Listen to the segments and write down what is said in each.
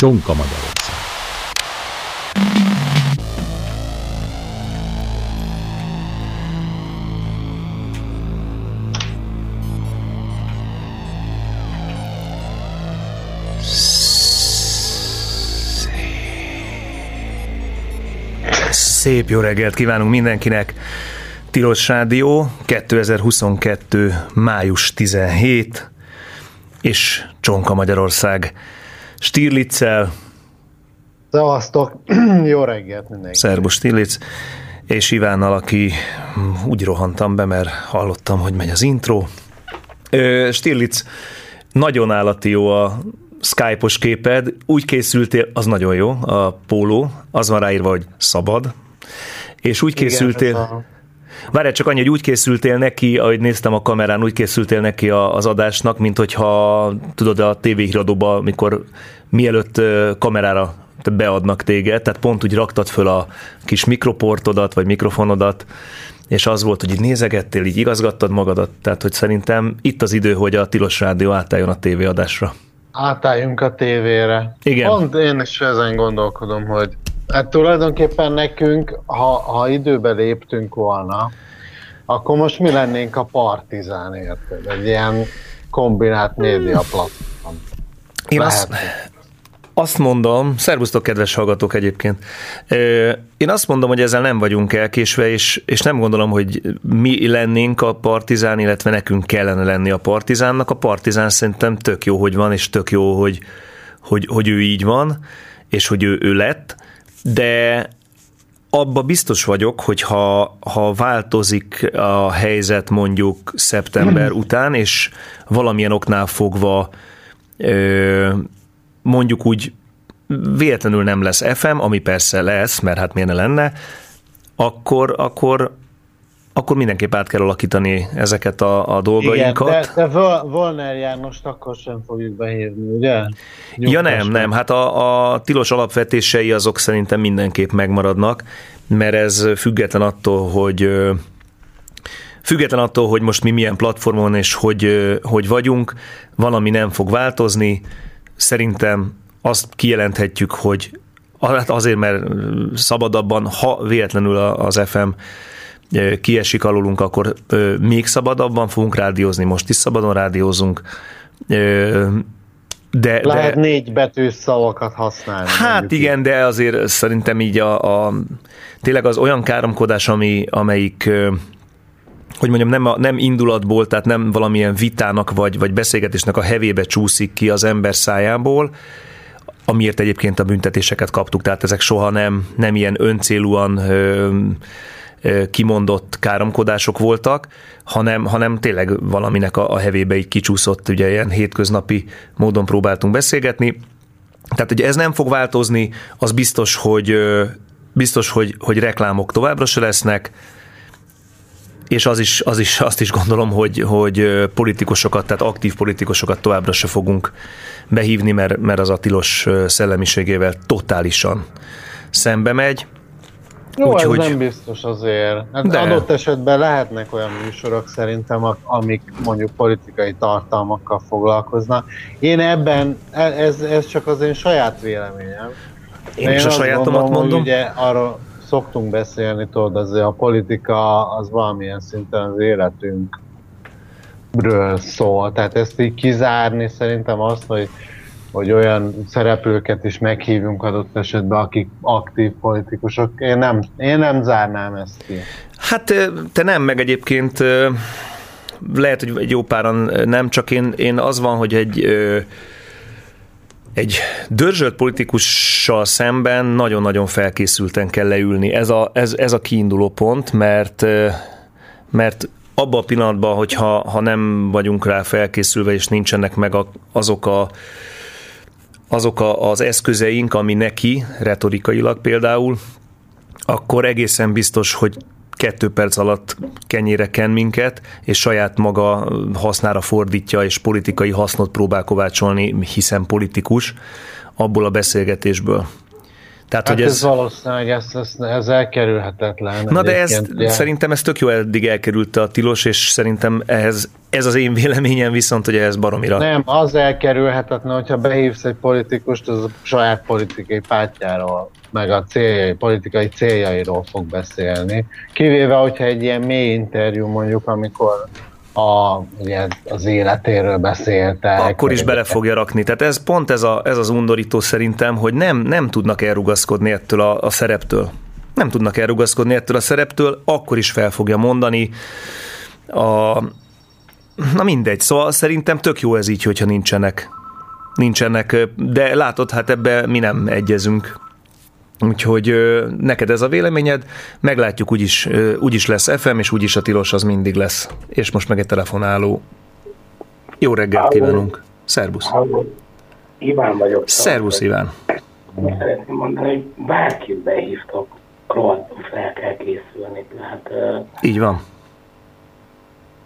Csonka Magyarország. Szép jó reggelt kívánunk mindenkinek! Tilos Rádió 2022. május 17 és Csonka Magyarország Stirlitzel. Szevasztok, jó reggelt mindenki. Szerbus Stirlitz és Ivánnal, aki úgy rohantam be, mert hallottam, hogy megy az intro. Stirlitz, nagyon állati jó a Skype-os képed, úgy készültél, az nagyon jó, a póló, az van ráírva, hogy szabad, és úgy készültél... Igen, Várj, csak annyi, hogy úgy készültél neki, ahogy néztem a kamerán, úgy készültél neki az adásnak, mint hogyha tudod a tévéhíradóba, mikor mielőtt kamerára beadnak téged, tehát pont úgy raktad föl a kis mikroportodat, vagy mikrofonodat, és az volt, hogy így nézegettél, így igazgattad magadat, tehát hogy szerintem itt az idő, hogy a Tilos Rádió átálljon a tévéadásra. Átálljunk a tévére. Igen. Pont én is ezen gondolkodom, hogy Hát tulajdonképpen nekünk, ha, ha időbe léptünk volna, akkor most mi lennénk a partizán, érted? Egy ilyen kombinált média platform. Én azt, azt mondom, szervusztok kedves hallgatók egyébként, én azt mondom, hogy ezzel nem vagyunk elkésve, és, és nem gondolom, hogy mi lennénk a partizán, illetve nekünk kellene lenni a partizánnak. A partizán szerintem tök jó, hogy van, és tök jó, hogy, hogy, hogy ő így van, és hogy ő, ő lett de abba biztos vagyok, hogy ha, ha változik a helyzet mondjuk szeptember után, és valamilyen oknál fogva mondjuk úgy véletlenül nem lesz FM, ami persze lesz, mert hát miért ne lenne, akkor, akkor akkor mindenképp át kell alakítani ezeket a, a dolgainkat. Igen, de, de Volner Jánost akkor sem fogjuk behívni, ugye? Nyugtass ja nem, nem, hát a, a tilos alapvetései azok szerintem mindenképp megmaradnak, mert ez független attól, hogy független attól, hogy most mi milyen platformon és hogy, hogy vagyunk, valami nem fog változni. Szerintem azt kijelenthetjük, hogy hát azért, mert szabadabban, ha véletlenül az FM kiesik alulunk, akkor még szabadabban fogunk rádiózni, most is szabadon rádiózunk. De, Lehet de, négy betűs szavakat használni. Hát igen, így. de azért szerintem így a, a tényleg az olyan káromkodás, ami, amelyik hogy mondjam, nem, a, nem indulatból, tehát nem valamilyen vitának vagy, vagy beszélgetésnek a hevébe csúszik ki az ember szájából, amiért egyébként a büntetéseket kaptuk, tehát ezek soha nem, nem ilyen öncélúan ö, kimondott káromkodások voltak, hanem, hanem tényleg valaminek a, a hevébe így kicsúszott, ugye ilyen hétköznapi módon próbáltunk beszélgetni. Tehát ugye ez nem fog változni, az biztos, hogy biztos, hogy, hogy reklámok továbbra se lesznek, és az is, az is, azt is gondolom, hogy, hogy politikusokat, tehát aktív politikusokat továbbra se fogunk behívni, mert, mert az a tilos szellemiségével totálisan szembe megy. Jó, Úgy, ez hogy... nem biztos azért. Hát De. adott esetben lehetnek olyan műsorok szerintem, amik mondjuk politikai tartalmakkal foglalkoznak. Én ebben, e- ez, ez csak az én saját véleményem. Én, én is a sajátomat gondolom, mondom. ugye arról szoktunk beszélni, tudod, azért a politika az valamilyen szinten az életünkről szól. Tehát ezt így kizárni szerintem azt, hogy hogy olyan szereplőket is meghívjunk adott esetben, akik aktív politikusok. Én nem, én nem zárnám ezt ki. Hát te nem, meg egyébként lehet, hogy egy jó páran nem, csak én, én az van, hogy egy egy dörzsölt politikussal szemben nagyon-nagyon felkészülten kell leülni. Ez a, ez, ez a kiinduló pont, mert mert abban a pillanatban, hogyha ha nem vagyunk rá felkészülve, és nincsenek meg a, azok a azok a, az eszközeink, ami neki, retorikailag például, akkor egészen biztos, hogy kettő perc alatt kenyére ken minket, és saját maga hasznára fordítja, és politikai hasznot próbál kovácsolni, hiszen politikus, abból a beszélgetésből. Tehát, hát hogy ez, ez valószínűleg ez, ez, ez elkerülhetetlen. Na de ezt, szerintem ez tök jó eddig elkerülte a tilos, és szerintem ehhez, ez az én véleményem viszont, hogy ez baromira. Nem, az elkerülhetetlen, hogyha behívsz egy politikust, az a saját politikai pártjáról, meg a céljai, politikai céljairól fog beszélni. Kivéve, hogyha egy ilyen mély interjú mondjuk, amikor a, ugye az életéről beszélte. Akkor is bele fogja rakni. Tehát ez pont ez, a, ez az undorító szerintem, hogy nem, nem tudnak elrugaszkodni ettől a, a szereptől. Nem tudnak elrugaszkodni ettől a szereptől, akkor is fel fogja mondani a, Na mindegy, szóval szerintem tök jó ez így, hogyha nincsenek. Nincsenek, de látod, hát ebbe mi nem egyezünk. Úgyhogy neked ez a véleményed, meglátjuk, úgyis, úgyis lesz FM, és úgyis a tilos az mindig lesz. És most meg egy telefonáló. Jó reggelt kívánunk. Szerbusz. Iván vagyok. Szervusz, Iván. Szeretném mondani, hogy bárkit behívtak, rohadtul fel kell készülni. Tehát, Így van.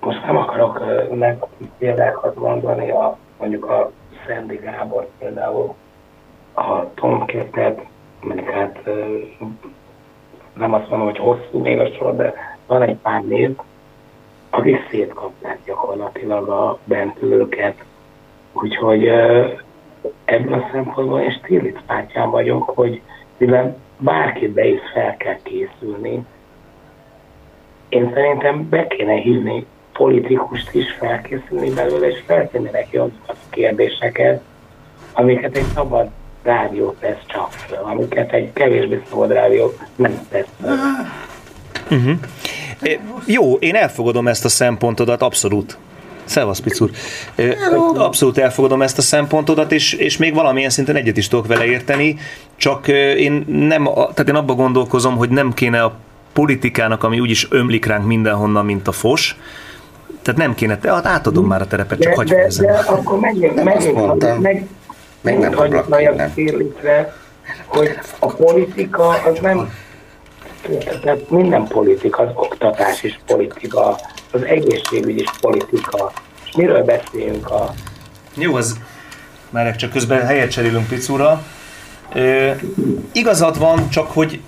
Most nem akarok meg példákat mondani, a, mondjuk a Szendi Gábor például, a Tom Kettet, mondjuk hát nem azt mondom, hogy hosszú még a sor, de van egy pár név, akik szétkapták gyakorlatilag a bentülőket. Úgyhogy ebből a szempontból én Stirlitz pártján vagyok, hogy mivel bárkit be is fel kell készülni, én szerintem be kéne hívni politikust is felkészülni belőle, és feltenni neki azokat a kérdéseket, amiket egy szabad rádió tesz csak föl, amiket egy kevésbé szabad rádió nem tesz föl. Uh-huh. Jó, én elfogadom ezt a szempontodat, abszolút. Szevasz, Picur. Abszolút elfogadom ezt a szempontodat, és, és még valamilyen szinten egyet is tudok vele érteni, csak én nem, tehát én abba gondolkozom, hogy nem kéne a politikának, ami úgyis ömlik ránk mindenhonnan, mint a fos, tehát nem kéne, te, átadom már a terepet, csak hagyj de, de, akkor megint, megint, meg, még nem hagyjuk a férlitre, hogy a politika az nem, tehát minden politika, az oktatás is politika, az egészségügy is politika. És miről beszélünk a... Jó, az már csak közben helyet cserélünk Picura. E, igazad van, csak hogy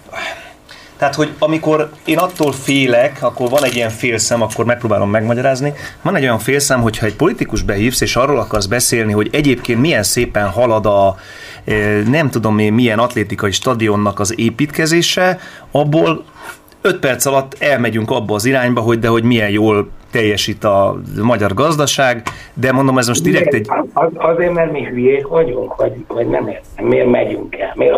tehát, hogy amikor én attól félek, akkor van egy ilyen félszem, akkor megpróbálom megmagyarázni. Van egy olyan félszem, hogyha egy politikus behívsz, és arról akarsz beszélni, hogy egyébként milyen szépen halad a eh, nem tudom én milyen atlétikai stadionnak az építkezése, abból 5 perc alatt elmegyünk abba az irányba, hogy de hogy milyen jól teljesít a magyar gazdaság, de mondom, ez most direkt egy... Az, azért, mert mi hülyék vagyunk, vagy, vagy nem értem, miért megyünk el, miért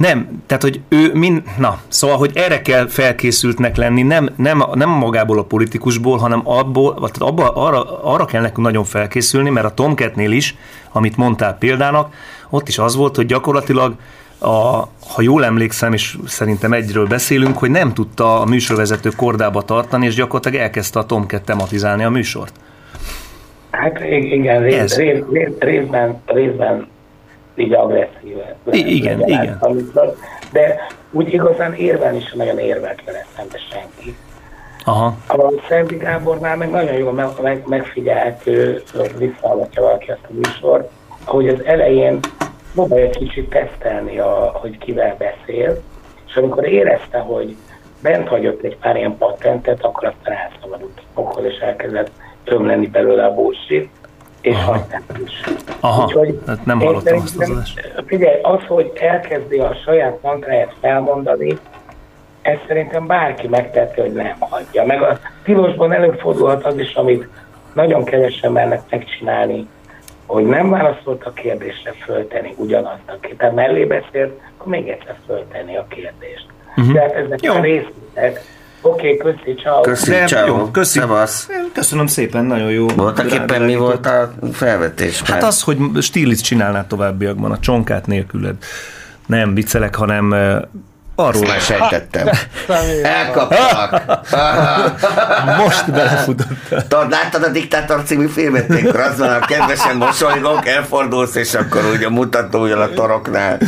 nem, tehát hogy ő mind, na, szóval, hogy erre kell felkészültnek lenni, nem, nem, nem magából a politikusból, hanem abból, tehát abba, arra, arra kell nekünk nagyon felkészülni, mert a Tomketnél is, amit mondtál példának, ott is az volt, hogy gyakorlatilag a, ha jól emlékszem, és szerintem egyről beszélünk, hogy nem tudta a műsorvezető kordába tartani, és gyakorlatilag elkezdte a Tomket tematizálni a műsort. Hát igen, rész, rész, rész, részben, részben így agresszíve. Igen, igen. Amikor, de úgy igazán érvelni is nagyon érvelt vele szembe senki. Aha. A Szenti Gábornál meg nagyon jól meg, meg, megfigyelhető, visszahallgatja valaki ezt a műsort, ahogy az elején próbálja egy kicsit tesztelni, a, hogy kivel beszél, és amikor érezte, hogy bent hagyott egy pár ilyen patentet, akkor aztán elszabadult a és elkezdett ömleni belőle a bullshit, és Aha. hagyták is. Aha, Úgyhogy hát nem hallottam azt az adást. Figyelj, az, hogy elkezdi a saját mantráját felmondani, ez szerintem bárki megtette, hogy nem hagyja. Meg a tilosban előfordulhat az is, amit nagyon kevesen mernek megcsinálni, hogy nem válaszolt a kérdésre föltenni ugyanazt, aki te mellé beszélt, akkor még egyszer föltenni a kérdést. Uh-huh. Tehát ezek Jó. a részletek, Oké, okay, köszi, ciao. Köszi, ciao. Jó, köszi. Szevasz. Köszönöm szépen, nagyon jó. Voltak éppen mi volt a felvetés? Hát az, hogy Stílic csinálná továbbiakban a csonkát nélküled. Nem viccelek, hanem arról már sejtettem. Elkaptak. Most belefutott. Tudod, láttad a Diktátor című filmet? Akkor az van, a kedvesen mosolygok, elfordulsz, és akkor úgy a mutatójal a toroknál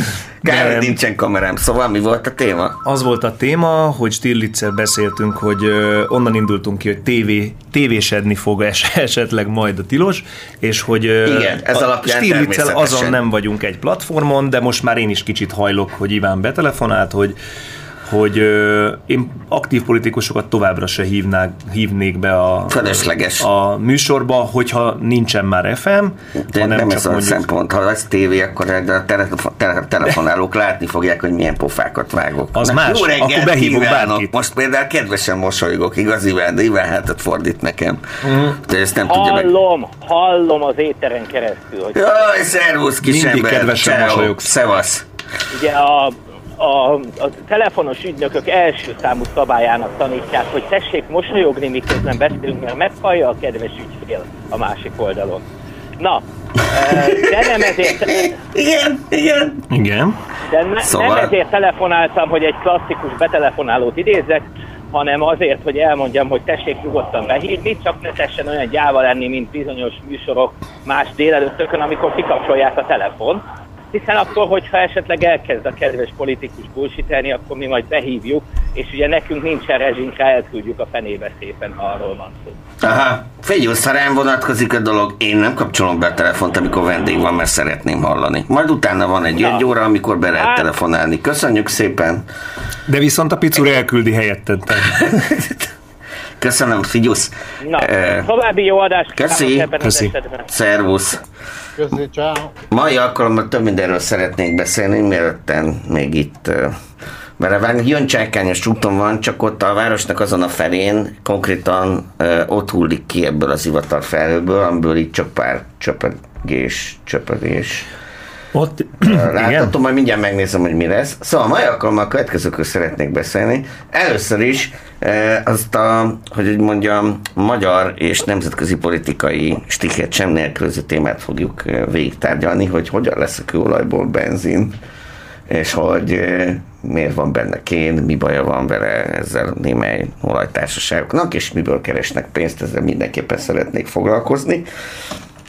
Kár, hogy nincsen kamerám, szóval mi volt a téma? Az volt a téma, hogy Stirlitzel beszéltünk, hogy onnan indultunk ki, hogy tévé, tévésedni fog es, esetleg majd a tilos, és hogy Igen, ez a Stirlitzel azon nem vagyunk egy platformon, de most már én is kicsit hajlok, hogy Iván betelefonált, hogy hogy ö, én aktív politikusokat továbbra se hívnák, hívnék be a, Felesleges. a műsorba, hogyha nincsen már FM. De hanem nem csak ez mondjuk... a szempont. Ha lesz tévé, akkor a tele, telefonálók látni fogják, hogy milyen pofákat vágok. Az Na, más, jó reggelt, akkor behívok kívánok. bárkit. Most például kedvesen mosolygok, igaz Iván, de Iván hátat fordít nekem. Mm. De ezt nem hallom, tudja meg... hallom az éteren keresztül. Hogy... Jaj, szervusz kis Mindig ember. kedvesen mosolyogsz. Szevasz. Ugye a a, a telefonos ügynökök első számú szabályának tanítják, hogy tessék mosolyogni, miközben beszélünk, mert meghallja a kedves ügyfél a másik oldalon. Na, de nem ezért... Igen, igen. Igen. De ne, szóval... nem ezért telefonáltam, hogy egy klasszikus betelefonálót idézzek, hanem azért, hogy elmondjam, hogy tessék nyugodtan behívni, csak ne tessen olyan gyáva lenni, mint bizonyos műsorok más délelőttökön, amikor kikapcsolják a telefon hiszen akkor, hogyha esetleg elkezd a kedves politikus bullshitelni, akkor mi majd behívjuk, és ugye nekünk nincsen rezsinkre, elküldjük a fenébe szépen, ha arról van szó. Aha, figyelj, ha rám vonatkozik a dolog, én nem kapcsolom be a telefont, amikor vendég van, mert szeretném hallani. Majd utána van egy egy óra, amikor be lehet hát... telefonálni. Köszönjük szépen! De viszont a picúr elküldi helyetted. Köszönöm, figyusz. Na, uh, további jó adást. Köszi. Köszi. Szervusz. Köszi, ciao. Mai alkalommal több mindenről szeretnék beszélni, mielőtt még itt mert a Jöncsákányos úton van, csak ott a városnak azon a felén konkrétan uh, ott hullik ki ebből az ivatar felhőből, amiből így csak pár csöpegés, csöpegés ott, Láthatom, majd mindjárt megnézem, hogy mi lesz. Szóval a mai alkalommal a következőkről szeretnék beszélni. Először is e, azt a, hogy úgy mondjam, magyar és nemzetközi politikai stiket sem nélkülöző témát fogjuk végigtárgyalni, hogy hogyan lesz a kőolajból benzin, és hogy e, miért van benne kén, mi baja van vele ezzel némely olajtársaságoknak, és miből keresnek pénzt, ezzel mindenképpen szeretnék foglalkozni.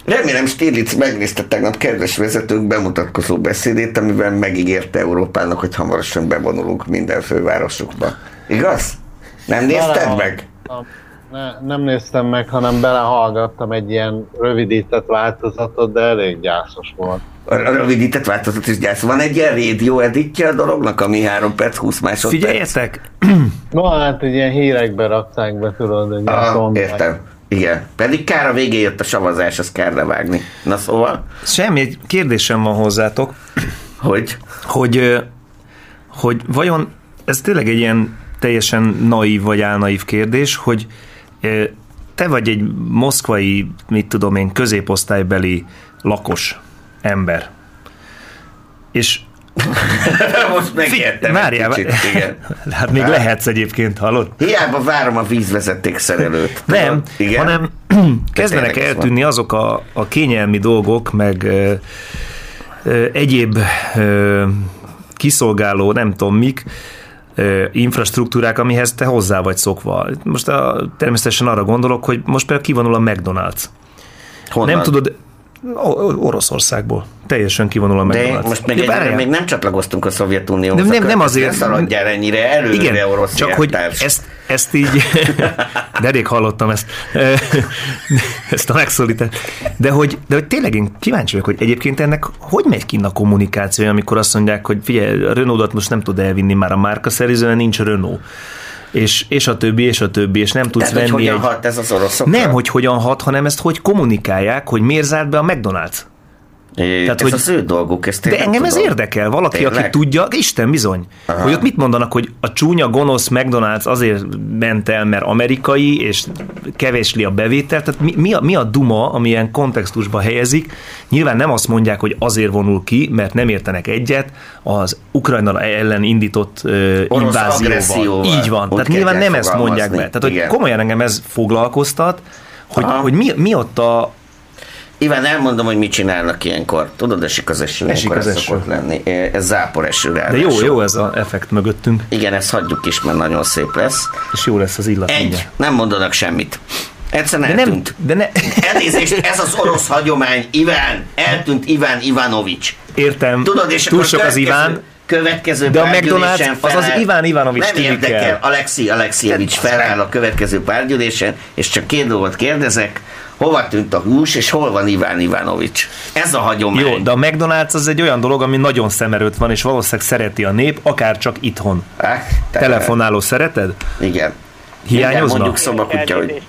Remélem Stiglitz megnézte tegnap kedves vezetők bemutatkozó beszédét, amiben megígérte Európának, hogy hamarosan bevonulunk minden fővárosukba. Igaz? Nem nézted meg? Ne, nem néztem meg, hanem belehallgattam egy ilyen rövidített változatot, de elég gyászos volt. A rövidített változat is gyász. Van egy ilyen rádió editje a dolognak, ami 3 perc, 20 másodperc. Figyeljetek! No, hát egy ilyen hírekbe rakták be, tudod, egy ah, Értem. Igen, pedig kár a végén jött a savazás, azt kell levágni. Na szóval? Semmi, egy kérdésem van hozzátok. Hogy? Hogy, hogy vajon ez tényleg egy ilyen teljesen naív vagy álnaív kérdés, hogy te vagy egy moszkvai, mit tudom én, középosztálybeli lakos ember. És Most megértem Várjál, kicsit, igen. Hát még hát. lehetsz egyébként, hallod? Hiába várom a vízvezeték szerelőt. Nem, igen? hanem kezdenek eltűnni azok a, a kényelmi dolgok, meg ö, ö, egyéb ö, kiszolgáló, nem tudom mik, infrastruktúrák, amihez te hozzá vagy szokva. Most a, természetesen arra gondolok, hogy most például kivonul a McDonald's. Honnan? Nem tudod, Oroszországból. Teljesen kivonul a McDonald's. De most még, egy, még nem csatlakoztunk a Szovjetunióhoz. Nem, nem, azért. Ne szaladjál ennyire előre, Igen, orosz csak hogy ezt, ezt így, de elég hallottam ezt, ezt a megszólítást. De hogy, de hogy tényleg én kíváncsi vagyok, hogy egyébként ennek hogy megy ki a kommunikáció, amikor azt mondják, hogy figyelj, a Renault-ot most nem tud elvinni már a márka szerzően, nincs Renault és, és a többi, és a többi, és nem tudsz Tehát, venni hogy hogyan egy... hat ez az oroszokra? Nem, hogy hogyan hat, hanem ezt hogy kommunikálják, hogy miért zárt be a McDonald's. É, Tehát, ez hogy, az ő dolguk, ezt De engem tudom. ez érdekel, valaki, Tényleg? aki tudja, Isten bizony, Aha. hogy ott mit mondanak, hogy a csúnya, gonosz McDonald's azért ment el, mert amerikai, és kevésli a bevétel, tehát mi, mi, a, mi a duma, ami ilyen kontextusba helyezik, nyilván nem azt mondják, hogy azért vonul ki, mert nem értenek egyet az Ukrajna ellen indított uh, invázióval. Így van, tehát nyilván nem ezt mondják be. Tehát, hogy komolyan engem ez foglalkoztat, hogy, hogy mi, mi ott a, Iván, elmondom, hogy mit csinálnak ilyenkor. Tudod, esik az eső, esik az eső. szokott lenni. Ez zápor eső De jó, jó ez az effekt mögöttünk. Igen, ezt hagyjuk is, mert nagyon szép lesz. És jó lesz az illat. Egy, mindjárt. nem mondanak semmit. Egyszerűen de eltűnt. Nem, de ne... Elnézést, ez az orosz hagyomány, Iván, eltűnt Iván Ivanovics. Értem, Tudod, és túl sok az Iván. Következő De a McDonald's az az Iván Ivanovics Nem érdekel, Alexi Alexievics feláll a következő párgyűlésen, és csak két dolgot kérdezek, hova tűnt a hús, és hol van Iván Ivanovics. Ez a hagyomány. Jó, de a McDonald's az egy olyan dolog, ami nagyon szemerőt van, és valószínűleg szereti a nép, akár csak itthon. Ah, Telefonáló szereted? Igen. Hiányozna? Igen, mondjuk szobakutya, hogy...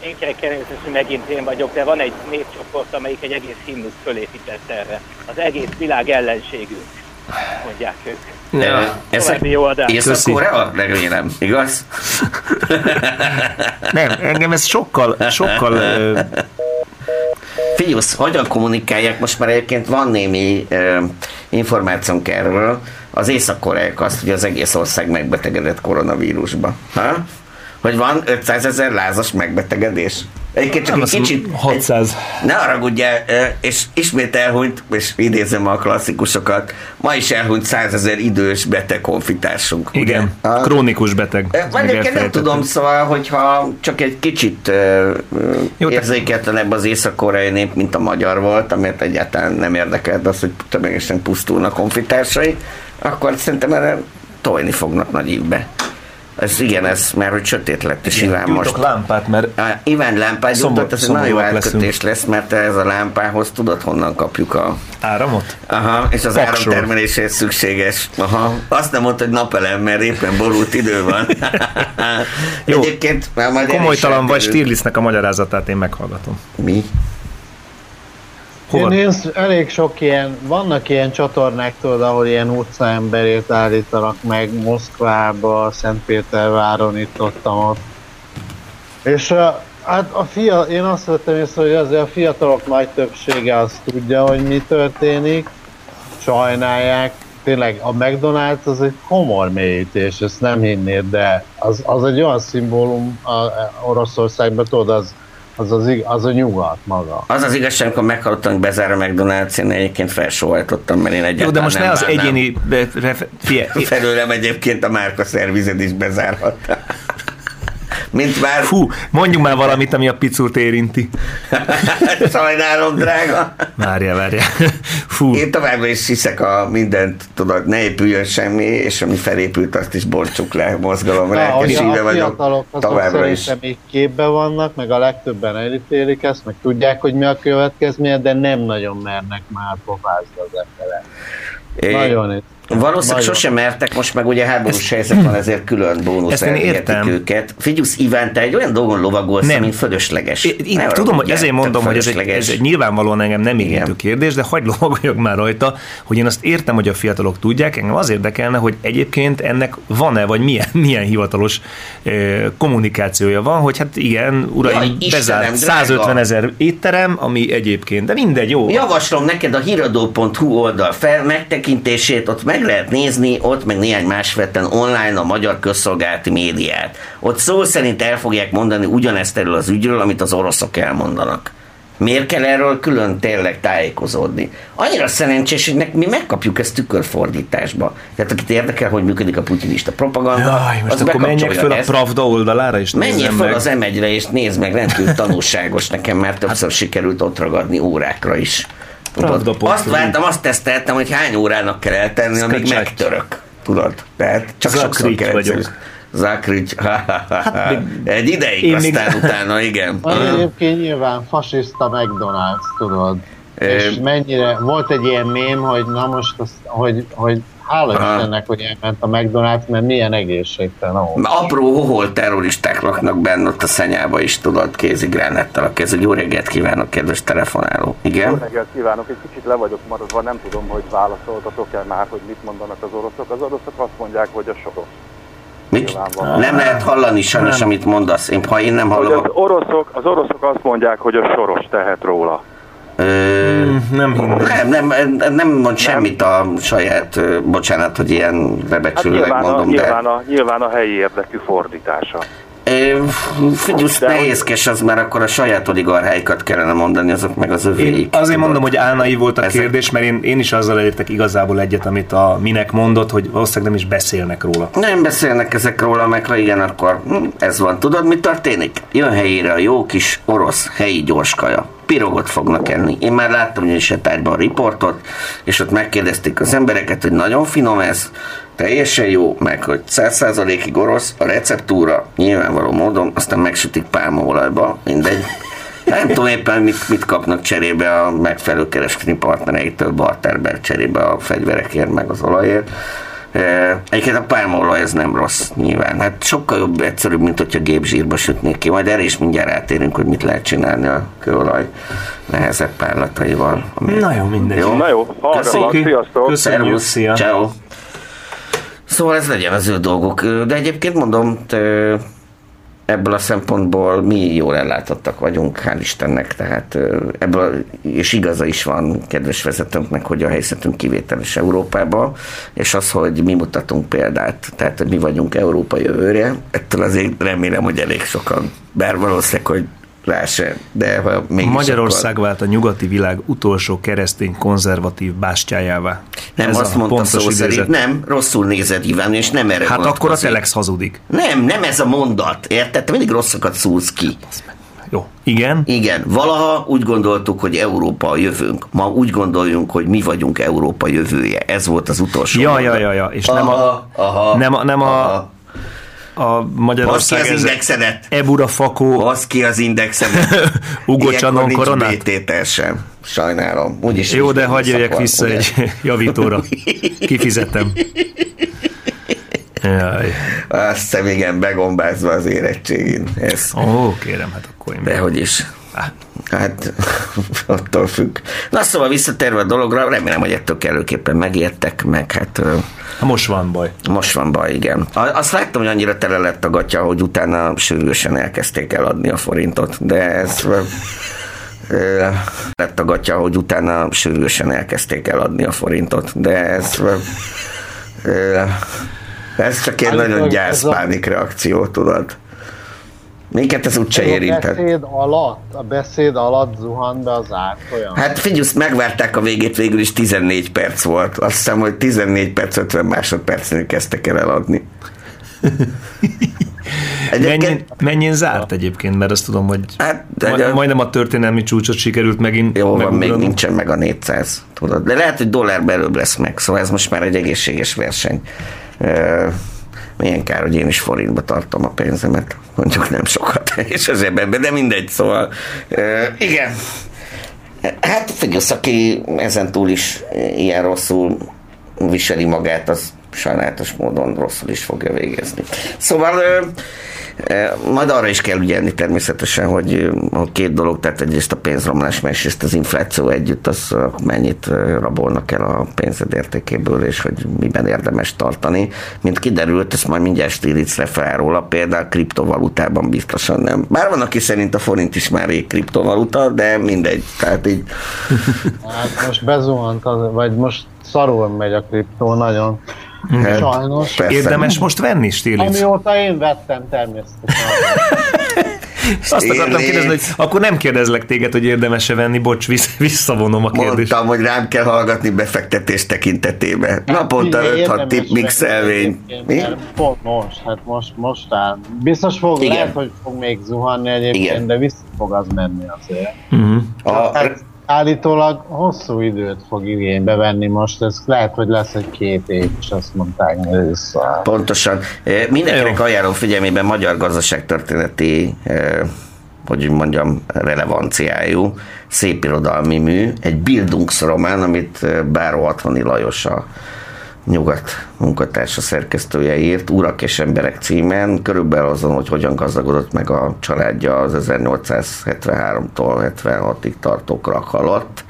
Én kell hogy megint én vagyok, de van egy népcsoport, amelyik egy egész himnuszt fölépített erre. Az egész világ ellenségünk, mondják ők. Ja. Ez jó adás. Észak-Korea? Remélem, igaz? Nem, engem ez sokkal, sokkal... Fiusz, hogyan kommunikálják? Most már egyébként van némi uh, információnk erről. Az észak azt, hogy az egész ország megbetegedett koronavírusba. Ha? Hogy van 500 ezer lázas megbetegedés? Egyébként csak egy kicsit... 600. Egy, ne haragudjál, és ismét elhunyt, és idézem a klasszikusokat, ma is elhunyt százezer idős beteg konfitársunk. Igen, ugye? a, krónikus beteg. Vagy nem tudom, szóval, hogyha csak egy kicsit Jó, érzéketlenebb az észak-koreai nép, mint a magyar volt, amit egyáltalán nem érdekelt az, hogy tömegesen pusztulnak konfitársai, akkor szerintem erre tojni fognak nagy évbe. Ez igen, ez mert hogy sötét lett, és igen, Iván most... lámpát, mert... Uh, Iván lámpát gyújtott, ez egy nagyon jó átkötés lesz, mert ez a lámpához tudod honnan kapjuk a... Áramot? Aha, és az Paksor. áramtermeléshez szükséges. Aha, azt nem mondta, hogy napelem, mert éppen borult idő van. jó, Egyébként már majd komolytalan vagy Stirlitznek a magyarázatát én meghallgatom. Mi? Hol? Én, elég sok ilyen, vannak ilyen csatornák, tudod, ahol ilyen utcaemberét állítanak meg Moszkvába, Szentpéterváron, itt ott, ott. És hát a fia, én azt vettem észre, hogy azért a fiatalok nagy többsége azt tudja, hogy mi történik, sajnálják, tényleg a McDonald's az egy komor mélyítés, ezt nem hinnéd, de az, az egy olyan szimbólum a, a Oroszországban, tudod, az az, az, az a nyugat maga. Az az igazság, amikor meghallottam, hogy bezár a McDonald's, én egyébként felsóhajtottam, mert én egyáltalán Jó, de most ne az egyéni... Felőlem egyébként a márka szervized is bezárhatta. Mint már... Fú, mondjuk már valamit, ami a picurt érinti. Sajnálom, drága. Várja, várja. Fú. Én továbbra is hiszek a mindent, tudod, ne épüljön semmi, és ami felépült, azt is borcsuk le, mozgalom, lelkesíve vagyok. Továbbra is. még képben vannak, meg a legtöbben elítélik ezt, meg tudják, hogy mi a következménye, de nem nagyon mernek már pofázni az emberek. Nagyon Valószínűleg sosem mertek, most meg ugye háborús helyzet van, ezért külön bónusz értem. őket. Figyusz, Iván, te egy olyan dolgon lovagolsz, nem. mint fölösleges. Én, én tudom, hogy ezért mondom, hogy ez egy, ez egy nyilvánvalóan engem nem érintő kérdés, de hagyd lovagoljak már rajta, hogy én azt értem, hogy a fiatalok tudják, engem az érdekelne, hogy egyébként ennek van-e, vagy milyen, milyen hivatalos kommunikációja van, hogy hát igen, uraim, ja, bezárt 150 ezer étterem, ami egyébként, de mindegy, jó. Javaslom neked a híradó.hu oldal fel megtekintését, ott meg meg lehet nézni, ott meg néhány másfetten online a magyar közszolgálati médiát. Ott szó szerint el fogják mondani ugyanezt erről az ügyről, amit az oroszok elmondanak. Miért kell erről külön tényleg tájékozódni? Annyira szerencsés, hogy mi megkapjuk ezt tükörfordításba. Tehát akit érdekel, hogy működik a putinista propaganda, Jaj, most az akkor menjek föl a Pravda oldalára, és Menjél föl meg. az m és nézd meg, rendkívül tanulságos nekem, mert többször sikerült ott ragadni órákra is. Tudod, azt vártam, azt teszteltem, hogy hány órának kell eltenni, amíg megtörök. Tudod? Tehát csak sokszor kell vagyok. Zakrics, hát, egy ideig, én aztán még... utána, igen. Egyébként nyilván fasiszta McDonald's, tudod. És mennyire, volt egy ilyen mém, hogy na most, az, hogy, hogy Hála Istennek, hogy elment a McDonald's, mert milyen egészségtelen ahol. Apró hohol terroristák laknak benne ott a szenyába is, tudod, kézigránettel a kez. Jó reggelt kívánok, kedves telefonáló. Igen? Jó reggelt kívánok, egy kicsit le vagyok maradva, nem tudom, hogy válaszoltatok-e már, hogy mit mondanak az oroszok. Az oroszok azt mondják, hogy a soros. Mit? Nem lehet hallani sajnos, amit mondasz. Én, ha én nem hallom... Hogy az, oroszok, az oroszok azt mondják, hogy a soros tehet róla. Ö, nem, nem, nem, nem mond semmit a saját, bocsánat, hogy ilyen lebecsülőleg hát nyilván mondom, a, nyilván de... A, nyilván a helyi érdekű fordítása. Figyelsz, nehézkes az, mert akkor a saját oligarcháikat kellene mondani, azok meg az övéik. Én azért mondom, hogy álnai volt a Ezek... kérdés, mert én, én is azzal értek igazából egyet, amit a minek mondott, hogy valószínűleg nem is beszélnek róla. Nem beszélnek ezek róla, meg ha igen, akkor hm, ez van. Tudod, mi történik? Jön helyére a jó kis orosz helyi gyorskaja pirogot fognak enni. Én már láttam is a riportot, és ott megkérdezték az embereket, hogy nagyon finom ez, teljesen jó, meg hogy 100%-ig orosz, a receptúra nyilvánvaló módon, aztán megsütik pálmaolajba, mindegy. Nem tudom éppen mit, mit kapnak cserébe a megfelelő kereskedelmi partnereitől, barterber cserébe a fegyverekért, meg az olajért. Egyébként a pálmaolaj ez nem rossz, nyilván. Hát sokkal jobb, egyszerűbb, mint hogyha gépzsírba sütnék ki. Majd erre is mindjárt átérünk, hogy mit lehet csinálni a kőolaj nehezebb párlataival. Na jó, mindegy. Jó? Na jó, hallgatlak, sziasztok! Köszönjük, szia! Ciao. Szóval ez legyen az ő dolgok. De egyébként mondom, ebből a szempontból mi jól ellátottak vagyunk, hál' Istennek, tehát ebből, és igaza is van kedves vezetőnknek, hogy a helyzetünk kivételes Európában, és az, hogy mi mutatunk példát, tehát hogy mi vagyunk Európa jövőre, ettől azért remélem, hogy elég sokan, bár valószínűleg, hogy rá se, de ha mégis Magyarország akkor... vált a nyugati világ utolsó keresztény konzervatív bástyájává. Nem, Ez azt mondta szó szerint, nem, rosszul nézed Iván, és nem erre Hát akkor a Telex hazudik. Nem, nem ez a mondat, érted? Te mindig rosszakat szúrsz ki. Jó. Igen? Igen. Valaha úgy gondoltuk, hogy Európa a jövőnk. Ma úgy gondoljunk, hogy mi vagyunk Európa jövője. Ez volt az utolsó. Ja, ja, ja, ja. És aha, nem a, aha, nem a, nem aha a Magyarország... Az ki az indexedet. Ebura Fakó. Az ki az indexedet. Ugo Csanon koronát. sem. Sajnálom. Úgyis Jó, de hagyj jöjjek vissza ugye? egy javítóra. Kifizetem. Jaj. Azt hiszem, igen, begombázva az érettségén. Ez. Ó, kérem, hát akkor én... Dehogy is. Hát attól függ. Na szóval visszatérve a dologra, remélem, hogy ettől kellőképpen megértek, meg hát... Ha most van baj. Most van baj, igen. Azt láttam, hogy annyira tele lett a gatya, hogy utána sürgősen elkezdték eladni a forintot, de ez... lett a gatya, hogy utána sürgősen elkezdték eladni a forintot, de ez... Ez csak egy nagyon gyászpánik reakció, tudod. Minket ez úgyse érintett. A beszéd alatt, a beszéd alatt zuhan be az olyan. Hát figyelj, megvárták a végét, végül is 14 perc volt. Azt hiszem, hogy 14 perc, 50 másodpercnél kezdtek el eladni. Mennyien, mennyien zárt egyébként, mert azt tudom, hogy hát, de majd, majdnem a történelmi csúcsot sikerült megint Jó van, még nincsen meg a 400, tudod. De lehet, hogy dollár belőbb lesz meg, szóval ez most már egy egészséges verseny. Milyen kár, hogy én is forintba tartom a pénzemet. Mondjuk nem sokat, és az ebben, de mindegy, szóval igen. Hát figyelj, aki ezen túl is ilyen rosszul viseli magát, az sajnálatos módon rosszul is fogja végezni. Szóval majd arra is kell ügyelni természetesen, hogy a két dolog, tehát egyrészt a pénzromlás, másrészt az infláció együtt, az mennyit rabolnak el a pénzed értékéből, és hogy miben érdemes tartani. Mint kiderült, ezt majd mindjárt Stiricre fel róla, például kriptovalutában biztosan nem. Bár van, aki szerint a forint is már rég kriptovaluta, de mindegy. Tehát így... Hát most bezuhant, az, vagy most szarul megy a kriptó nagyon. Hát, Sajnos. Persze. Érdemes most venni, Stirlitz? Amióta én vettem természetesen. Azt akartam kérdezni, hogy akkor nem kérdezlek téged, hogy érdemes-e venni, bocs, visszavonom a kérdést. Mondtam, hogy rám kell hallgatni befektetés tekintetében. Naponta 5-6 tip mixelvény. Mi? Pont most, hát most, most áll. Biztos fog, Igen. lehet, hogy fog még zuhanni egyébként, Igen. de vissza fog az menni azért. Uh-huh. A, hát, állítólag hosszú időt fog igénybe venni most, ez lehet, hogy lesz egy két év, és azt mondták vissza. Pontosan. Mindenkinek ajánlom figyelmében magyar gazdaságtörténeti hogy mondjam, relevanciájú, szép irodalmi mű, egy Bildungsroman, amit Báró Atvani Lajos a nyugat munkatársa szerkesztője írt, Urak és emberek címen, körülbelül azon, hogy hogyan gazdagodott meg a családja az 1873-tól 76-ig tartó krak alatt.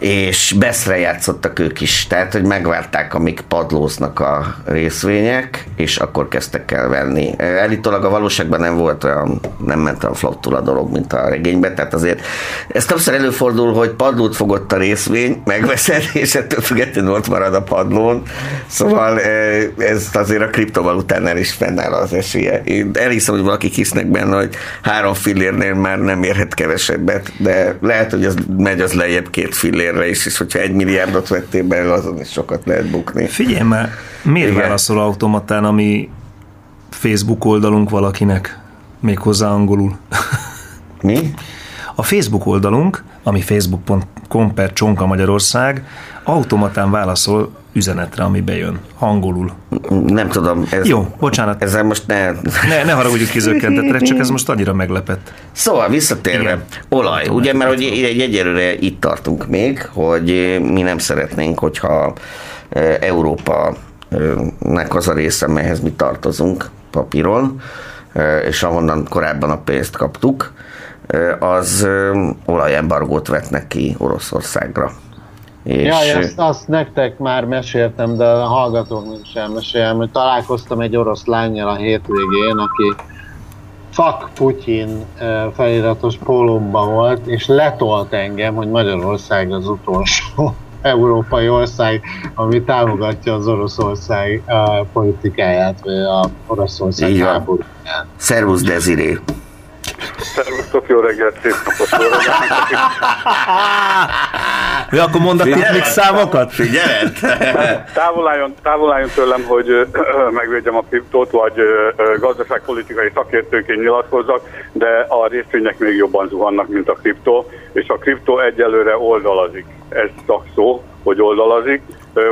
És beszre játszottak ők is, tehát hogy megvárták, amíg padlóznak a részvények, és akkor kezdtek el venni. Elítólag a valóságban nem volt olyan, nem ment a flottul a dolog, mint a regényben, tehát azért ez többször előfordul, hogy padlót fogott a részvény, megveszed, és ettől függetlenül ott marad a padlón, szóval ez azért a kriptovalutánál is fennáll az esélye. Én elhiszem, hogy valakik hisznek benne, hogy három fillérnél már nem érhet kevesebbet, de lehet, hogy az megy az lejjebb két fillér fillérre is, és hogyha egy milliárdot vettél belőle, azon is sokat lehet bukni. Figyelj már, miért Igen. válaszol automatán, ami Facebook oldalunk valakinek, még hozzá angolul? Mi? A Facebook oldalunk, ami facebook.com per Csonka Magyarország, automatán válaszol üzenetre, ami bejön, angolul. Nem tudom. Ez, Jó, bocsánat. Ezzel most ne... Ne, ne haragudjuk kizökkentetre, csak ez most annyira meglepett. Szóval visszatérve, Igen. olaj, Tudom, ugye, mert hogy egy egyelőre itt tartunk még, hogy mi nem szeretnénk, hogyha Európa nek az a része, melyhez mi tartozunk papíron, és ahonnan korábban a pénzt kaptuk, az olajembargót vetnek ki Oroszországra. És... Ja, ezt azt nektek már meséltem, de a hallgatóknak sem mesélem, hogy találkoztam egy orosz lányjal a hétvégén, aki Fuck Putyin feliratos pólomba volt, és letolt engem, hogy Magyarország az utolsó európai ország, ami támogatja az Oroszország politikáját, vagy a Oroszország háborúját. Szervusz, Desiree! Szervusztok, jó reggelt, szép napot, jó Mi akkor mondatik még számokat? Figyelj! Távol álljon, távol álljon tőlem, hogy megvédjem a kriptót, vagy gazdaságpolitikai szakértőként nyilatkozzak, de a részvények még jobban zuhannak, mint a kriptó, és a kriptó egyelőre oldalazik. Ez szakszó, hogy oldalazik.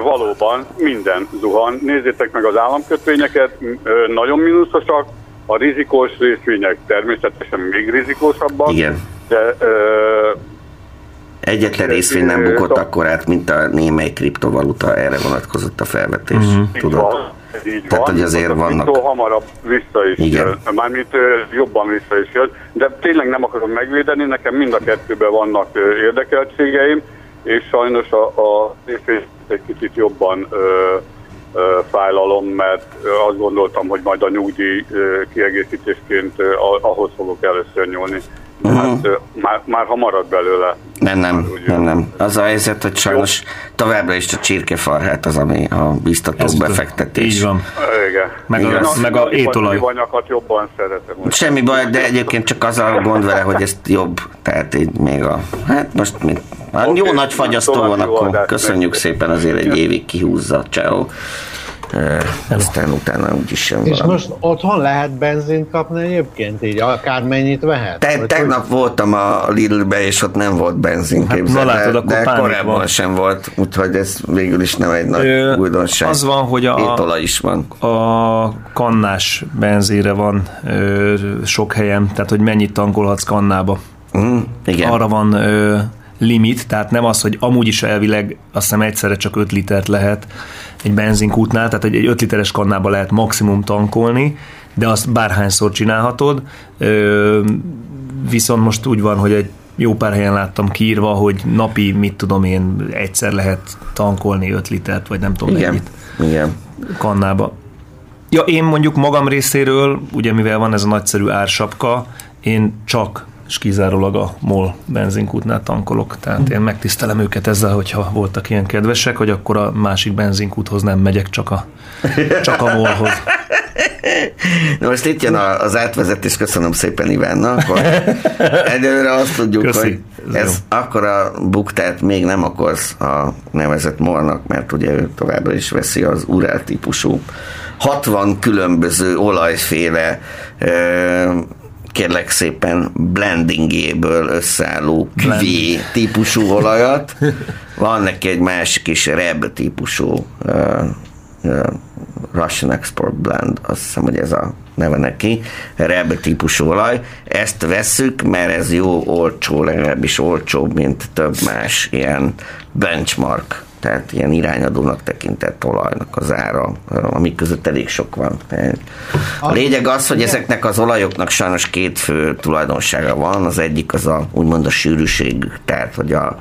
Valóban minden zuhan. Nézzétek meg az államkötvényeket, nagyon mínuszosak, a rizikós részvények természetesen még rizikósabbak. Igen. De, ö, Egyetlen részvény nem bukott akkor át, mint a némely kriptovaluta, erre vonatkozott a felvetés. Mm-hmm. Tudod? Van, így Tehát, hogy azért vannak... hamarabb vissza is Igen. jön, mármint jobban vissza is jön, de tényleg nem akarom megvédeni, nekem mind a kettőben vannak érdekeltségeim, és sajnos a, a részvény egy kicsit jobban ö, fájlalom, mert azt gondoltam, hogy majd a nyugdíj kiegészítésként ahhoz fogok először nyúlni. Uh-huh. Hát, már, már hamarabb belőle. Nem, nem, nem, nem. Az a helyzet, hogy sajnos Jó. továbbra is a csirkefarhát az, ami a biztató Ez befektetés. Így van. Igen. Meg Igen. a, meg a étolaj. jobban szeretem. Semmi baj, de egyébként csak az a gond vele, hogy ezt jobb, tehát így még a... Hát most mit? Hát okay. Jó nagy fagyasztó van, akkor köszönjük szépen azért egy évig kihúzza. Ciao. Aztán utána úgyis sem És valami. most otthon lehet benzint kapni egyébként, így akármennyit vehet? Te, tegnap hogy... voltam a Lidl-be, és ott nem volt benzin, hát, képzel, látod, de, de korábban van. sem volt, úgyhogy ez végül is nem egy nagy Ö, újdonság. Az van, hogy a, Étola is van. a kannás benzére van ö, sok helyen, tehát hogy mennyit tankolhatsz kannába. Mm, igen. Arra van ö, limit, tehát nem az, hogy amúgy is elvileg azt hiszem egyszerre csak 5 litert lehet egy benzinkútnál, tehát egy 5 literes kannába lehet maximum tankolni, de azt bárhányszor csinálhatod, viszont most úgy van, hogy egy jó pár helyen láttam kiírva, hogy napi, mit tudom én, egyszer lehet tankolni 5 litert, vagy nem tudom Igen. mennyit Igen. kannába. Ja, én mondjuk magam részéről, ugye mivel van ez a nagyszerű ársapka, én csak és kizárólag a MOL benzinkútnál tankolok. Tehát én megtisztelem őket ezzel, hogyha voltak ilyen kedvesek, hogy akkor a másik benzinkúthoz nem megyek, csak a, csak a MOL-hoz. Na most itt jön az átvezetés, köszönöm szépen Ivánnak. Egyelőre azt tudjuk, Köszi. hogy ez jó. akkora buktát még nem okoz a nevezett molnak, mert ugye ő továbbra is veszi az Urál típusú 60 különböző olajféle kérlek szépen blendingéből összeálló küvé típusú olajat. Van neki egy másik is Reb típusú Russian Export Blend, azt hiszem, hogy ez a neve neki, Reb típusú olaj. Ezt vesszük, mert ez jó olcsó, legalábbis olcsóbb, mint több más ilyen benchmark tehát ilyen irányadónak tekintett olajnak az ára, amik között elég sok van. A lényeg az, hogy ezeknek az olajoknak sajnos két fő tulajdonsága van, az egyik az a úgymond a sűrűség, tehát hogy a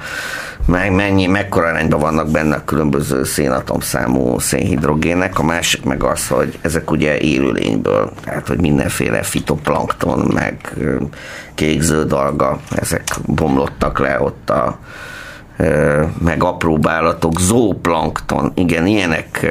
meg mennyi, mekkora arányban vannak benne a különböző szénatomszámú szénhidrogének, a másik meg az, hogy ezek ugye élőlényből, tehát hogy mindenféle fitoplankton, meg kék-zöld alga, ezek bomlottak le ott a meg apróbb állatok, zooplankton, igen, ilyenek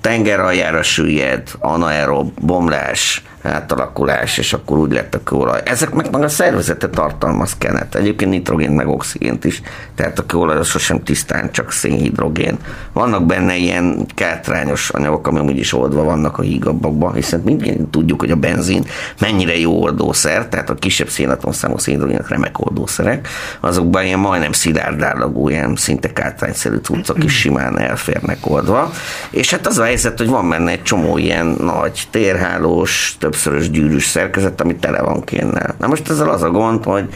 tengeraljára süllyed, anaerob, bomlás, átalakulás, és akkor úgy lett a kőolaj. Ezek meg, meg a szervezete tartalmaz kenet. Egyébként nitrogént meg oxigént is, tehát a kőolaj az sosem tisztán csak szénhidrogén. Vannak benne ilyen kátrányos anyagok, ami amúgy is oldva vannak a hígabbakban, hiszen mindjárt tudjuk, hogy a benzin mennyire jó oldószer, tehát a kisebb szénatomszámú szénhidrogének remek oldószerek, azokban ilyen majdnem szilárdállagú, ilyen szinte kátrányszerű cuccok is simán elférnek oldva. És hát az a helyzet, hogy van benne egy csomó ilyen nagy térhálós, több többszörös gyűrűs szerkezet, ami tele van kénnel. Na most ezzel az a gond, hogy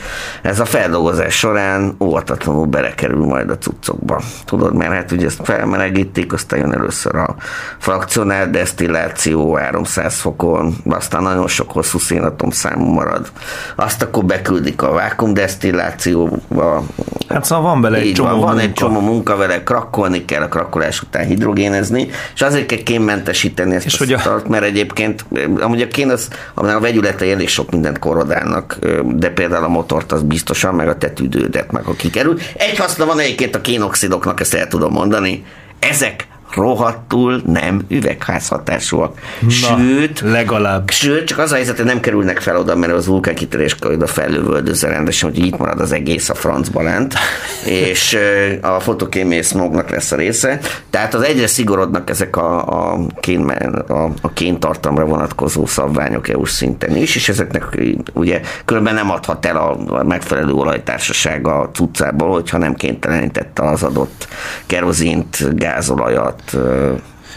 ez a feldolgozás során óvatatlanul belekerül majd a cuccokba. Tudod, mert hát ugye ezt felmelegítik, aztán jön először a frakcionál desztilláció 300 fokon, aztán nagyon sok hosszú szénatom számú marad. Azt akkor beküldik a vákumdesztillációba. Hát szóval van bele egy csomó van, van munka. egy csomó munka vele, krakkolni kell a krakkolás után hidrogénezni, és azért kell kémmentesíteni ezt és a, a mert egyébként amúgy a kén én az, a vegyületei elég sok mindent korodálnak, de például a motort az biztosan, meg a tetűdődet, meg a kikerül. Egy haszna van egyébként a kénoxidoknak, ezt el tudom mondani. Ezek rohadtul nem üvegházhatásúak. Na, sőt, legalább. Sőt, csak az a helyzet, hogy nem kerülnek fel oda, mert az vulkán kitörés oda fellövöldözze rendesen, hogy itt marad az egész a francba lent, és a fotokémiai smognak lesz a része. Tehát az egyre szigorodnak ezek a, a, kén, a, a kéntartamra vonatkozó szabványok EU-s szinten is, és ezeknek ugye különben nem adhat el a megfelelő olajtársaság a cuccából, hogyha nem kénytelenítette az adott kerozint, gázolajat,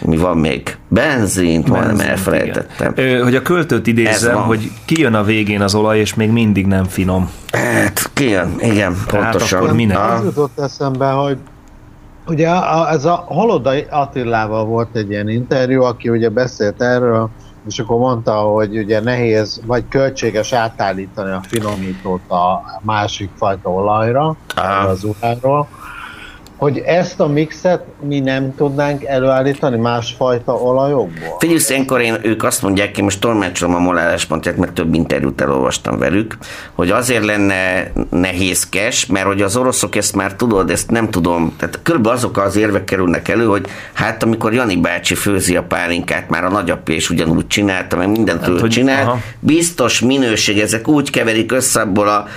mi van még? Benzint, majdnem elfelejtettem. Igen. Hogy a költőt idézem, hogy kijön a végén az olaj, és még mindig nem finom. Hát, kijön, igen, Tehát pontosan. Akkor minek? Az jutott eszembe, hogy ugye a, ez a Holodai Attilával volt egy ilyen interjú, aki ugye beszélt erről, és akkor mondta, hogy ugye nehéz, vagy költséges átállítani a finomítót a másik fajta olajra, az uráról, hogy ezt a mixet mi nem tudnánk előállítani másfajta olajokból? Figyelj, ilyenkor én, ők azt mondják, én most tolmácsolom a moláláspontját, mert több interjút elolvastam velük, hogy azért lenne nehézkes, mert hogy az oroszok ezt már tudod, ezt nem tudom, tehát körülbelül azok az érvek kerülnek elő, hogy hát amikor Jani bácsi főzi a pálinkát, már a nagyapja is ugyanúgy csinálta, meg mindent hát, hogy csinált, aha. biztos minőség, ezek úgy keverik össze, abból a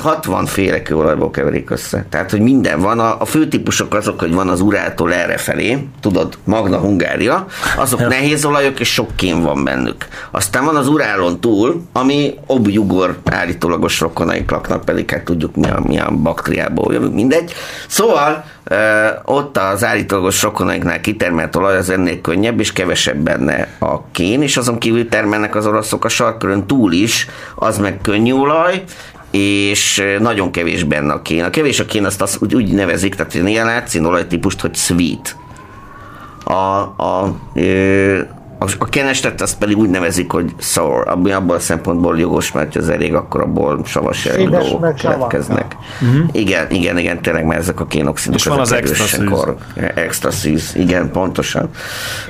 60 féle kőolajból keverik össze. Tehát, hogy minden van, a, a fő típusok azok, hogy van az Urától errefelé, tudod, Magna Hungária, azok nehéz olajok, és sok kén van bennük. Aztán van az Urálon túl, ami objugor állítólagos rokonaik laknak, pedig hát tudjuk milyen, milyen baktriából jövünk, mindegy. Szóval ott az állítólagos rokonaiknál kitermelt olaj az ennél könnyebb, és kevesebb benne a kén, és azon kívül termelnek az oroszok a sarkörön túl is, az meg könnyű olaj, és nagyon kevés benne a kén. A kevés a kén azt, azt úgy, úgy nevezik, tehát ilyen látszín olajtípust, hogy sweet. A, a, a kenestet azt pedig úgy nevezik, hogy sour, ami abban a szempontból jogos, mert az elég akkor abból savas elinduló keletkeznek. Uh-huh. Igen, igen, igen, tényleg, mert ezek a kénoxidok. És van az extra szűz. Extra szűz, igen, pontosan.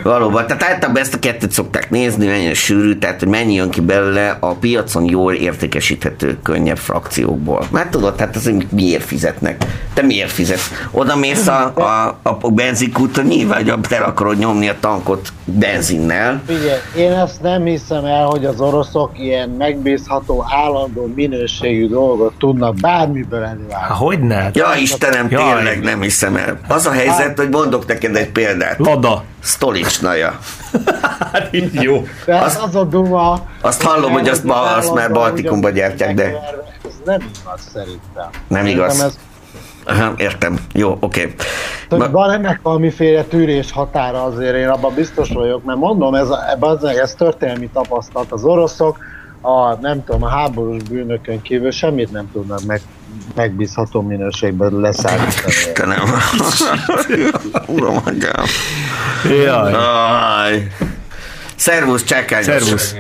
Valóban, tehát általában ezt a kettőt szokták nézni, mennyire sűrű, tehát hogy mennyi jön ki belőle a piacon jól értékesíthető, könnyebb frakciókból. Mert tudod, hát az miért fizetnek? Te miért fizetsz? Oda mész a, a, a benzinkúton, nyilván, hogy te akarod nyomni a tankot benzinnel, el. Figyelj, én ezt nem hiszem el, hogy az oroszok ilyen megbízható, állandó minőségű dolgot tudnak bármiből előállítani. Hogy ne? Ja, Istenem, Jaj. tényleg nem hiszem el. Az a helyzet, hogy mondok neked egy példát. Lada. Stolicsnaja. hát így jó. De az, az a duma. Azt hallom, hogy azt, ma, azt már Baltikumban gyártják, de... Ez nem igaz szerintem. Nem igaz. Ez Aha, értem. Jó, oké. Okay. Ma... Van ennek valamiféle tűrés határa azért, én abban biztos vagyok, mert mondom, ez, ez, ez történelmi tapasztalat. Az oroszok a, nem tudom, a háborús bűnökön kívül semmit nem tudnak meg, megbízható minőségben leszállítani. Istenem. Uram, atyám. Jaj. Szervusz, csákányos. Szervusz.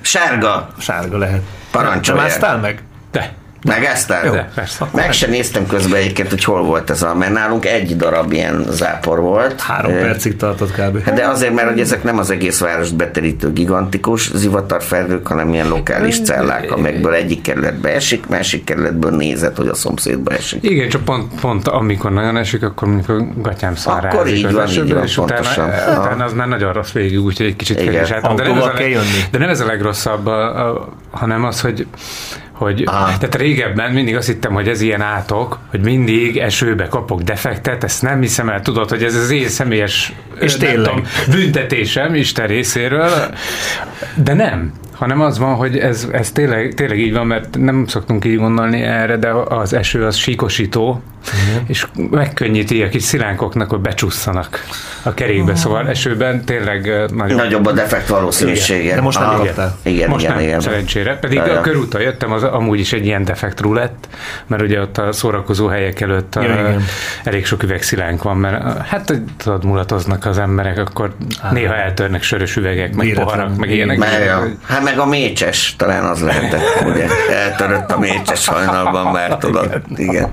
Sárga. Sárga lehet. Parancsolj. Másztál meg? Te. Megezted? Jó, persze. Meg sem néztem közben egyébként, hogy hol volt ez a, mert nálunk egy darab ilyen zápor volt. Három percig tartott kb. De azért, mert hogy ezek nem az egész várost beterítő gigantikus zivatarfelhők, hanem ilyen lokális cellák, amelyekből egyik kerületbe esik, másik kerületből nézett, hogy a szomszédba esik. Igen, csak pont, pont amikor nagyon esik, akkor mondjuk a gatyám szára Akkor így van, így van, és utána, pontosan. utána az már nagyon rossz végig, úgyhogy egy kicsit kell is álltam. De nem, ez a, kell jönni. de nem ez a legrosszabb, a, a, hanem az, hogy hogy, Aha. tehát régebben mindig azt hittem, hogy ez ilyen átok, hogy mindig esőbe kapok defektet, ezt nem hiszem el, tudod, hogy ez az én személyes És tényleg. tudom, büntetésem Isten részéről, de nem hanem az van, hogy ez, ez tényleg, tényleg így van, mert nem szoktunk így gondolni erre, de az eső az síkosító, és megkönnyíti a kis szilánkoknak, hogy becsusszanak a kerékbe, szóval esőben tényleg nagyon... Nagyobb a defekt valószínűsége. De most nem kaptál. Igen, Most igen, nem, igen. szerencsére. Pedig Ja, ja. a körúton jöttem, az amúgy is egy ilyen defekt lett, mert ugye ott a szórakozó helyek előtt Ja, a, igen. elég sok üvegszilánk van, mert hát tudod, mulatoznak az emberek, akkor néha eltörnek sörös üvegek, meg Véletlen. poharak, meg ilyenek. Ja. Hát meg a mécses, talán az lehetett, ugye? Eltörött a mécses hajnalban, mert tudod. Igen.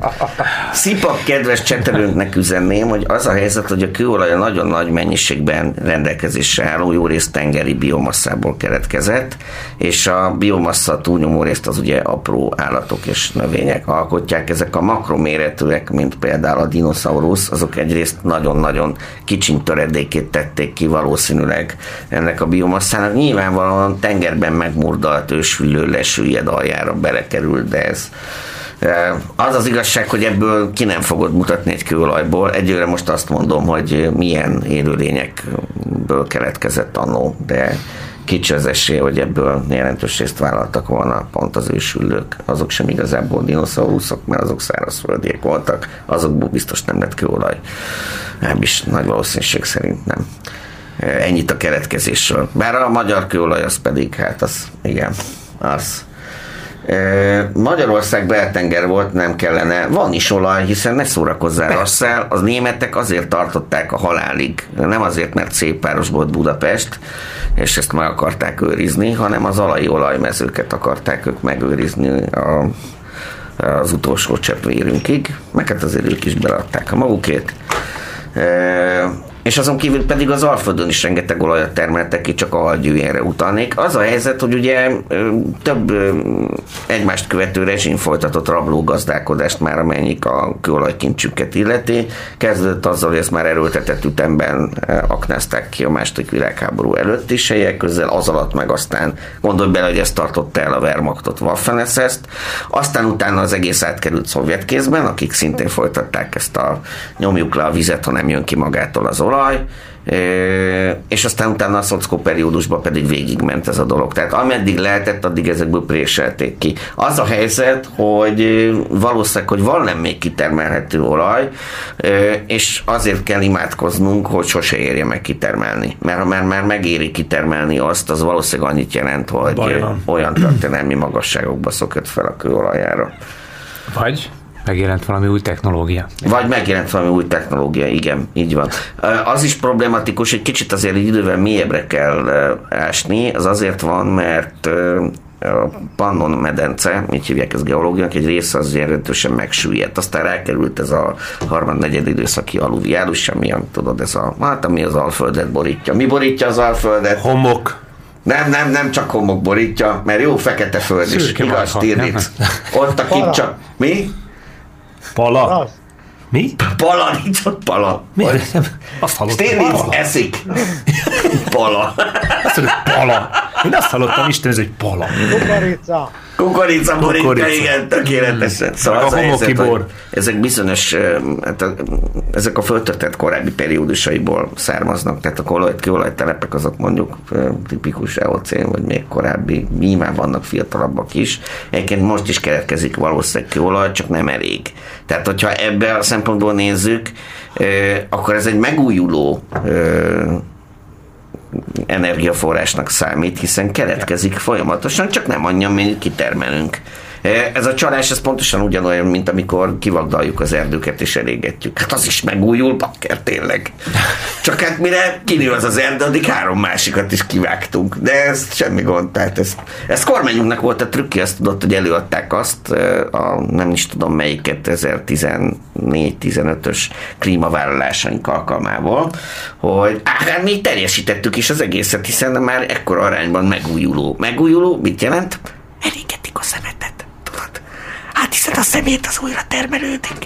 Szipak kedves csetelőnknek üzenném, hogy az a helyzet, hogy a kőolaj a nagyon nagy mennyiségben rendelkezésre álló, jó részt tengeri biomasszából keletkezett, és a biomassa túlnyomó részt az ugye apró állatok és növények alkotják. Ezek a makroméretűek, mint például a dinoszaurusz, azok egyrészt nagyon-nagyon kicsiny töredékét tették ki valószínűleg ennek a biomasszának. Nyilvánvalóan tengerben megmurdalt ősülő lesüllyed aljára belekerült, de ez Eh, az az igazság, hogy ebből ki nem fogod mutatni egy kőolajból. Egyőre most azt mondom, hogy milyen élőlényekből keletkezett annó, de kicsi az esély, hogy ebből jelentős részt vállaltak volna pont az ősülők. Azok sem igazából dinoszauruszok, mert azok szárazföldiek voltak, azokból biztos nem lett kőolaj. Nem is nagy valószínűség szerint nem. Ennyit a keletkezésről. Bár a magyar kőolaj az pedig, hát az, igen, az Magyarország beltenger volt, nem kellene. Van is olaj, hiszen ne szórakozzál Rasszel. Az németek azért tartották a halálig. Nem azért, mert szép páros volt Budapest, és ezt meg akarták őrizni, hanem az alai olajmezőket akarták ők megőrizni a, az utolsó csepp vérünkig. Meg hát azért ők is beadták a magukét. És azon kívül pedig az Alföldön is rengeteg olajat termeltek ki, csak a halgyűjjenre utalnék. Az a helyzet, hogy ugye több egymást követő rezsim folytatott rablógazdálkodást már, amennyik a kőolajkincsüket illeti. Kezdődött azzal, hogy ezt már erőltetett ütemben aknázták ki a második világháború előtt is helyek közel, az alatt meg aztán gondolj bele, hogy ezt tartotta el a Wehrmachtot, waffen aztán utána az egész átkerült szovjet kézben, akik szintén folytatták ezt a nyomjuk le a vizet, ha nem jön ki magától az olaj, Ö, és aztán utána a szockó periódusban pedig végigment ez a dolog. Tehát ameddig lehetett, addig ezekből préselték ki. Az a helyzet, hogy valószínűleg, hogy van nem még kitermelhető olaj, és azért kell imádkoznunk, hogy sose érje meg kitermelni. Mert ha már, már megéri kitermelni azt, az valószínűleg annyit jelent, hogy Baj ö, van. olyan történelmi magasságokba szokott fel a kőolajára. Vagy megjelent valami új technológia. Vagy megjelent valami új technológia, igen, így van. Az is problematikus, hogy kicsit azért egy idővel mélyebbre kell ásni, az azért van, mert a Pannon medence, így hívják ezt geológiának, egy része az jelentősen megsüllyedt. Aztán rákerült ez a harmad-negyed időszaki aluviálus, ami, tudod, ez a, hát ami az Alföldet borítja. Mi borítja az Alföldet? Homok. Nem, nem, nem csak homok borítja, mert jó fekete föld is, Szürke igaz. Tirnitz. Ott a csak... Mi? Pala. Mi? Pala, nincs ott pala. Mi? Nem, Azt hallottam. Pala. eszik. Pala. Azt mondod, pala. Én azt hallottam, Isten, ez egy pala. Kukorica. Kukorica borítja, Kukorica. igen, tökéletesen. Szóval Meg a helyzet, bor. ezek bizonyos, hát a, ezek a föltöltett korábbi periódusaiból származnak, tehát a kolaj, kőolajtelepek azok mondjuk tipikus eocén, vagy még korábbi, nyilván vannak fiatalabbak is. Egyébként most is keletkezik valószínűleg kőolaj, csak nem elég. Tehát, hogyha ebbe a szempontból nézzük, akkor ez egy megújuló energiaforrásnak számít, hiszen keletkezik folyamatosan, csak nem annyi, amennyit kitermelünk. Ez a csalás, ez pontosan ugyanolyan, mint amikor kivagdaljuk az erdőket és elégetjük. Hát az is megújul, bakker tényleg. Csak hát mire kinő az az erdő, addig három másikat is kivágtunk. De ez semmi gond. Tehát ez, ez kormányunknak volt a trükki, azt tudott, hogy előadták azt, a, nem is tudom melyik 2014-15-ös klímavállalásaink alkalmából, hogy hát mi teljesítettük is az egészet, hiszen már ekkor arányban megújuló. Megújuló mit jelent? Elégetik a szemetet, Hát hiszen a szemét az újra termelődik.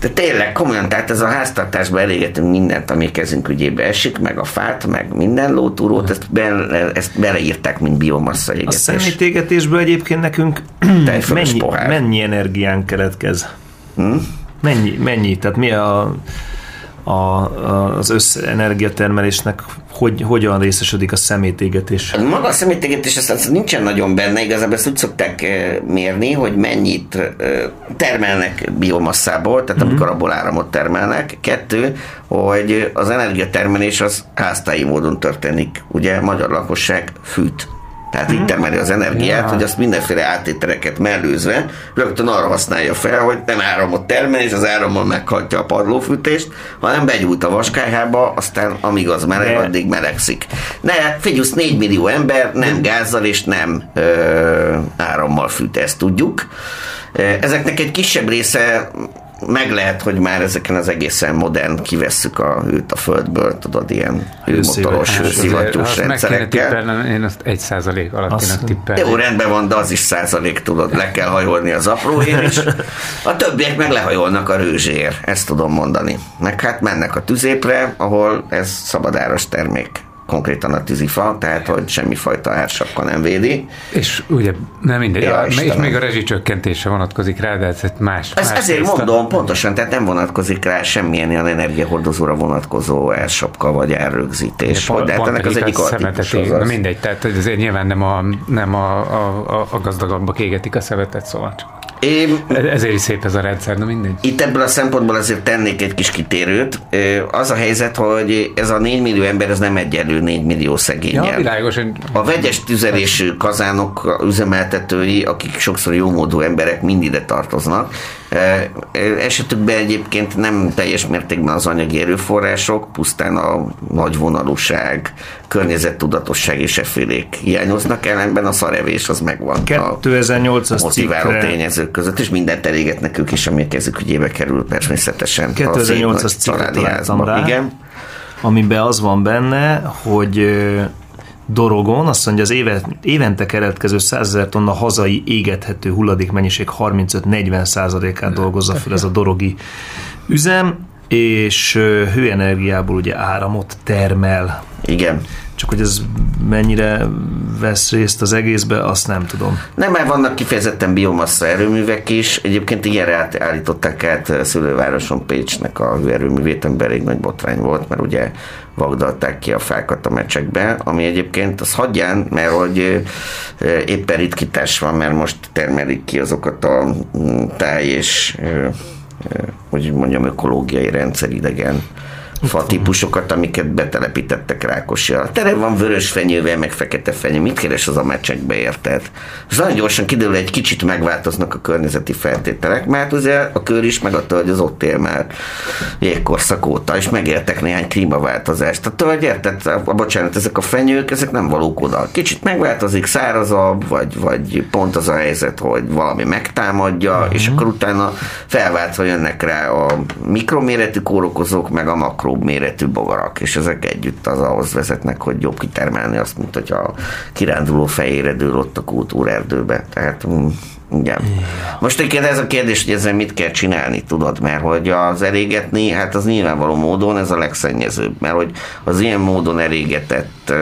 De tényleg, komolyan, tehát ez a háztartásban elégetünk mindent, ami kezünk ügyébe esik, meg a fát, meg minden lótúrót, ezt, be, ezt beleírták, mint biomassa égetés. A szemétégetésből egyébként nekünk mennyi, mennyi energián keletkez? Hm? Mennyi, mennyi? Tehát mi a a, az összenergiatermelésnek hogy, hogyan részesedik a szemétégetés? Maga a szemétégetés azt nincsen nagyon benne, igazából ezt úgy szokták eh, mérni, hogy mennyit eh, termelnek biomasszából, tehát mm-hmm. amikor abból áramot termelnek. Kettő, hogy az energiatermelés az háztályi módon történik. Ugye magyar lakosság fűt tehát így termeli az energiát, ja. hogy azt mindenféle átételeket mellőzve rögtön arra használja fel, hogy nem áramot termel, és az áramon meghatja a padlófűtést, hanem begyújt a vaskályhába, aztán amíg az meleg, De... addig melegszik. Ne, figyelsz, 4 millió ember nem gázzal és nem ö, árammal fűt, ezt tudjuk. Ezeknek egy kisebb része meg lehet, hogy már ezeken az egészen modern kivesszük a hőt a földből, tudod, ilyen hőmotoros, hőszivattyús rendszerekkel. én azt egy százalék alatt tippelni. Jó, rendben van, de az is százalék, tudod, le kell hajolni az apróért, és a többiek meg lehajolnak a rőzsér, ezt tudom mondani. Meg hát mennek a tüzépre, ahol ez szabadáros termék konkrétan a tűzifa, tehát hogy semmifajta ársapka nem védi. És ugye nem mindegy, ja, és még a rezsicsökkentése vonatkozik rá, de ez más. Ez, más ezért mondom, pontosan, tehát nem vonatkozik rá semmilyen ilyen energiahordozóra vonatkozó ársapka vagy árrögzítés. Pont, de hát ennek az egyik a Na mindegy, tehát hogy azért nyilván nem a, nem a, a, a gazdagabbak égetik a szemetet, szóval csak. Én, Ezért is szép ez a rendszer, na mindegy. Itt ebből a szempontból azért tennék egy kis kitérőt. Az a helyzet, hogy ez a 4 millió ember, ez nem egyenlő 4 millió szegényen. Ja, világos. A vegyes tüzelésű kazánok üzemeltetői, akik sokszor jómódú emberek, mind ide tartoznak. Esetükben egyébként nem teljes mértékben az anyagi erőforrások, pusztán a nagyvonalúság, környezettudatosság és effélék hiányoznak, ellenben a szarevés az megvan. 2008-as motiváló cikkre... tényezők között, és mindent elégetnek ők is, ami a kezük ügyébe kerül természetesen. 2008-as cikket rá, Igen. amiben az van benne, hogy Dorogon azt mondja, az éve, évente keletkező 100 ezer tonna hazai égethető hulladék mennyiség 35-40 százalékát dolgozza fel ez a dorogi üzem, és hőenergiából ugye áramot termel. Igen. Csak hogy ez mennyire vesz részt az egészbe, azt nem tudom. Nem, mert vannak kifejezetten biomassa erőművek is. Egyébként ilyenre állították át szülővároson Pécsnek a hőerőművét, amiben elég nagy botrány volt, mert ugye vagdalták ki a fákat a mecsekbe, ami egyébként az hagyján, mert hogy éppen ritkítás van, mert most termelik ki azokat a mm, táj és hogy mondjam, ökológiai rendszer idegen fa típusokat, amiket betelepítettek Rákosja. Tere van vörös fenyővel, meg fekete fenyő. Mit keres az a mecsekbe, érted? Nagyon gyorsan kiderül, egy kicsit megváltoznak a környezeti feltételek, mert ugye a kör is meg a tölgy az ott él már jégkorszak óta, és megértek néhány klímaváltozást. A tölgy, érted? A, bocsánat, ezek a fenyők, ezek nem valók oda. Kicsit megváltozik, szárazabb, vagy, vagy pont az a helyzet, hogy valami megtámadja, uh-huh. és akkor utána felváltva jönnek rá a mikroméretű kórokozók, meg a makro apróbb méretű bogarak, és ezek együtt az ahhoz vezetnek, hogy jobb kitermelni azt, mint hogyha a kiránduló fejére dől ott a kultúrerdőbe. Tehát mm, igen. Most egyébként ez a kérdés, hogy ezzel mit kell csinálni, tudod, mert hogy az elégetni, hát az nyilvánvaló módon ez a legszennyezőbb, mert hogy az ilyen módon elégetett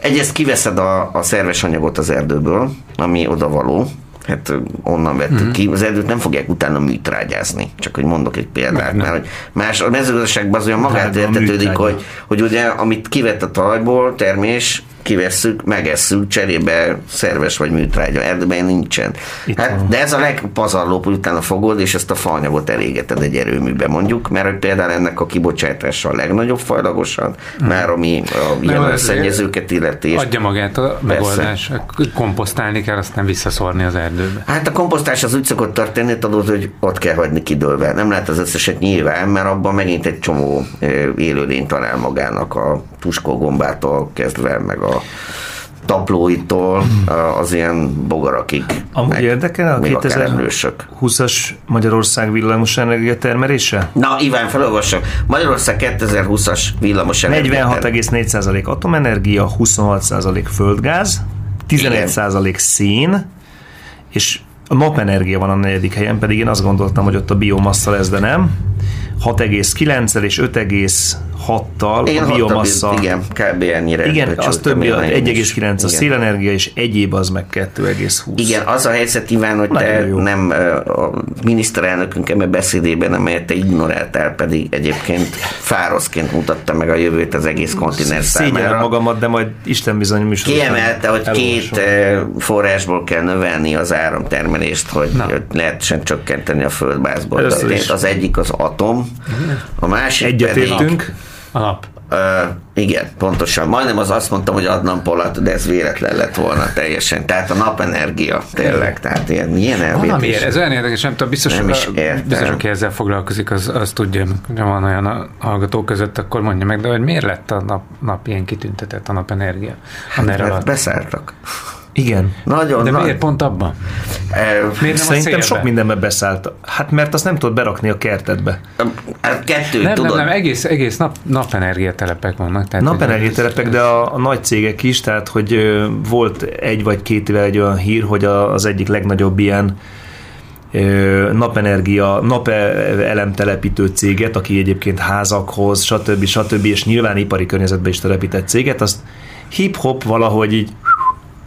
egyrészt kiveszed a, a szerves anyagot az erdőből, ami odavaló, hát onnan vettük mm-hmm. ki. Az erdőt nem fogják utána műtrágyázni. Csak hogy mondok egy példát, mert hogy más a mezőgazdaságban az olyan magát értetődik, hogy, hogy ugye amit kivett a talajból termés, kivesszük, megesszük, cserébe szerves vagy műtrágya erdőben nincsen. hát, de ez a legpazarlóbb, hogy utána fogod, és ezt a faanyagot elégeted egy erőműbe mondjuk, mert hogy például ennek a kibocsátása a legnagyobb fajlagosan, hmm. már ami a ilyen szennyezőket illeti. Adja magát a megoldás. Komposztálni kell, aztán visszaszórni az erdőbe. Hát a komposztás az úgy szokott történni, tudod, hogy ott kell hagyni kidőlve. Nem lehet az összeset nyilván, mert abban megint egy csomó élőlény talál magának a puskógombától kezdve, meg a taplóitól az ilyen bogarakig. Amúgy érdekel a 2020-as Magyarország villamos termelése? Na, Iván, felolvassak. Magyarország 2020-as villamos 46,4% atomenergia, 26% földgáz, 11% szén, és a napenergia van a negyedik helyen, pedig én azt gondoltam, hogy ott a biomassa lesz, de nem. 6,9-el és 5,6-tal Én a biomassa. Igen, kb. ennyire. Igen, az több, 1,9 a szélenergia, és egyéb az meg 2,20. Igen, az a helyzet, Iván, hogy Nagyon te jó. nem a miniszterelnökünk eme beszédében, amelyet te ignoráltál, pedig egyébként fároszként mutatta meg a jövőt az egész kontinens számára. magamat, de majd Isten bizony műsor. Kiemelte, hogy két forrásból kell növelni az áramtermelést, hogy Na. lehessen csökkenteni a földbázból. Az egyik az atom, a másik Egyetértünk. A nap. Igen, pontosan. Majdnem az azt mondtam, hogy adnám polat, de ez véletlen lett volna teljesen. Tehát a napenergia, tényleg. Tehát ilyen, ilyen elvétés. ez olyan érdekes, nem tudom, biztos, nem is biztos, aki ezzel foglalkozik, az, az tudja, hogy van olyan a hallgatók között, akkor mondja meg, de hogy miért lett a nap, nap ilyen kitüntetett, a napenergia? Hát, beszálltak. Igen. Nagyon De nagy... miért pont abban? miért nem Szerintem sok mindenbe beszállt. Hát mert azt nem tudod berakni a kertedbe. Hát kettő, nem, tudod. Nem, nem, egész, egész nap, napenergiatelepek vannak. Tehát napenergiatelepek, de a, a nagy cégek is, tehát hogy volt egy vagy két éve egy olyan hír, hogy az egyik legnagyobb ilyen napenergia, napelemtelepítő céget, aki egyébként házakhoz, stb. stb. és nyilván ipari környezetben is telepített céget, azt hip-hop valahogy így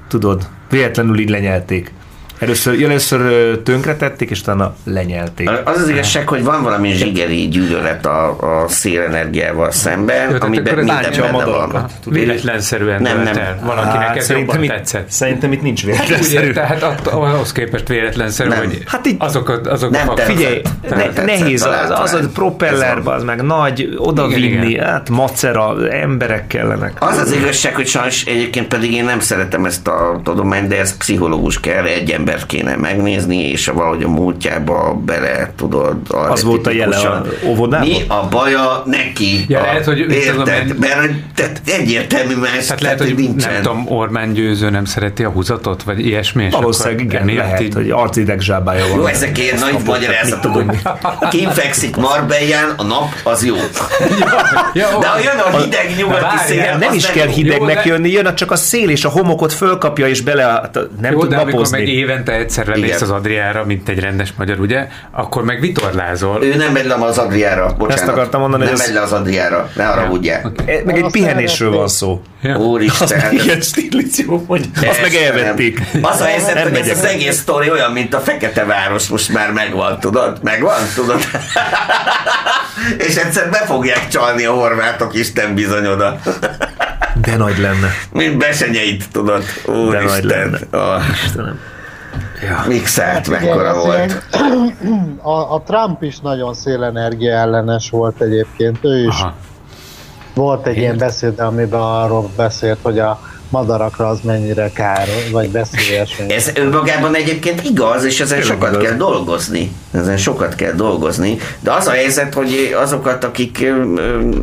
tudod, véletlenül így lenyelték. Először, először tönkretették, és utána lenyelték. Az az igazság, hogy van valami zsigeri gyűlölet a, a szélenergiával szemben, Jó, amiben minden benne van. Véletlenszerűen nem, nem. El. Valakinek hát, ez jobban itt, tetszett. Szerintem itt nincs véletlenszerű. tehát ahhoz képest véletlenszerű, nem. hogy hát itt, azok, a, azok nem a Figyelj, ne, nehéz az, az a propeller, az meg nagy, odavinni, hát macera, emberek kellenek. Az az igazság, hogy sajnos egyébként pedig én nem szeretem ezt a tudományt, de ez pszichológus kell, egy embert kéne megnézni, és valahogy a múltjába bele tudod. Az volt a jele a óvodában? Mi a baja neki? Ja, a, lehet, hogy érted, mert tehát egyértelmű más, hát lehet, hogy nincsen. nem tudom, Orbán Győző nem szereti a húzatot, vagy ilyesmi. Valószínűleg igen, lehet, így... hogy arcideg zsábája van. Jó, ezek ilyen nagy magyarázatok. Kim fekszik Marbellán, a nap az jó. De ha jön a hideg nyugati szél, nem is kell hidegnek jönni, jön csak a szél és a homokot fölkapja, és bele nem tud napozni évente egyszer lemész az Adriára, mint egy rendes magyar, ugye? Akkor meg vitorlázol. Ő nem megy le az Adriára, bocsánat. Ezt akartam mondani, nem megy le az Adriára, ne arra ugye. Okay. Meg egy pihenésről van szó. Ja. Úristen. Az ilyen stílició, hogy azt meg elvették. Az a helyzet, hogy ez az egész sztori olyan, mint a Fekete Város most már megvan, tudod? Megvan, tudod? És egyszer be fogják csalni a horvátok, Isten bizony oda. De nagy lenne. Mint besenyeit, tudod. Úristen. De nagy lenne. Oh. Istenem. Ja. Mixelt, hát mekkora igen, volt. Ilyen, a, a Trump is nagyon szélenergia ellenes volt egyébként, ő is. Aha. Volt egy Én... ilyen beszéd, amiben arról beszélt, hogy a madarakra az mennyire kár, vagy veszélyes. Ez önmagában egyébként igaz, és ezen Én sokat igaz. kell dolgozni. Ezen sokat kell dolgozni, de az a helyzet, hogy azokat, akik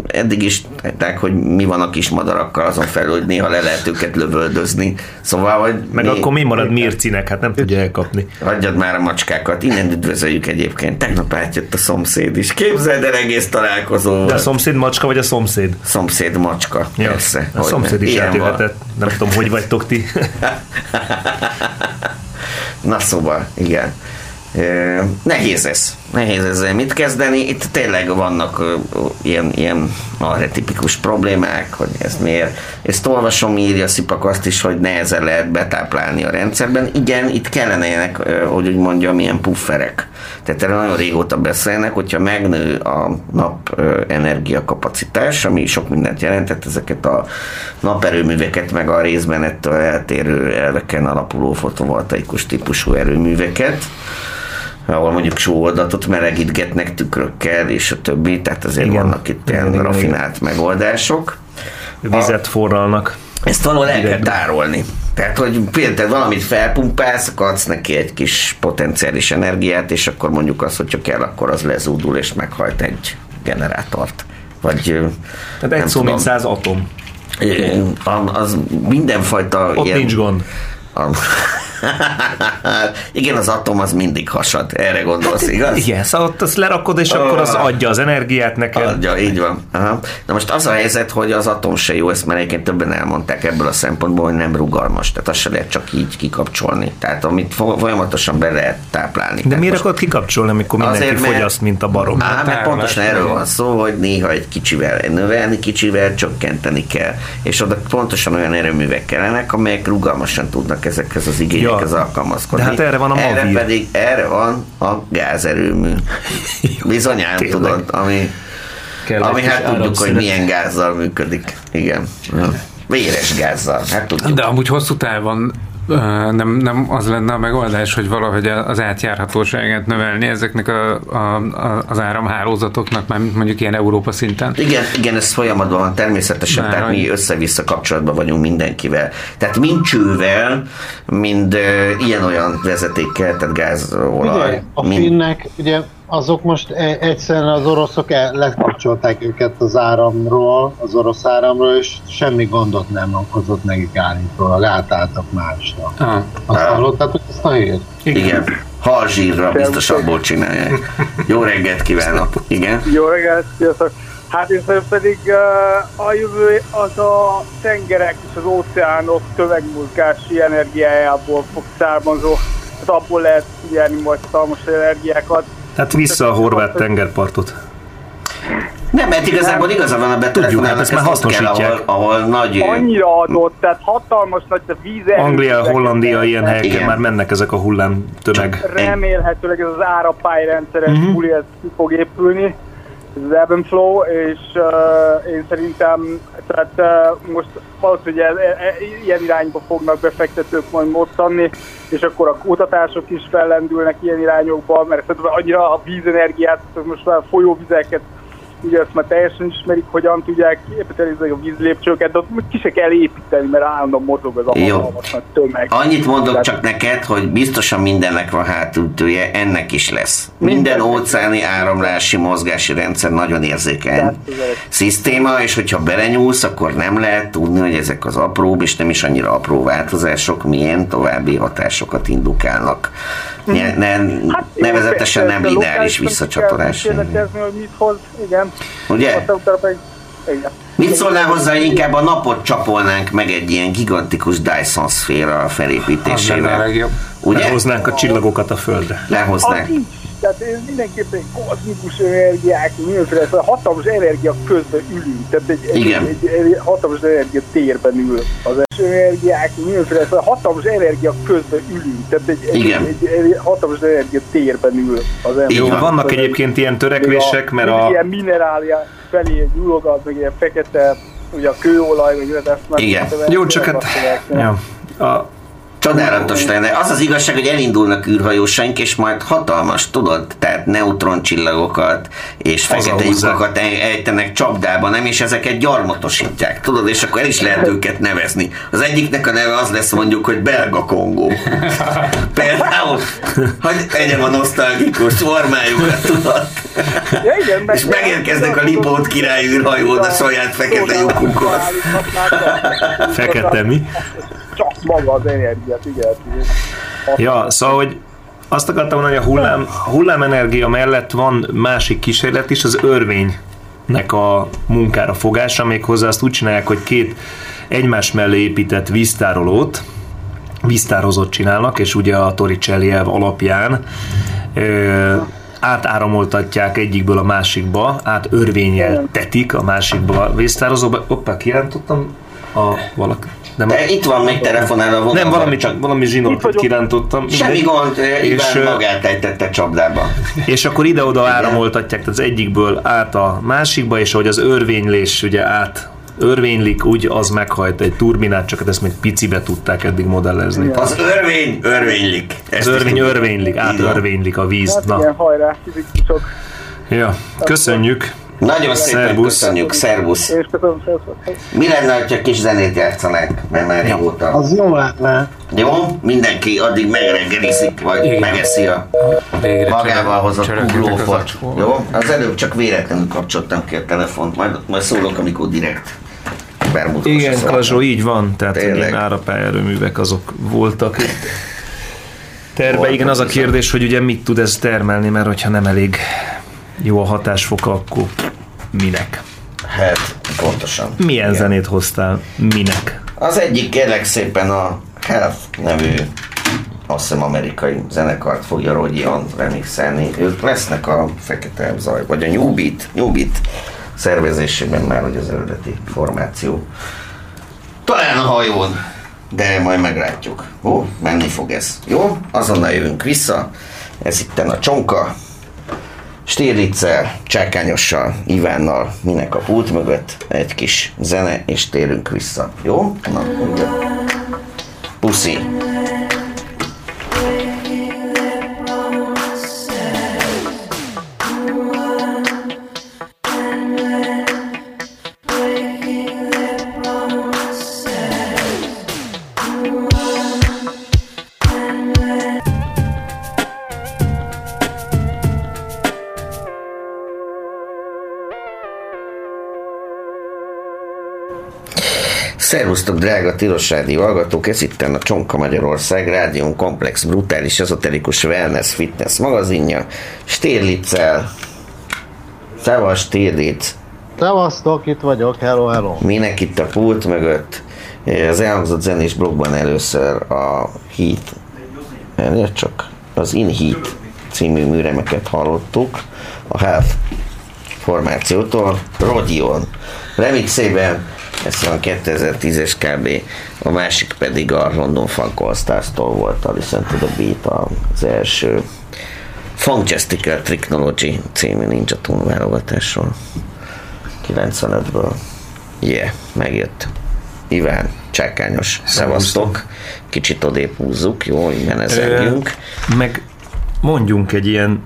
eddig is tettek, hogy mi van a kis madarakkal, azon felül, hogy néha le lehet őket lövöldözni. Szóval, hogy Meg mi, akkor mi marad Mircinek? Hát nem tudja elkapni. Hagyjad már a macskákat. Innen üdvözöljük egyébként. Tegnap átjött a szomszéd is. Képzeld el egész találkozó. De a szomszéd macska, vagy a szomszéd? Szomszéd macska. Ja. Persze. A szomszéd is eljöhetett. Nem tudom, hogy vagytok ti. Na szóval, igen. Nehéz ez. Nehéz ezzel mit kezdeni. Itt tényleg vannak uh, ilyen, ilyen arretipikus problémák, hogy ez miért. Ezt olvasom, írja Szipak azt is, hogy nehezen lehet betáplálni a rendszerben. Igen, itt kellene ilyenek, uh, hogy úgy mondjam, ilyen pufferek. Tehát erről nagyon régóta beszélnek, hogyha megnő a nap uh, energiakapacitás, ami sok mindent jelentett, ezeket a naperőműveket, meg a részben ettől eltérő elveken alapuló fotovoltaikus típusú erőműveket, ahol mondjuk sóoldatot melegítgetnek tükrökkel, és a többi, tehát azért igen. vannak itt ilyen igen, rafinált igen. megoldások. Vizet forralnak. Ezt valahol el kell tárolni. Tehát, hogy például valamit felpumpálsz, adsz neki egy kis potenciális energiát, és akkor mondjuk azt, hogyha kell, akkor az lezúdul, és meghajt egy generátort. Vagy, Tehát egy szó, mint száz atom. Az mindenfajta... Ott ilyen, nincs gond. A, igen, az atom az mindig hasad, erre gondolsz, hát, igaz? Igen, szóval ott azt lerakod, és akkor az ah. adja az energiát neked. Adja, így van. Aha. Na most az a helyzet, hogy az atom se jó, ezt már egyébként többen elmondták ebből a szempontból, hogy nem rugalmas, tehát azt se lehet csak így kikapcsolni. Tehát amit folyamatosan be lehet táplálni. De miért akarod kikapcsolni, amikor mindenki Azért, mert, fogyaszt, mint a barom? Á, mert pontosan erről van szó, hogy néha egy kicsivel növelni, kicsivel csökkenteni kell. És oda pontosan olyan erőművek kellenek, amelyek rugalmasan tudnak ezekhez az igényekhez ja. alkalmazkodni. De hát erre van a Erre pedig, erre van a gázerőmű. Bizonyán tudod, ami, ami hát tudjuk, hogy milyen gázzal működik. Igen. Véres gázzal, hát tudjuk. De amúgy hosszú távon nem, nem az lenne a megoldás, hogy valahogy az átjárhatóságát növelni ezeknek a, a, a, az áramhálózatoknak, már mondjuk ilyen Európa szinten? Igen, igen, ez folyamatban van természetesen, Már tehát mi össze-vissza kapcsolatban vagyunk mindenkivel. Tehát mind csővel, mind uh, ilyen-olyan vezetékkel, tehát gázolaj. Ugye, a mind... finnek, ugye azok most e, egyszerűen az oroszok lekapcsolták őket az áramról, az orosz áramról, és semmi gondot nem okozott nekik állítólag, átálltak másra. Ah. Azt hallottátok ezt a hírt? Igen. Igen. Halzsírra biztos abból csinálják. Jó reggelt kívánok! Igen? Jó reggelt, sziasztok! Hát és pedig uh, a jövő az a tengerek és az óceánok tömegmozgási energiájából fog származó. Hát abból lehet figyelni majd szalmas energiákat tehát vissza a horvát tengerpartot. Nem, mert igazából igaza van a Tudjuk, hát ezt már hasznosítják. Kell, ahol, ahol nagy... Annyira adott, tehát hatalmas nagy a víz. Anglia, Hollandia, ilyen helyeken már mennek ezek a hullám tömeg. Remélhetőleg ez az árapályrendszeres uh-huh. buli, ez ki fog épülni az Ebb Flow, és uh, én szerintem tehát uh, most valószínűleg e, e, ilyen irányba fognak befektetők majd moccanni, és akkor a kutatások is fellendülnek ilyen irányokba, mert annyira a vízenergiát, most már folyóvizeket ugye ezt már teljesen ismerik, hogyan tudják építeni a vízlépcsőket, de ott ki se kell építeni, mert állandóan mozog az a hatalmas tömeg. Annyit mondok Tehát... csak neked, hogy biztosan mindennek van hátultője, ennek is lesz. Minden, Minden óceáni áramlási mozgási rendszer nagyon érzékeny szisztéma, és hogyha belenyúlsz, akkor nem lehet tudni, hogy ezek az apróbb és nem is annyira apró változások milyen további hatásokat indukálnak. Ne, ne, hát, nevezetesen nem lineáris visszacsatolás. hogy mit hoz, igen. Ugye? igen. Mit szólnál hozzá, hogy inkább a napot csapolnánk meg egy ilyen gigantikus Dyson szféra felépítésével? Ugye? Lehoznánk a csillagokat a Földre. Lehoznánk. Tehát ez mindenképpen egy kozmikus energiák, mindenféle szóval hatalmas energia közben ülünk. Tehát egy, egy, egy, egy hatalmas energia térben ül az energiák, mindenféle szóval hatalmas energia közben ülünk. Tehát egy, egy, egy, egy hatalmas energia térben ül az ember. Jó, vannak szóval egyébként ilyen törekvések, mert a... Ilyen minerália felé nyúlogat, meg ilyen fekete, ugye a kőolaj, vagy ezt már... Igen. Jó, csak hát... Ja. A, Csodálatos lenne. Az az igazság, hogy elindulnak űrhajósaink, és majd hatalmas, tudod, tehát neutroncsillagokat és fekete lyukakat ejtenek csapdába, nem? És ezeket gyarmatosítják, tudod, és akkor el is lehet őket nevezni. Az egyiknek a neve az lesz mondjuk, hogy belga Kongó. Például, hogy egyem a nosztalgikus formájukat, tudod. Ja, igen, és megérkeznek a Lipót király űrhajód a saját fekete lyukunkon. Fekete mi? Maga az energiát, igen. Ja, szóval, hogy azt akartam mondani, hogy a hullám, hullámenergia mellett van másik kísérlet is, az örvénynek a munkára fogása, méghozzá azt úgy csinálják, hogy két egymás mellé épített víztárolót, víztározott csinálnak, és ugye a Torricelli elv alapján ö, átáramoltatják egyikből a másikba, átörvényel tetik a másikba a vésztározóba. Hoppá, kirántottam a valaki. Nem, De itt van még telefonálva vonalban. Nem, valami, csak valami zsinoltot kirántottam. Semmi gond, és magát ejtette csapdába. És akkor ide-oda áramoltatják, tehát az egyikből át a másikba, és ahogy az örvénylés ugye át örvénylik, úgy az meghajt egy turbinát, csak ezt még picibe tudták eddig modellezni. Igen. Az örvény örvénylik. Ezt az örvény örvénylik, átörvénylik a víz. Hát, Na. Igen, hajrá, Ja, köszönjük. Nagyon szépen szervusz. köszönjük, szervusz. És köszönöm, Mi lenne, ha kis zenét játszanak, mert már régóta. Az jó lenne. Jó? Mindenki addig megreggelizik, vagy Igen. megeszi a Végre magával hozott kuglófot. Jó? Az előbb csak véletlenül kapcsoltam ki a telefont, majd, majd szólok, amikor direkt Igen, Kazsó, így van. Tehát Tényleg. ilyen árapályerőművek azok voltak. Terve, igen, az a kérdés, hogy ugye mit tud ez termelni, mert hogyha nem elég jó a hatásfoka, akkor minek? Hát, pontosan. Milyen Igen. zenét hoztál? Minek? Az egyik kérlek szépen a Health nevű azt hiszem amerikai zenekart fogja Rodion remixelni. Ők lesznek a Fekete Zaj, vagy a New Beat, New Beat szervezésében már, hogy az eredeti formáció. Talán a hajón, de majd meglátjuk. Ó, menni fog ez. Jó? Azonnal jövünk vissza. Ez itt a csonka. Stirlitzel, Csákányossal, Ivánnal, minek a pult mögött, egy kis zene, és térünk vissza. Jó? Na, ugye. Puszi. Szervusztok, drága Tilos Rádió hallgatók, ez itt a Csonka Magyarország, Rádión Komplex, brutális, ezoterikus wellness, fitness magazinja, Stérlicel. Szevasz, Stérlic. Szevasztok, itt vagyok, hello, hello. Minek itt a pult mögött? Az elhangzott zenés blogban először a Heat, csak az In Heat című műremeket hallottuk, a Health formációtól, Rodion remixében ez van 2010-es kb. A másik pedig a London Funk All Stars-tól volt a Listen to the Beat az első Funkjastical Technology című Ninja Tune válogatásról 95-ből. Yeah, megjött. Iván, csákányos, szevasztok. Kicsit odébb húzzuk, jó, innen ezegjünk. Meg mondjunk egy ilyen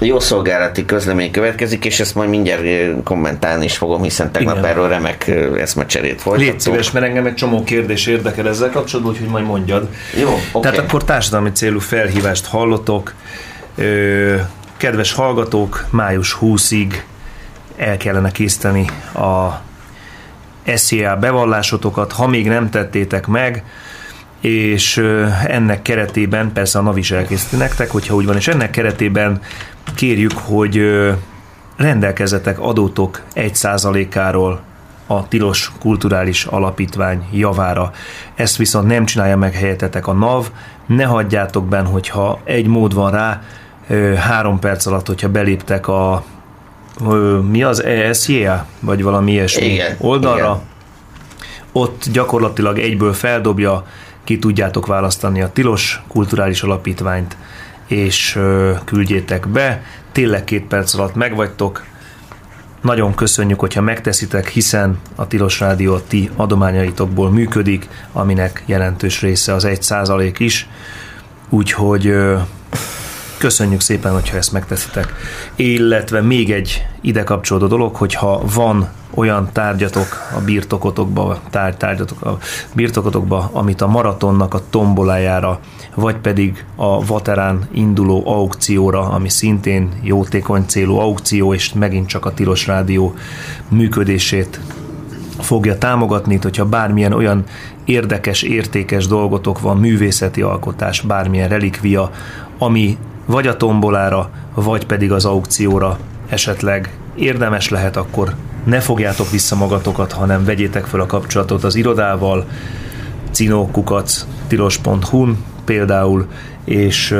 jó szolgálati közlemény következik, és ezt majd mindjárt kommentálni is fogom, hiszen tegnap Igen. erről remek eszmecserét folytattunk. Légy szíves, mert engem egy csomó kérdés érdekel ezzel kapcsolatban, úgyhogy majd mondjad. Jó, okay. Tehát akkor társadalmi célú felhívást hallotok. Kedves hallgatók, május 20-ig el kellene készíteni a SZIA bevallásotokat, ha még nem tettétek meg, és ennek keretében, persze a NAV is elkészíti nektek, hogyha úgy van, és ennek keretében kérjük, hogy rendelkezetek adótok 1%-áról a tilos kulturális alapítvány javára. Ezt viszont nem csinálja meg helyetetek a NAV, ne hagyjátok benne, hogyha egy mód van rá, három perc alatt, hogyha beléptek a mi az ESJ, vagy valami ilyesmi igen, oldalra, igen. ott gyakorlatilag egyből feldobja, ki tudjátok választani a tilos kulturális alapítványt, és küldjétek be. Tényleg két perc alatt megvagytok. Nagyon köszönjük, hogyha megteszitek, hiszen a Tilos Rádió a ti adományaitokból működik, aminek jelentős része az egy százalék is. Úgyhogy köszönjük szépen, hogyha ezt megteszitek. Illetve még egy ide kapcsolódó dolog, hogyha van olyan tárgyatok a birtokotokba, tárgy, tárgyatok a birtokotokba, amit a maratonnak a tombolájára, vagy pedig a Vaterán induló aukcióra, ami szintén jótékony célú aukció, és megint csak a Tilos Rádió működését fogja támogatni, hogyha bármilyen olyan érdekes, értékes dolgotok van, művészeti alkotás, bármilyen relikvia, ami vagy a tombolára, vagy pedig az aukcióra esetleg érdemes lehet, akkor ne fogjátok vissza magatokat, hanem vegyétek fel a kapcsolatot az irodával, cinókukac, tilos.hu-n például, és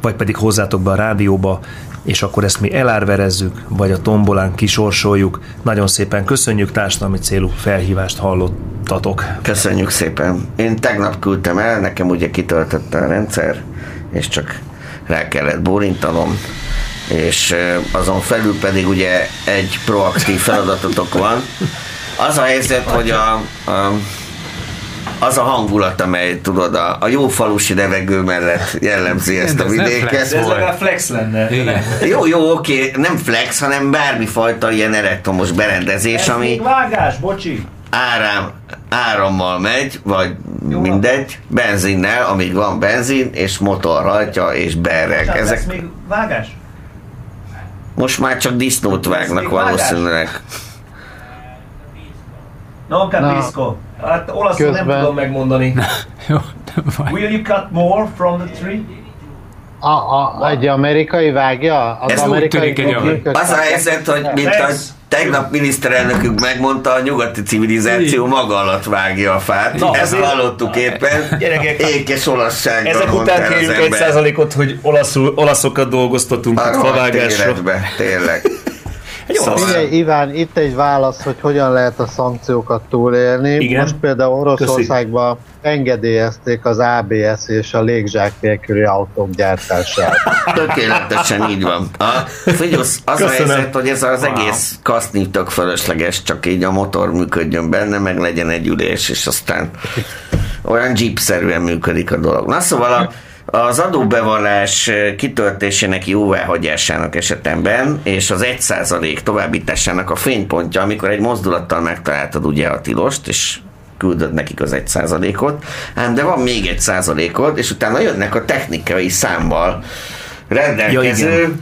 vagy pedig hozzátok be a rádióba, és akkor ezt mi elárverezzük, vagy a tombolán kisorsoljuk. Nagyon szépen köszönjük, társadalmi célú felhívást hallottatok. Köszönjük szépen. Én tegnap küldtem el, nekem ugye kitöltötte a rendszer, és csak rá kellett bólintanom, és azon felül pedig ugye egy proaktív feladatotok van. Az a helyzet, hogy a, a az a hangulat, amely tudod, a, a jó falusi levegő mellett jellemzi ezt a vidéket. Ez, ez legalább flex lenne. Igen. Jó, jó, oké, nem flex, hanem bármifajta ilyen elektromos berendezés, ez ami... vágás, bocsi. Áram, árammal megy, vagy jó, mindegy, benzinnel, amíg van benzin, és motor rajta, és bereg. Csak Ezek... még vágás? Most már csak disznót vágnak valószínűleg. Non capisco. Hát olaszul Közben... nem tudom megmondani. Jó, Will you cut more from the tree? A, a, egy amerikai vágja? Az Ez amerikai úgy tűnik, Az a helyzet, hogy mint a tegnap miniszterelnökünk megmondta, a nyugati civilizáció maga alatt vágja a fát. Na, Ezt hallottuk éppen. Gyerekek, ékes olaszsággal Ezek után kérjük egy százalékot, hogy olaszul, olaszokat dolgoztatunk a favágásra. Tényleg. Figyelj, Iván, itt egy válasz, hogy hogyan lehet a szankciókat túlélni. Igen? Most például Oroszországban Köszi. engedélyezték az ABS és a légzsák nélküli autók gyártását. Tökéletesen így van. A, figyelj, az Köszönöm. a helyzet, hogy ez az egész kaszni tök fölösleges, csak így a motor működjön benne, meg legyen egy ülés, és aztán olyan jeep-szerűen működik a dolog. Na szóval a az adóbevallás kitöltésének jóváhagyásának esetemben, és az 1% továbbításának a fénypontja, amikor egy mozdulattal megtaláltad ugye a tilost, és küldöd nekik az egy százalékot, ám de van még egy százalékod, és utána jönnek a technikai számmal rendelkező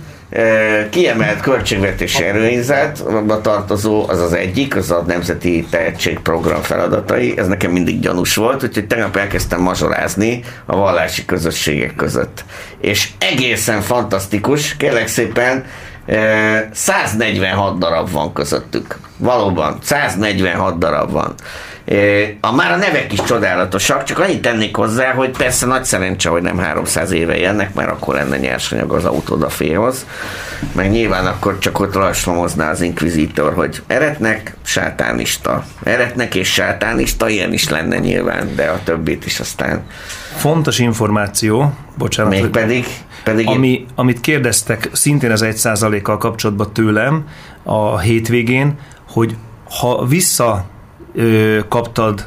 Kiemelt költségvetési erőnyzet, tartozó az az egyik, az a Nemzeti Tehetségprogram feladatai. Ez nekem mindig gyanús volt, úgyhogy tegnap elkezdtem mazsolázni a vallási közösségek között. És egészen fantasztikus, kérlek szépen, 146 darab van közöttük. Valóban, 146 darab van. A, már a nevek is csodálatosak, csak annyit tennék hozzá, hogy persze nagy szerencse, hogy nem 300 éve jönnek, mert akkor lenne nyersanyag az autódaféhoz. Meg nyilván akkor csak ott lassamozná az inkvizítor, hogy eretnek, sátánista. Eretnek és sátánista, ilyen is lenne nyilván, de a többit is aztán. Fontos információ, bocsánat. Még pedig, pedig ami, én... amit kérdeztek szintén az egy kal kapcsolatban tőlem a hétvégén, hogy ha vissza ö, kaptad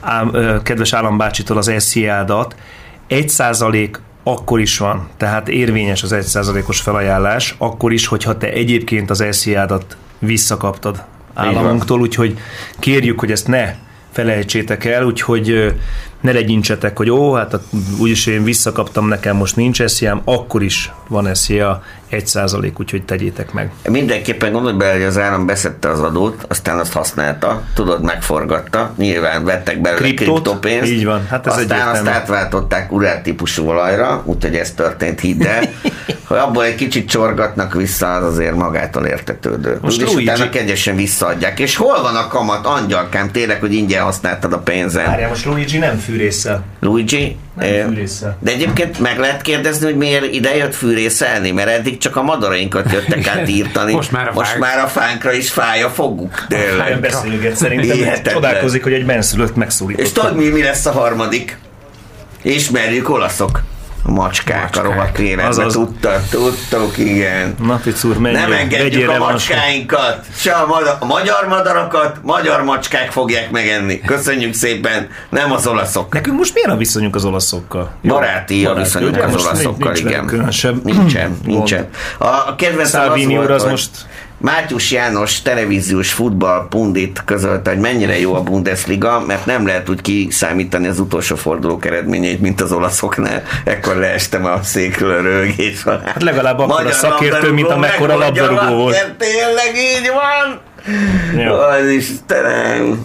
ám, ö, kedves állambácsitól az SZIA-dat, egy százalék akkor is van, tehát érvényes az egy százalékos felajánlás, akkor is, hogyha te egyébként az SZIA-dat visszakaptad államunktól, úgyhogy kérjük, hogy ezt ne felejtsétek el, úgyhogy ne legyintsetek, hogy ó, hát úgyis én visszakaptam, nekem most nincs esziám, akkor is van eszia, egy százalék, úgyhogy tegyétek meg. Mindenképpen gondolj bele, hogy az állam beszedte az adót, aztán azt használta, tudod, megforgatta, nyilván vettek belőle kriptopénzt, így van, hát ez aztán azt átváltották urát típusú olajra, úgyhogy ez történt, hidd el, hogy abból egy kicsit csorgatnak vissza, az azért magától értetődő. Most és Luigi... utána kegyesen visszaadják. És hol van a kamat, angyalkám, tényleg, hogy ingyen használtad a pénzem? Várjál, most Luigi nem fűrészsel. Luigi? Nem. De egyébként meg lehet kérdezni, hogy miért ide jött fűrészelni, mert eddig csak a madarainkat jöttek át írtani. Most már a, Most már a fánkra is fáj a foguk. Tényleg. beszélget szerintem. Hihetetlen. Csodálkozik, hogy egy benszülött megszólított. És tudod mi, mi lesz a harmadik? Ismerjük olaszok. A macskák, macskák. a rohadt életbe. Tudtak, tudtok, igen. Na, úr, menj Nem engedjük a macskáinkat, se a, madar, a magyar madarakat, magyar macskák fogják megenni. Köszönjük szépen, nem az olaszok. Nekünk most milyen a viszonyunk az olaszokkal? Baráti a viszonyunk az olaszokkal, nincs igen. Nincsen, nincsen. A, kedvenc az, volt, az most Mátyus János televíziós futball pundit közölte, hogy mennyire jó a Bundesliga, mert nem lehet úgy kiszámítani az utolsó fordulók eredményeit, mint az olaszoknál. Ekkor leestem a székről rögés alá. Hát legalább akkor a szakértő, mint amekkora labdarúgó volt. Tényleg így van! Jó. Az Istenem!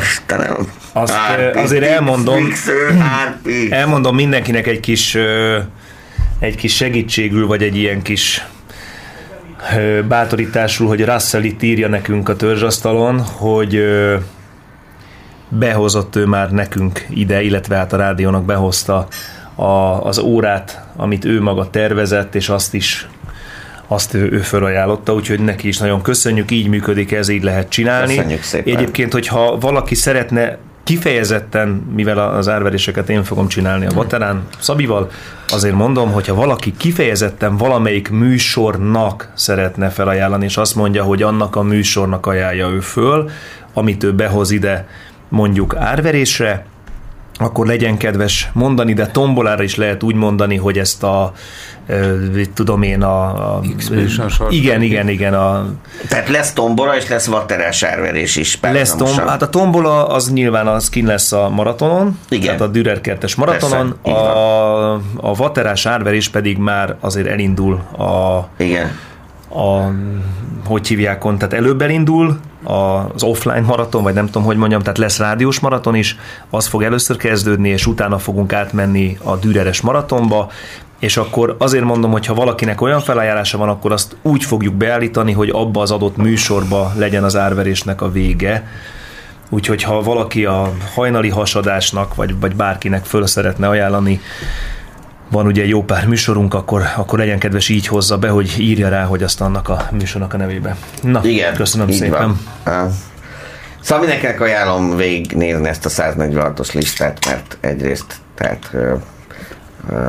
Istenem! Azt Árpi, azért elmondom, elmondom mindenkinek egy kis, egy kis segítségül, vagy egy ilyen kis bátorításul, hogy Russell itt írja nekünk a törzsasztalon, hogy behozott ő már nekünk ide, illetve hát a rádiónak behozta a, az órát, amit ő maga tervezett, és azt is azt ő, ő felajánlotta, úgyhogy neki is nagyon köszönjük, így működik ez, így lehet csinálni. Köszönjük szépen. Egyébként, hogyha valaki szeretne kifejezetten, mivel az árveréseket én fogom csinálni a Vaterán Szabival, azért mondom, hogyha valaki kifejezetten valamelyik műsornak szeretne felajánlani, és azt mondja, hogy annak a műsornak ajánlja ő föl, amit ő behoz ide mondjuk árverésre, akkor legyen kedves mondani, de tombolára is lehet úgy mondani, hogy ezt a tudom én a... a igen, igen, igen. A, Tehát lesz tombola, és lesz vaterás árverés is. Lesz tombola, hát a tombola az nyilván az kin lesz a maratonon, igen. tehát a Dürerkertes maratonon, Persze, a, a vaterás árverés pedig már azért elindul a... Igen a, hogy hívják, tehát előbb elindul az offline maraton, vagy nem tudom, hogy mondjam, tehát lesz rádiós maraton is, az fog először kezdődni, és utána fogunk átmenni a Düreres maratonba, és akkor azért mondom, hogy ha valakinek olyan felajánlása van, akkor azt úgy fogjuk beállítani, hogy abba az adott műsorba legyen az árverésnek a vége. Úgyhogy ha valaki a hajnali hasadásnak, vagy, vagy bárkinek föl szeretne ajánlani, van ugye jó pár műsorunk, akkor, akkor legyen kedves így hozza be, hogy írja rá, hogy azt annak a műsornak a nevébe. Na, Igen, köszönöm szépen. Van. Szóval mindenkinek ajánlom végignézni ezt a 146-os listát, mert egyrészt tehát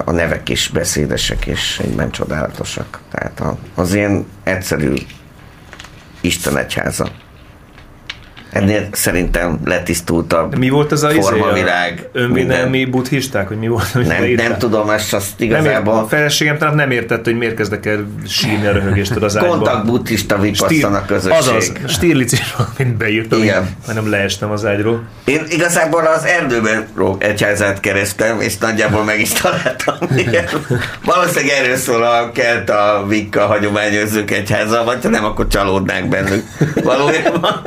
a nevek is beszédesek és egyben csodálatosak. Tehát az ilyen egyszerű Isten egyháza. Ennél szerintem letisztultabb Mi volt az a izé, formavilág. Önvédelmi buddhisták, hogy mi volt? Nem, nem tudom, ezt azt igazából... Nem, a feleségem talán nem értette, hogy miért kezdek el sírni a röhögést az ágyban. Kontakt buddhista vipasszana közösség. Azaz, Stirlic is valamint beírtam, Igen. nem leestem az ágyról. Én igazából az erdőben egyházát kerestem, és nagyjából meg is találtam. Igen. Valószínűleg erről szól a kelt a Vikka hagyományőrzők egyháza, vagy ha nem, akkor csalódnánk bennük. Valójában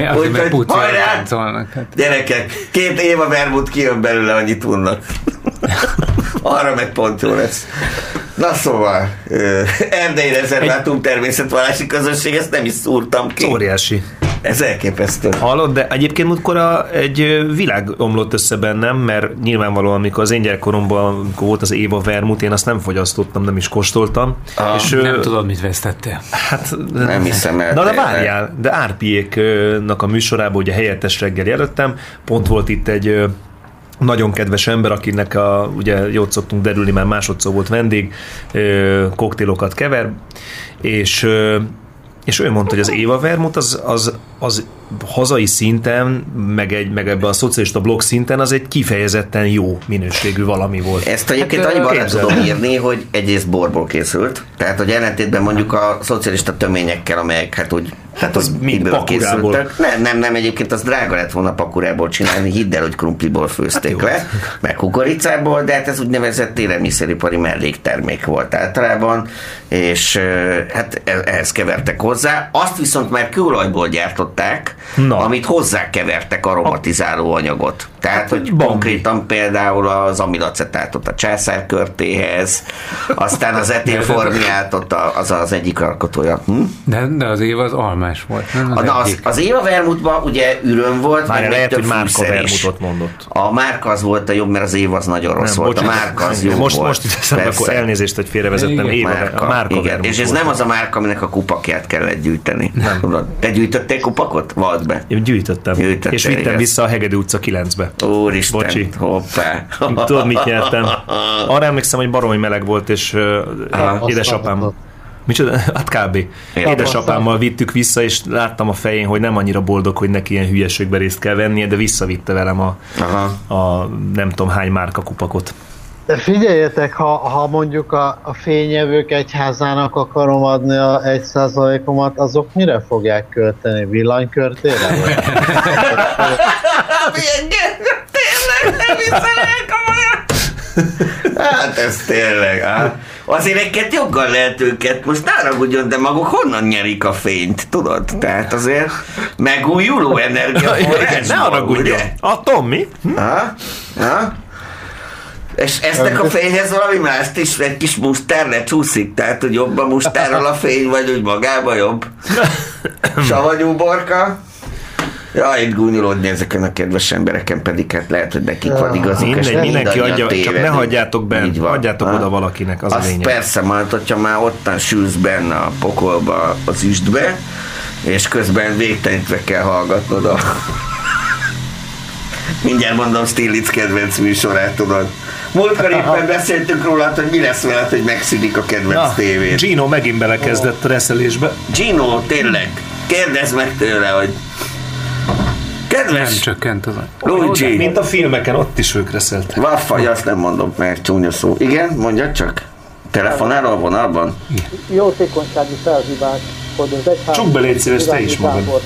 mi az, hogy, hogy hajrá! Hát. Gyerekek, két Éva Vermut kijön belőle, annyit tudnak. Arra meg pont jó lesz. Na szóval, Erdei Rezervátum Természetvallási Közösség, ezt nem is szúrtam ki. Óriási. Ez elképesztő. Hallod, de egyébként múltkor a, egy világ omlott össze bennem, mert nyilvánvalóan, amikor az én gyerekkoromban amikor volt az Éva Vermut, én azt nem fogyasztottam, nem is kóstoltam. Ah, és, nem ő, tudod, mit vesztettél. Hát, nem hiszem el. Na de várjál, de Árpiéknak a műsorában ugye helyettes reggel jelöltem, pont volt itt egy nagyon kedves ember, akinek a, ugye jót szoktunk derülni, már másodszor volt vendég, koktélokat kever, és és ő mondta, hogy az Éva Vermut az, az, az hazai szinten, meg, egy, meg ebben a szocialista blog szinten az egy kifejezetten jó minőségű valami volt. Ezt egyébként hát, annyiban le tudom írni, hogy egyrészt borból készült, tehát hogy ellentétben mondjuk a szocialista töményekkel, amelyek hát úgy Hát az mind készültek. Nem, nem, nem, egyébként az drága lett volna pakurából csinálni, hidd el, hogy krumpliból főzték hát le, meg kukoricából, de hát ez úgynevezett élelmiszeripari melléktermék volt általában, és hát e- ehhez kevertek hozzá. Azt viszont már kőolajból gyártották, Na. amit hozzákevertek aromatizáló anyagot. Tehát, hát, hogy konkrétan például az amilacetátot a császárkörtéhez, aztán az etilformiátot az az egyik alkotója. Hm? De, de az év az almás volt, nem? Az, Na, az, az Éva Vermutban ugye üröm volt, Már lehet, hogy Márka Vermutot mondott. A Márka az volt a jobb, mert az év az nagyon rossz nem, volt. Bocsánat, a Márka az jó most, volt. Most itt akkor elnézést, hogy félrevezettem. Éva, Márka, a Márka igen. És ez nem az a Márka, aminek a kupakját kellett gyűjteni. Nem. Te gyűjtöttél kupakot? Vald be. Én gyűjtöttem. Gyűjtöttél, és vittem igaz. vissza a Hegedű utca 9-be. Úristen, Bocsi. hoppá. Tudod, mit nyertem? Arra emlékszem, hogy baromi meleg volt, és uh, édesapám Micsoda? Hát kb. Édesapámmal vittük vissza, és láttam a fején, hogy nem annyira boldog, hogy neki ilyen hülyeségbe részt kell vennie, de visszavitte velem a, Aha. a nem tudom hány márka kupakot. De figyeljetek, ha, ha mondjuk a, a fényevők egyházának akarom adni a egy százalékomat, azok mire fogják költeni? Villanykörtére? Tényleg, nem hiszem Hát ez tényleg, hát. Azért egyet joggal lehet őket, most ne ragudjon, de maguk honnan nyerik a fényt, tudod? Tehát azért megújuló energia Ne haragudjon. A Tommy? Hm? Ha? Ha? És eztek a fényhez valami mást is, egy kis mustár csúszik, tehát hogy jobb a mustárral a fény, vagy úgy magába jobb? Savanyú borka? Ja, itt gúnyolódni ezeken a kedves embereken, pedig hát lehet, hogy nekik van igazuk. Mindegy, mindenki adja, csak ne hagyjátok be, hagyjátok ha? oda valakinek, az Azt a lényeg. persze, majd, hogyha már ottan sülsz benne a pokolba, az üstbe, és közben végtelenítve kell hallgatnod a... Mindjárt mondom Stilic kedvenc műsorát, tudod. Múltkor éppen beszéltünk róla, hogy mi lesz veled, hogy megszűnik a kedvenc Na, tévét. Gino megint belekezdett a reszelésbe. Gino, tényleg, kérdezd meg tőle, hogy Kedves! Nem csökkent az Luigi! Mint a filmeken, ott is ők reszeltek. Vaffaj, azt nem mondom, mert csúnya szó. Igen, mondja csak. Telefonál a vonalban? Jótékonysági felhívás, hogy az egyház... Csuk be, légy szíves, te is magad.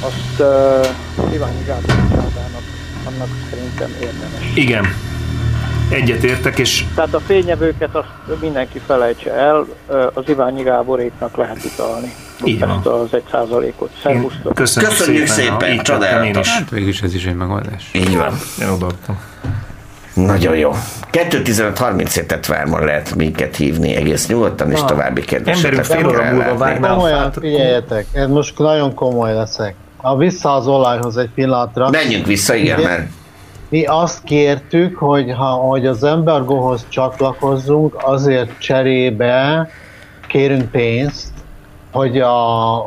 Azt uh, Iványi Gábor annak szerintem érdemes. Igen. Egyet értek, és... Tehát a fényevőket azt mindenki felejtse el, az Iványi Gáboréknak lehet utalni. Így van. Ezt az egy százalékot. Szervusztok. Köszönjük, Köszönjük szépen, szépen csodálatos. Hát végülis ez is egy megoldás. Így van. Én odaadtam. Nagyon jó. 2.15.30 tett várma lehet minket hívni egész nyugodtan, és további kedvesetet fél óra múlva vágnál Komolyan, figyeljetek, ez most nagyon komoly leszek. A vissza az olajhoz egy pillanatra. Menjünk vissza, igen, mert mi azt kértük, hogy, ha, hogy az embargóhoz csatlakozzunk, azért cserébe kérünk pénzt, hogy, a,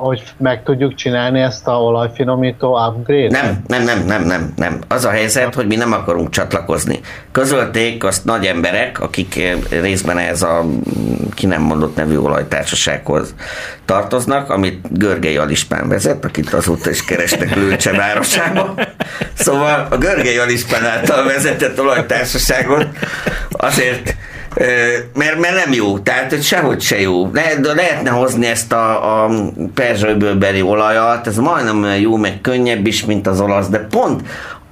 hogy meg tudjuk csinálni ezt a olajfinomító upgrade? Nem, nem, nem, nem, nem, nem. Az a helyzet, hogy mi nem akarunk csatlakozni. Közölték azt nagy emberek, akik eh, részben ez a ki nem mondott nevű olajtársasághoz tartoznak, amit Görgei Alispán vezet, akit azóta is kerestek Lőcse városába. Szóval a Görgei Alispán által vezetett olajtársaságot azért mert, mert nem jó, tehát hogy sehogy se jó. Le, de lehetne hozni ezt a, a perzsőbőbeli olajat, ez majdnem jó, meg könnyebb is, mint az olasz, de pont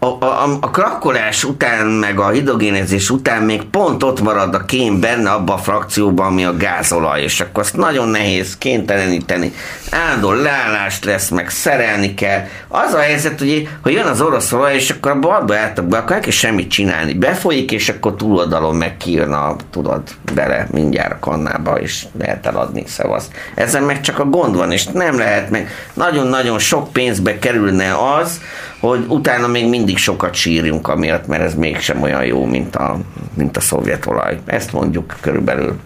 a, a, a krakkolás után, meg a hidrogénezés után még pont ott marad a kém benne abban a frakcióban, ami a gázolaj, és akkor azt nagyon nehéz kénteleníteni. Áldó leállást lesz, meg szerelni kell. Az a helyzet, hogy, hogy jön az orosz olaj, és akkor abba abba álltak be, akkor kell semmit csinálni. Befolyik, és akkor túloldalon meg kijön tudod, bele mindjárt a kannába, és lehet eladni, szavaz. Ezen meg csak a gond van, és nem lehet meg. Nagyon-nagyon sok pénzbe kerülne az, hogy utána még mindig sokat sírjunk amiatt, mert ez mégsem olyan jó, mint a, mint a szovjet olaj. Ezt mondjuk körülbelül.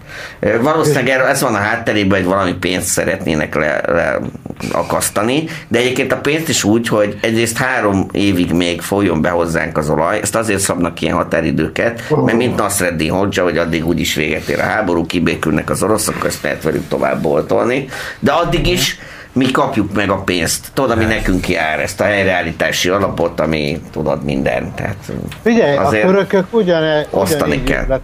Valószínűleg ez van a hátterében, hogy valami pénzt szeretnének le, le akasztani, de egyébként a pénzt is úgy, hogy egyrészt három évig még folyjon be hozzánk az olaj, ezt azért szabnak ilyen határidőket, mert mint Nasreddin Hodzsa, hogy addig úgyis véget ér a háború, kibékülnek az oroszok, ezt lehet velük tovább boltolni, de addig is mi kapjuk meg a pénzt. Tudod, ami nekünk jár, ezt a helyreállítási alapot, ami tudod minden. Tehát Figyelj, a törökök ugyan, ugyanígy kell.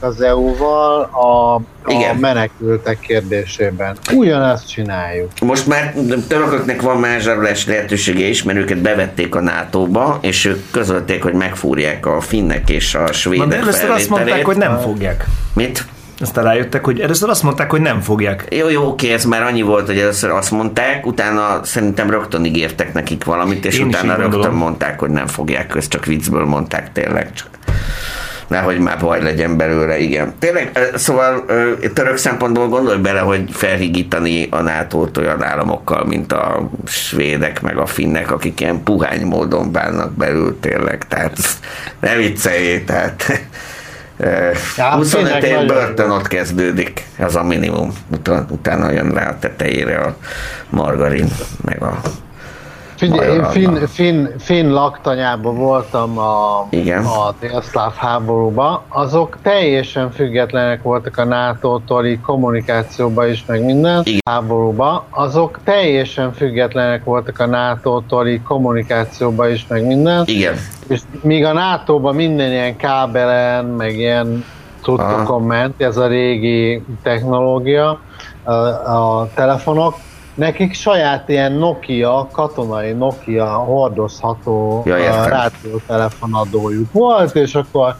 az EU-val a, a menekültek kérdésében. Ugyanezt csináljuk. Most már törököknek van mázsarolás lehetősége is, mert őket bevették a NATO-ba, és ők közölték, hogy megfúrják a finnek és a svédek Na, de először azt mondták, hogy nem fogják. Mit? Aztán rájöttek, hogy először azt mondták, hogy nem fogják. Jó, jó, oké, ez már annyi volt, hogy először azt mondták, utána szerintem rögtön ígértek nekik valamit, és Én utána rögtön gondolom. mondták, hogy nem fogják, ezt csak viccből mondták tényleg. Csak nehogy már baj legyen belőle, igen. Tényleg, szóval török szempontból gondolj bele, hogy felhigítani a nato olyan államokkal, mint a svédek, meg a finnek, akik ilyen puhány módon bánnak belül tényleg, tehát ne vicceljé, tehát Ja, 25 év börtön ott kezdődik, ez a minimum. Utána, utána jön rá a tetejére a margarin, meg a Figyelj, én finn, finn, finn laktanyában voltam a, Igen. a délszláv háborúban, azok teljesen függetlenek voltak a NATO-tól, így kommunikációban is, meg minden Igen. háborúban, azok teljesen függetlenek voltak a NATO-tól, így kommunikációban is, meg minden. Igen. És míg a NATO-ban minden ilyen kábelen, meg ilyen tudtokon ment, ez a régi technológia, a, a telefonok, Nekik saját ilyen Nokia, katonai Nokia hordozható ja, rádiótelefonadójuk volt, és akkor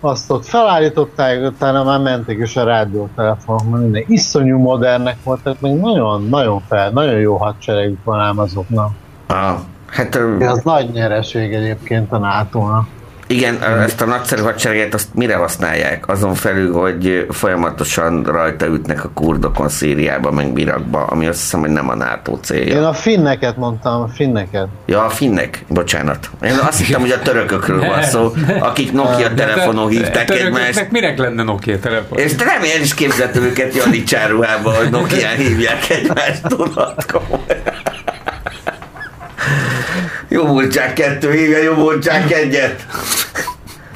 azt ott felállították, utána már mentek is a rádiótelefonok, minden iszonyú modernek volt, tehát még nagyon, nagyon fel, nagyon jó hadseregük van ám azoknak. Ah, hát, Ez nagy nyereség egyébként a nato -nak. Igen, ezt a nagyszerű hadsereget azt mire használják? Azon felül, hogy folyamatosan rajta ütnek a kurdokon Szíriába, meg Irakba, ami azt hiszem, hogy nem a NATO célja. Én a finneket mondtam, a finneket. Ja, a finnek, bocsánat. Én azt hittem, hogy a törökökről van szó, akik Nokia telefonon hívták egymást. Minek lenne Nokia telefon? És nem, én is képzeltem őket Jani csáruhába, hogy Nokia hívják egymást, tudod, Jobbultság kettő hívja jobbultság egyet.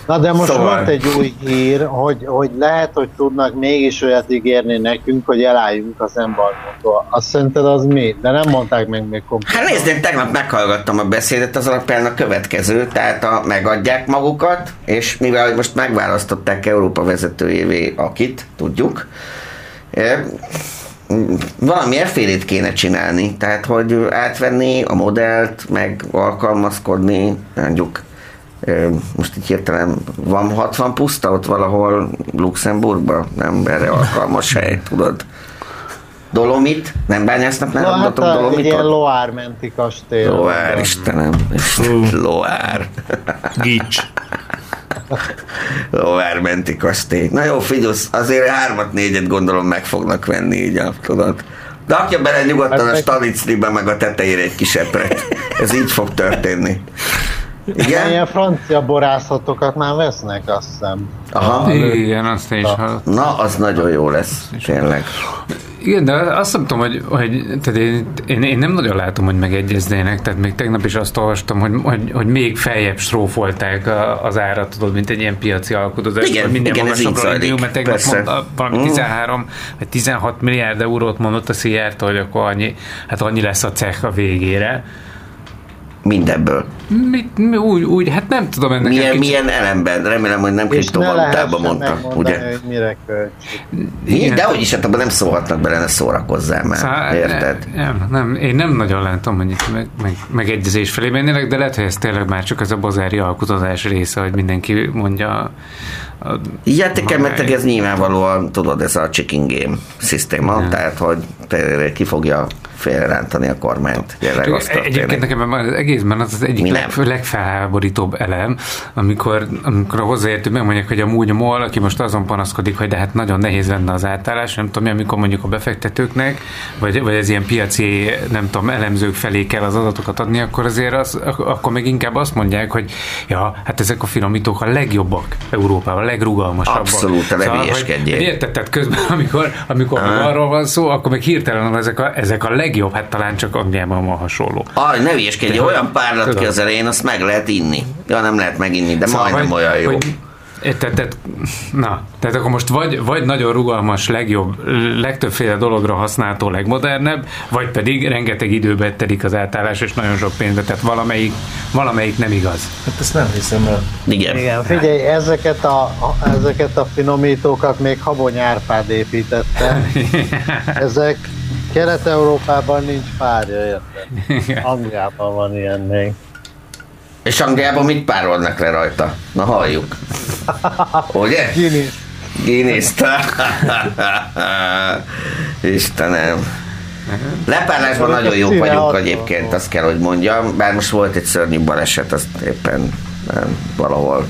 Na de most szóval. volt egy új hír, hogy, hogy lehet, hogy tudnak mégis olyat ígérni nekünk, hogy elálljunk az embargótól. Azt szerinted az mi? De nem mondták meg még konkrétan. Hát nézd, én tegnap meghallgattam a beszédet, az alapján a következő, tehát a, megadják magukat, és mivel hogy most megválasztották Európa vezetőjévé, akit, tudjuk, valamilyen félét kéne csinálni, tehát hogy átvenni a modellt, meg alkalmazkodni, mondjuk most így hirtelen van 60 puszta ott valahol Luxemburgban, nem erre alkalmas hely, tudod. Dolomit? Nem bányásznak nem hát a, Dolomitot? Egy ilyen Loár menti kastély. Loár, Istenem. Istenem. Loár. Gics. Loár menti kastély. Na jó, Figyusz, azért hármat, négyet gondolom meg fognak venni így, tudod. Rakja bele nyugodtan hát a staliclibe meg a tetejére egy kis epret. Ez így fog történni. Igen? Ilyen francia borászatokat már vesznek, azt hiszem. Aha. Igen, azt is hallottam. Na, az nagyon jó lesz, tényleg. Igen, de azt nem tudom, hogy, hogy tehát én, én, én, nem nagyon látom, hogy megegyeznének, tehát még tegnap is azt olvastam, hogy, hogy, hogy még feljebb strófolták az árat, tudod, mint egy ilyen piaci alkotozás, igen, minden igen, magasabbra indul, mert tegnap mondta, valami mm. 13 vagy 16 milliárd eurót mondott a Szijjártól, hogy akkor annyi, hát annyi lesz a cech a végére mindebből. Mit, mi, úgy, úgy, hát nem tudom ennek milyen, kicsit... milyen elemben? Remélem, hogy nem kriptovalutában mondta. Ugye? Hogy mire Igen. De hogy is, hát abban nem szólhatnak bele, ne szórakozzál már. Szóval, érted? Nem, nem, én nem nagyon látom, hogy itt meg, meg, megegyezés felé mennének, de lehet, hogy ez tényleg már csak az a bazári alkotozás része, hogy mindenki mondja mert ez nyilvánvalóan, tudod, ez a chicken game szisztéma, ja. tehát, hogy ki fogja félrerántani a kormányt. Jelenleg azt Egyébként nekem az egészben az az egyik leg, legfelháborítóbb elem, amikor, amikor a hozzáértő megmondják, hogy amúgy a MOL, aki most azon panaszkodik, hogy de hát nagyon nehéz lenne az átállás, nem tudom, amikor mondjuk a befektetőknek, vagy, vagy ez ilyen piaci, nem tudom, elemzők felé kell az adatokat adni, akkor azért az, akkor meg inkább azt mondják, hogy ja, hát ezek a finomítók a legjobbak Európában, a legrugalmasabbak. Abszolút, a szóval, Érted, tehát közben, amikor, amikor arról van szó, akkor meg hirtelen ezek a, ezek a leg legjobb, hát talán csak Angliában van hasonló. Aj, ne vieskedj, olyan párlat ki az elején, azt meg lehet inni. Ja, nem lehet meginni, de szóval, majdnem hogy, olyan jó. Hogy, tehát, tehát, na, tehát akkor most vagy, vagy nagyon rugalmas, legjobb, legtöbbféle dologra használható, legmodernebb, vagy pedig rengeteg időbe telik az átállás, és nagyon sok pénzbe, tehát valamelyik, valamelyik nem igaz. Hát ezt nem hiszem el. Igen. Igen, figyelj, ezeket a, a, ezeket a finomítókat még Habony Árpád építette. Ezek Kelet-Európában nincs párja, érted? Angliában van ilyen még. És Angliában mit párolnak le rajta? Na halljuk. Ugye? Guinness. Guinness. Istenem. Lepárlásban nagyon jók vagyunk egyébként, azt kell, hogy mondjam. Bár most volt egy szörnyű baleset, azt éppen valahol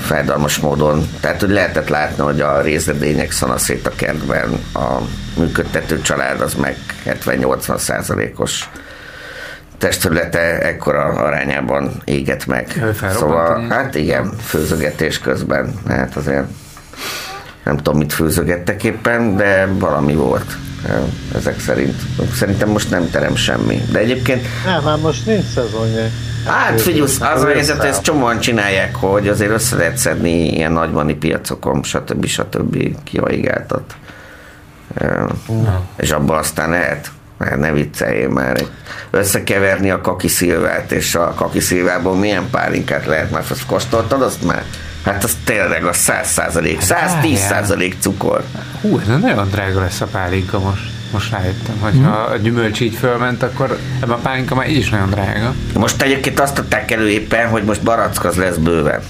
fájdalmas módon. Tehát, hogy lehetett látni, hogy a részledények szanaszét a kertben, a működtető család az meg 70-80 százalékos testterülete ekkora arányában éget meg. Szóval, hát igen, főzögetés közben. Hát azért nem tudom, mit főzögettek éppen, de valami volt ezek szerint. Szerintem most nem terem semmi. De egyébként... Nem, már most nincs szezonja. Hát figyelj, az a helyzet, ezt csomóan csinálják, hogy azért össze lehet szedni ilyen nagyvani piacokon, stb. stb. kihaigáltat. Ja. És abban aztán lehet mert ne vicceljél már, összekeverni a kaki szilvát, és a kaki szilvából milyen pálinkát lehet, mert azt kóstoltad, azt már Hát az tényleg a 100 százalék, 110 százalék cukor. Hú, ez nagyon drága lesz a pálinka most most rájöttem, hogy hmm. ha a gyümölcs így fölment, akkor ebben a pálinka már így is nagyon drága. Most egyébként azt adták elő éppen, hogy most barack az lesz bőven.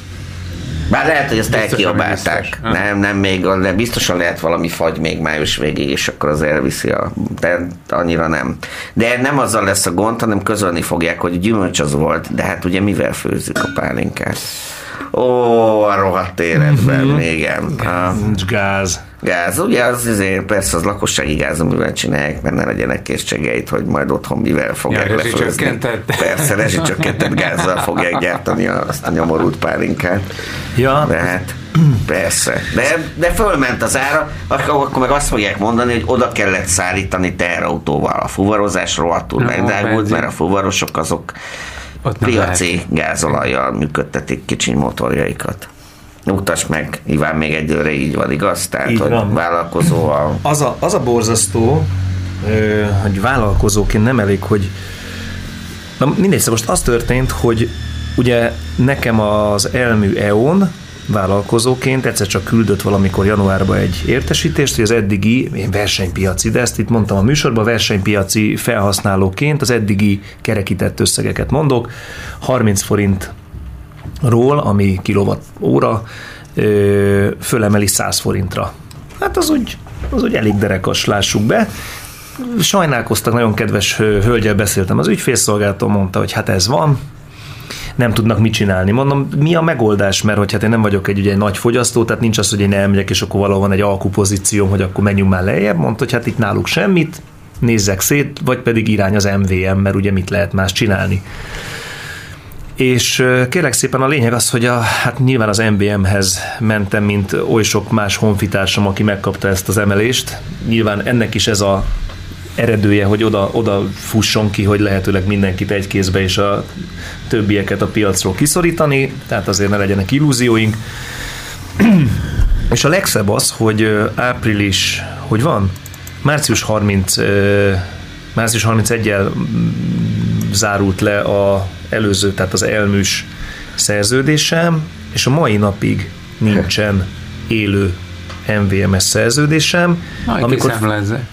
Bár lehet, hogy ezt elkiabálták. Nem, nem még, de biztosan lehet valami fagy még május végig, és akkor az elviszi a... De annyira nem. De nem azzal lesz a gond, hanem közölni fogják, hogy gyümölcs az volt, de hát ugye mivel főzzük a pálinkát? Ó, a rohadt életben, mm-hmm. igen. Nincs gáz. Gáz, ugye az azért persze az lakossági gáz, amivel csinálják, mert ne legyenek készségeit, hogy majd otthon mivel fogják ja, lefőzni. Persze, rezsicsökkentett gázzal fogják gyártani azt a nyomorult pálinkát. Ja. De hát Persze, de, de fölment az ára, akkor, akkor meg azt fogják mondani, hogy oda kellett szállítani teherautóval. A fuvarozás rohadtul megdágult, mert a fuvarosok azok piaci gázolajjal működtetik kicsi motorjaikat. Utas meg, Iván, még egyőre így van, igaz? Tehát, így hogy van. vállalkozó a... Az a, az a borzasztó, hogy vállalkozóként nem elég, hogy Na mindegy, szóval most az történt, hogy ugye nekem az elmű EON, vállalkozóként egyszer csak küldött valamikor januárban egy értesítést, hogy az eddigi versenypiaci, de ezt itt mondtam a műsorban, versenypiaci felhasználóként az eddigi kerekített összegeket mondok, 30 forintról, ami kilowatt óra, fölemeli 100 forintra. Hát az úgy, az úgy elég derekas, lássuk be. Sajnálkoztak, nagyon kedves hölgyel beszéltem az ügyfélszolgáltól, mondta, hogy hát ez van, nem tudnak mit csinálni. Mondom, mi a megoldás, mert hogy hát én nem vagyok egy, ugye, egy nagy fogyasztó, tehát nincs az, hogy én elmegyek, és akkor valahol van egy alkupozícióm, hogy akkor menjünk már lejjebb. Mondta, hogy hát itt náluk semmit, nézzek szét, vagy pedig irány az MVM, mert ugye mit lehet más csinálni. És kérlek szépen a lényeg az, hogy a, hát nyilván az MBM-hez mentem, mint oly sok más honfitársam, aki megkapta ezt az emelést. Nyilván ennek is ez a eredője, hogy oda, oda fusson ki, hogy lehetőleg mindenkit egy kézbe és a többieket a piacról kiszorítani, tehát azért ne legyenek illúzióink. és a legszebb az, hogy április, hogy van? Március 30 március 31-el zárult le a előző, tehát az elműs szerződésem, és a mai napig nincsen élő MVMS szerződésem. Majd amikor,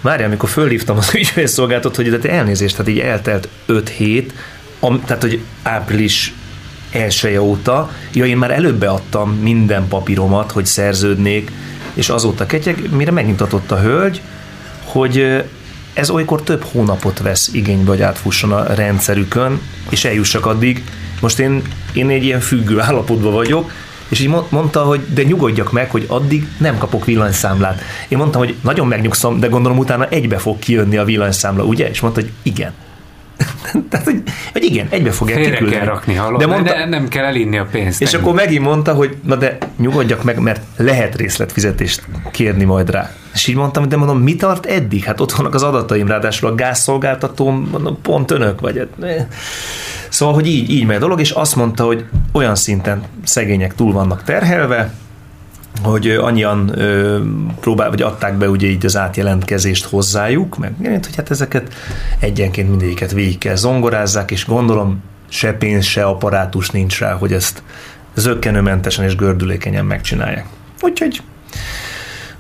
várj, amikor fölhívtam az ügyfélszolgáltat, hogy de elnézést, tehát így eltelt 5 hét, am, tehát hogy április elsője óta, ja, én már előbb beadtam minden papíromat, hogy szerződnék, és azóta ketyeg, mire megnyugtatott a hölgy, hogy ez olykor több hónapot vesz igénybe, hogy átfusson a rendszerükön, és eljussak addig. Most én, én egy ilyen függő állapotban vagyok, és így mondta, hogy de nyugodjak meg, hogy addig nem kapok villanyszámlát. Én mondtam, hogy nagyon megnyugszom, de gondolom utána egybe fog kijönni a villanyszámla, ugye? És mondta, hogy igen. Tehát, hogy, hogy igen, egybe fogják Félre kiküldeni. kell rakni, hallod? De, mondta, de nem kell elinni a pénzt. És ennyi. akkor megint mondta, hogy na de nyugodjak meg, mert lehet részletfizetést kérni majd rá. És így mondtam, de mondom, mi tart eddig? Hát ott vannak az adataim, ráadásul a gázszolgáltatóm, mondom, pont önök vagy. Szóval, hogy így, így megy a dolog, és azt mondta, hogy olyan szinten szegények túl vannak terhelve, hogy annyian ö, próbál, vagy adták be ugye így az átjelentkezést hozzájuk, meg hogy hát ezeket egyenként mindegyiket végig kell zongorázzák, és gondolom se pénz, se apparátus nincs rá, hogy ezt zöggenőmentesen és gördülékenyen megcsinálják. Úgyhogy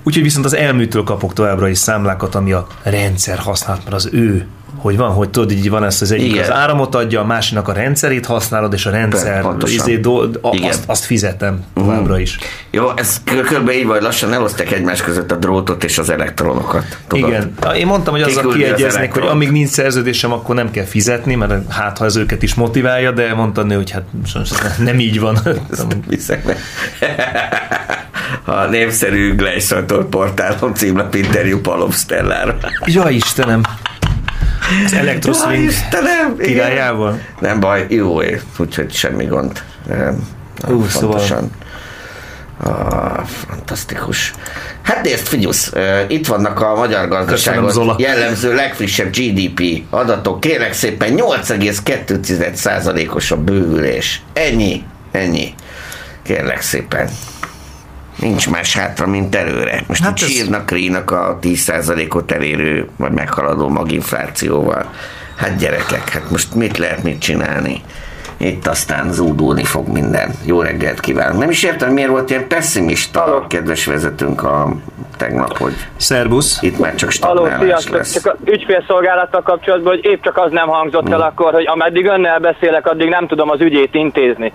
Úgyhogy viszont az elműtől kapok továbbra is számlákat, ami a rendszer használt, mert az ő hogy van, hogy tudod, így van ezt az egyik Igen. az áramot adja, a másiknak a rendszerét használod, és a rendszer izé, do, a, azt, azt fizetem továbbra uh-huh. is. Jó, ez kb. így vagy lassan elosztek egymás között a drótot és az elektronokat. Tudod? Igen. Én mondtam, hogy azzal kiegyeznék, hogy amíg nincs szerződésem, akkor nem kell fizetni, mert hát ha ez őket is motiválja, de mondta hogy hát nem így van. Viszek a népszerű Gleisator portálon címlap interjú Palom Stellára. Ja, Istenem! Az Istenem, királyával? Nem baj, jó év, úgyhogy semmi gond. Ú, szóval... Ah, fantasztikus. Hát nézd, figyusz, itt vannak a magyar gazdaságot jellemző legfrissebb GDP adatok. Kérek szépen 8,2%-os a bővülés. Ennyi, ennyi. Kérlek szépen. Nincs más hátra, mint előre. Most hát itt ez... sírnak, rínak a 10%-ot elérő, vagy meghaladó maginflációval. Hát gyerekek, hát most mit lehet mit csinálni? Itt aztán zúdulni fog minden. Jó reggelt kívánok. Nem is értem, miért volt ilyen pessimista a kedves vezetőnk a tegnap, hogy Szerbusz. itt már csak stagnálás lesz. Csak a ügyfélszolgálattal kapcsolatban, hogy épp csak az nem hangzott el akkor, hogy ameddig önnel beszélek, addig nem tudom az ügyét intézni.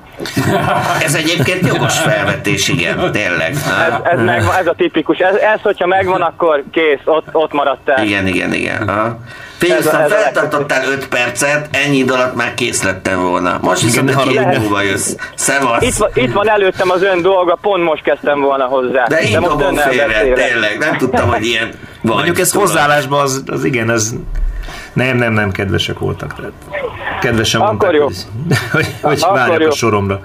Ez egyébként jogos felvetés, igen, tényleg. Ez, ez, meg, ez a tipikus. Ez, ez, hogyha megvan, akkor kész, ott, ott maradt el. Igen, igen, igen. Aha. Pénztán feltartottál 5 percet, ennyi idő alatt már kész lettem volna. Most viszont egy hét múlva jössz. Szevasz. Itt, van, itt van előttem az ön dolga, pont most kezdtem volna hozzá. De így dobom félre, tényleg. Nem tudtam, hogy ilyen vagy. Mondjuk ez hozzáállásban az, az igen, ez nem, nem, nem, kedvesek voltak. Tehát kedvesen Akkor mondták, jó. hogy, hogy, hogy Akkor várjak jó. a soromra.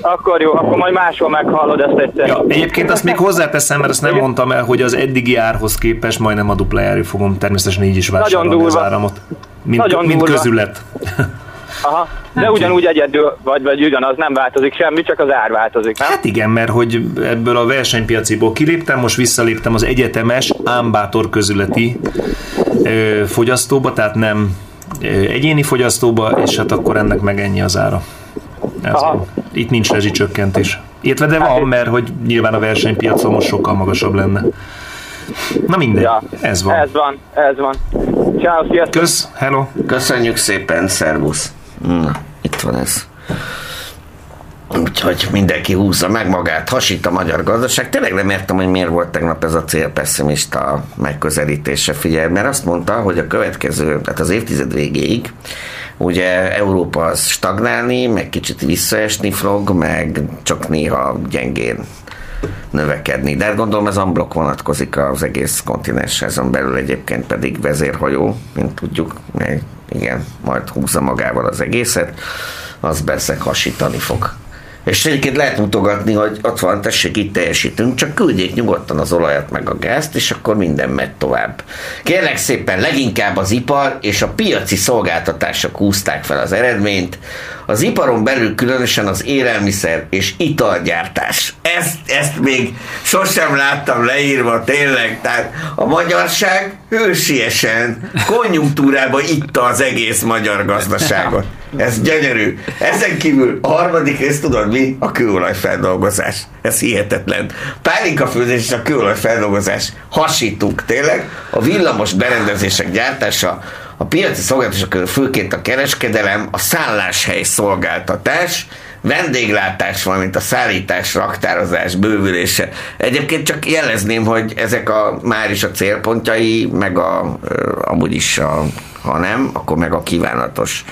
Akkor jó, akkor majd máshol meghallod ezt egyszer. Ja, egyébként azt még hozzáteszem, mert azt nem mondtam el, hogy az eddigi árhoz képest majdnem a duplájára fogom természetesen így is vásárolni az durva. áramot. Mint, Nagyon mint durva. közület. Aha. De ugyanúgy egyedül, vagy, vagy ugyanaz, nem változik semmi, csak az ár változik, nem? Hát igen, mert hogy ebből a versenypiaciból kiléptem, most visszaléptem az egyetemes, ámbátor közületi ö, fogyasztóba, tehát nem ö, egyéni fogyasztóba, és hát akkor ennek meg ennyi az ára. Ez. Itt nincs rezsicsökkentés. Illetve de van, mert hogy nyilván a versenypiacon most sokkal magasabb lenne. Na mindegy, Ja. ez van. Ez van, ez van. Ciao, sziasztok! Kösz, hello. Köszönjük szépen, szervusz. Na, itt van ez. Úgyhogy mindenki húzza meg magát, hasít a magyar gazdaság. Tényleg nem értem, hogy miért volt tegnap ez a célpesszimista megközelítése. Figyelj, mert azt mondta, hogy a következő, tehát az évtized végéig ugye Európa az stagnálni, meg kicsit visszaesni fog, meg csak néha gyengén növekedni. De hát gondolom ez unblock vonatkozik az egész kontinensre, ezen belül egyébként pedig vezérhajó, mint tudjuk, meg igen, majd húzza magával az egészet, az persze hasítani fog. És egyébként lehet mutogatni, hogy ott van, tessék, itt teljesítünk, csak küldjék nyugodtan az olajat meg a gázt, és akkor minden megy tovább. Kérlek szépen, leginkább az ipar és a piaci szolgáltatások húzták fel az eredményt, az iparon belül különösen az élelmiszer és italgyártás. Ezt, ezt még sosem láttam leírva, tényleg. Tehát a magyarság hősiesen, konjunktúrába itta az egész magyar gazdaságot. Ez gyönyörű. Ezen kívül a harmadik rész tudod mi? A kőolajfeldolgozás. Ez hihetetlen. Pálinkafőzés és a kőolajfeldolgozás. Hasítunk tényleg. A villamos berendezések gyártása, a piaci szolgáltatások közül főként a kereskedelem, a szálláshely szolgáltatás, vendéglátás, valamint a szállítás, raktározás bővülése. Egyébként csak jelezném, hogy ezek a már is a célpontjai, meg a, amúgy is a, ha nem, akkor meg a kívánatos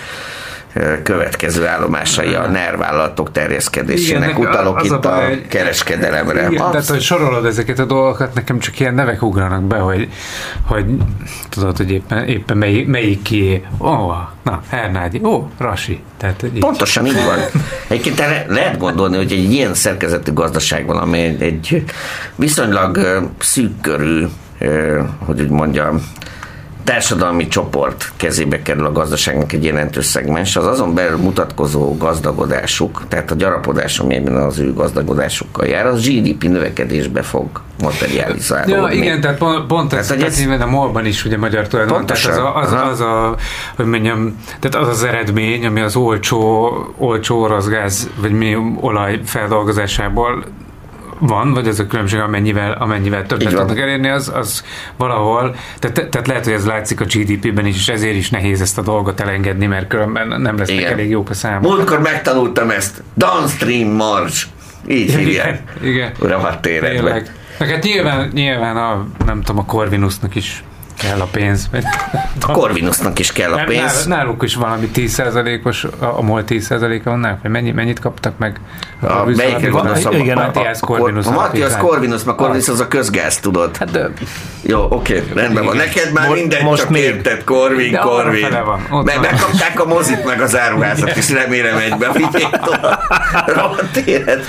következő állomásai a NER vállalatok terjeszkedésének. Igen, Utalok a itt a, baj, hogy- kereskedelemre. Igen, Absz- tehát, hogy sorolod ezeket a dolgokat, nekem csak ilyen nevek ugranak be, hogy, hogy tudod, hogy éppen, éppen melyik, melyik kié. Ó, oh, na, Hernádi, ó, oh, Rasi. Tehát, így. Pontosan így van. Egyébként erre lehet gondolni, hogy egy ilyen szerkezetű gazdaságban, ami egy, viszonylag szűk körű, hogy úgy mondjam, társadalmi csoport kezébe kerül a gazdaságnak egy jelentős szegmens, az azon belül mutatkozó gazdagodásuk, tehát a gyarapodás, ami ebben az ő gazdagodásukkal jár, az GDP növekedésbe fog materializálódni. Ja, igen, tehát pont, pont ez, Tehát, tehát, ez- ez, a MOL-ban is ugye magyar tulajdon, tehát az a, az, az, a, hogy mondjam, tehát az az eredmény, ami az olcsó, olcsó orosz gáz, vagy mi olaj feldolgozásából van, vagy az a különbség, amennyivel, amennyivel többet tudnak elérni, az, az valahol, tehát, tehát lehet, hogy ez látszik a GDP-ben is, és ezért is nehéz ezt a dolgot elengedni, mert különben nem lesznek Igen. elég jók a számok. Múltkor megtanultam ezt. Downstream marge. Így hívják. Igen, igen. Rohadt életben. Tényleg. Meg hát nyilván, nyilván a, nem tudom, a Corvinusnak is kell a pénz. A Corvinusnak is kell a pénz. nál- Náluk is valami 10%-os, a, a MOL 10%-a van náluk, vagy mennyi, mennyit kaptak meg? A, melyikre gondolsz? A, igen, a, a, Matthias a, Corvinus. a Matthias. Corvinus, mert Corvinus az a közgáz, tudod. Hát de, Jó, oké, rendben van. Neked már Most- mindegy, most csak még. érted, Corvin, De van, ott Meg, van. megkapták a mozit, meg az áruházat is, remélem egybe vigyék tovább. Rohadt élet,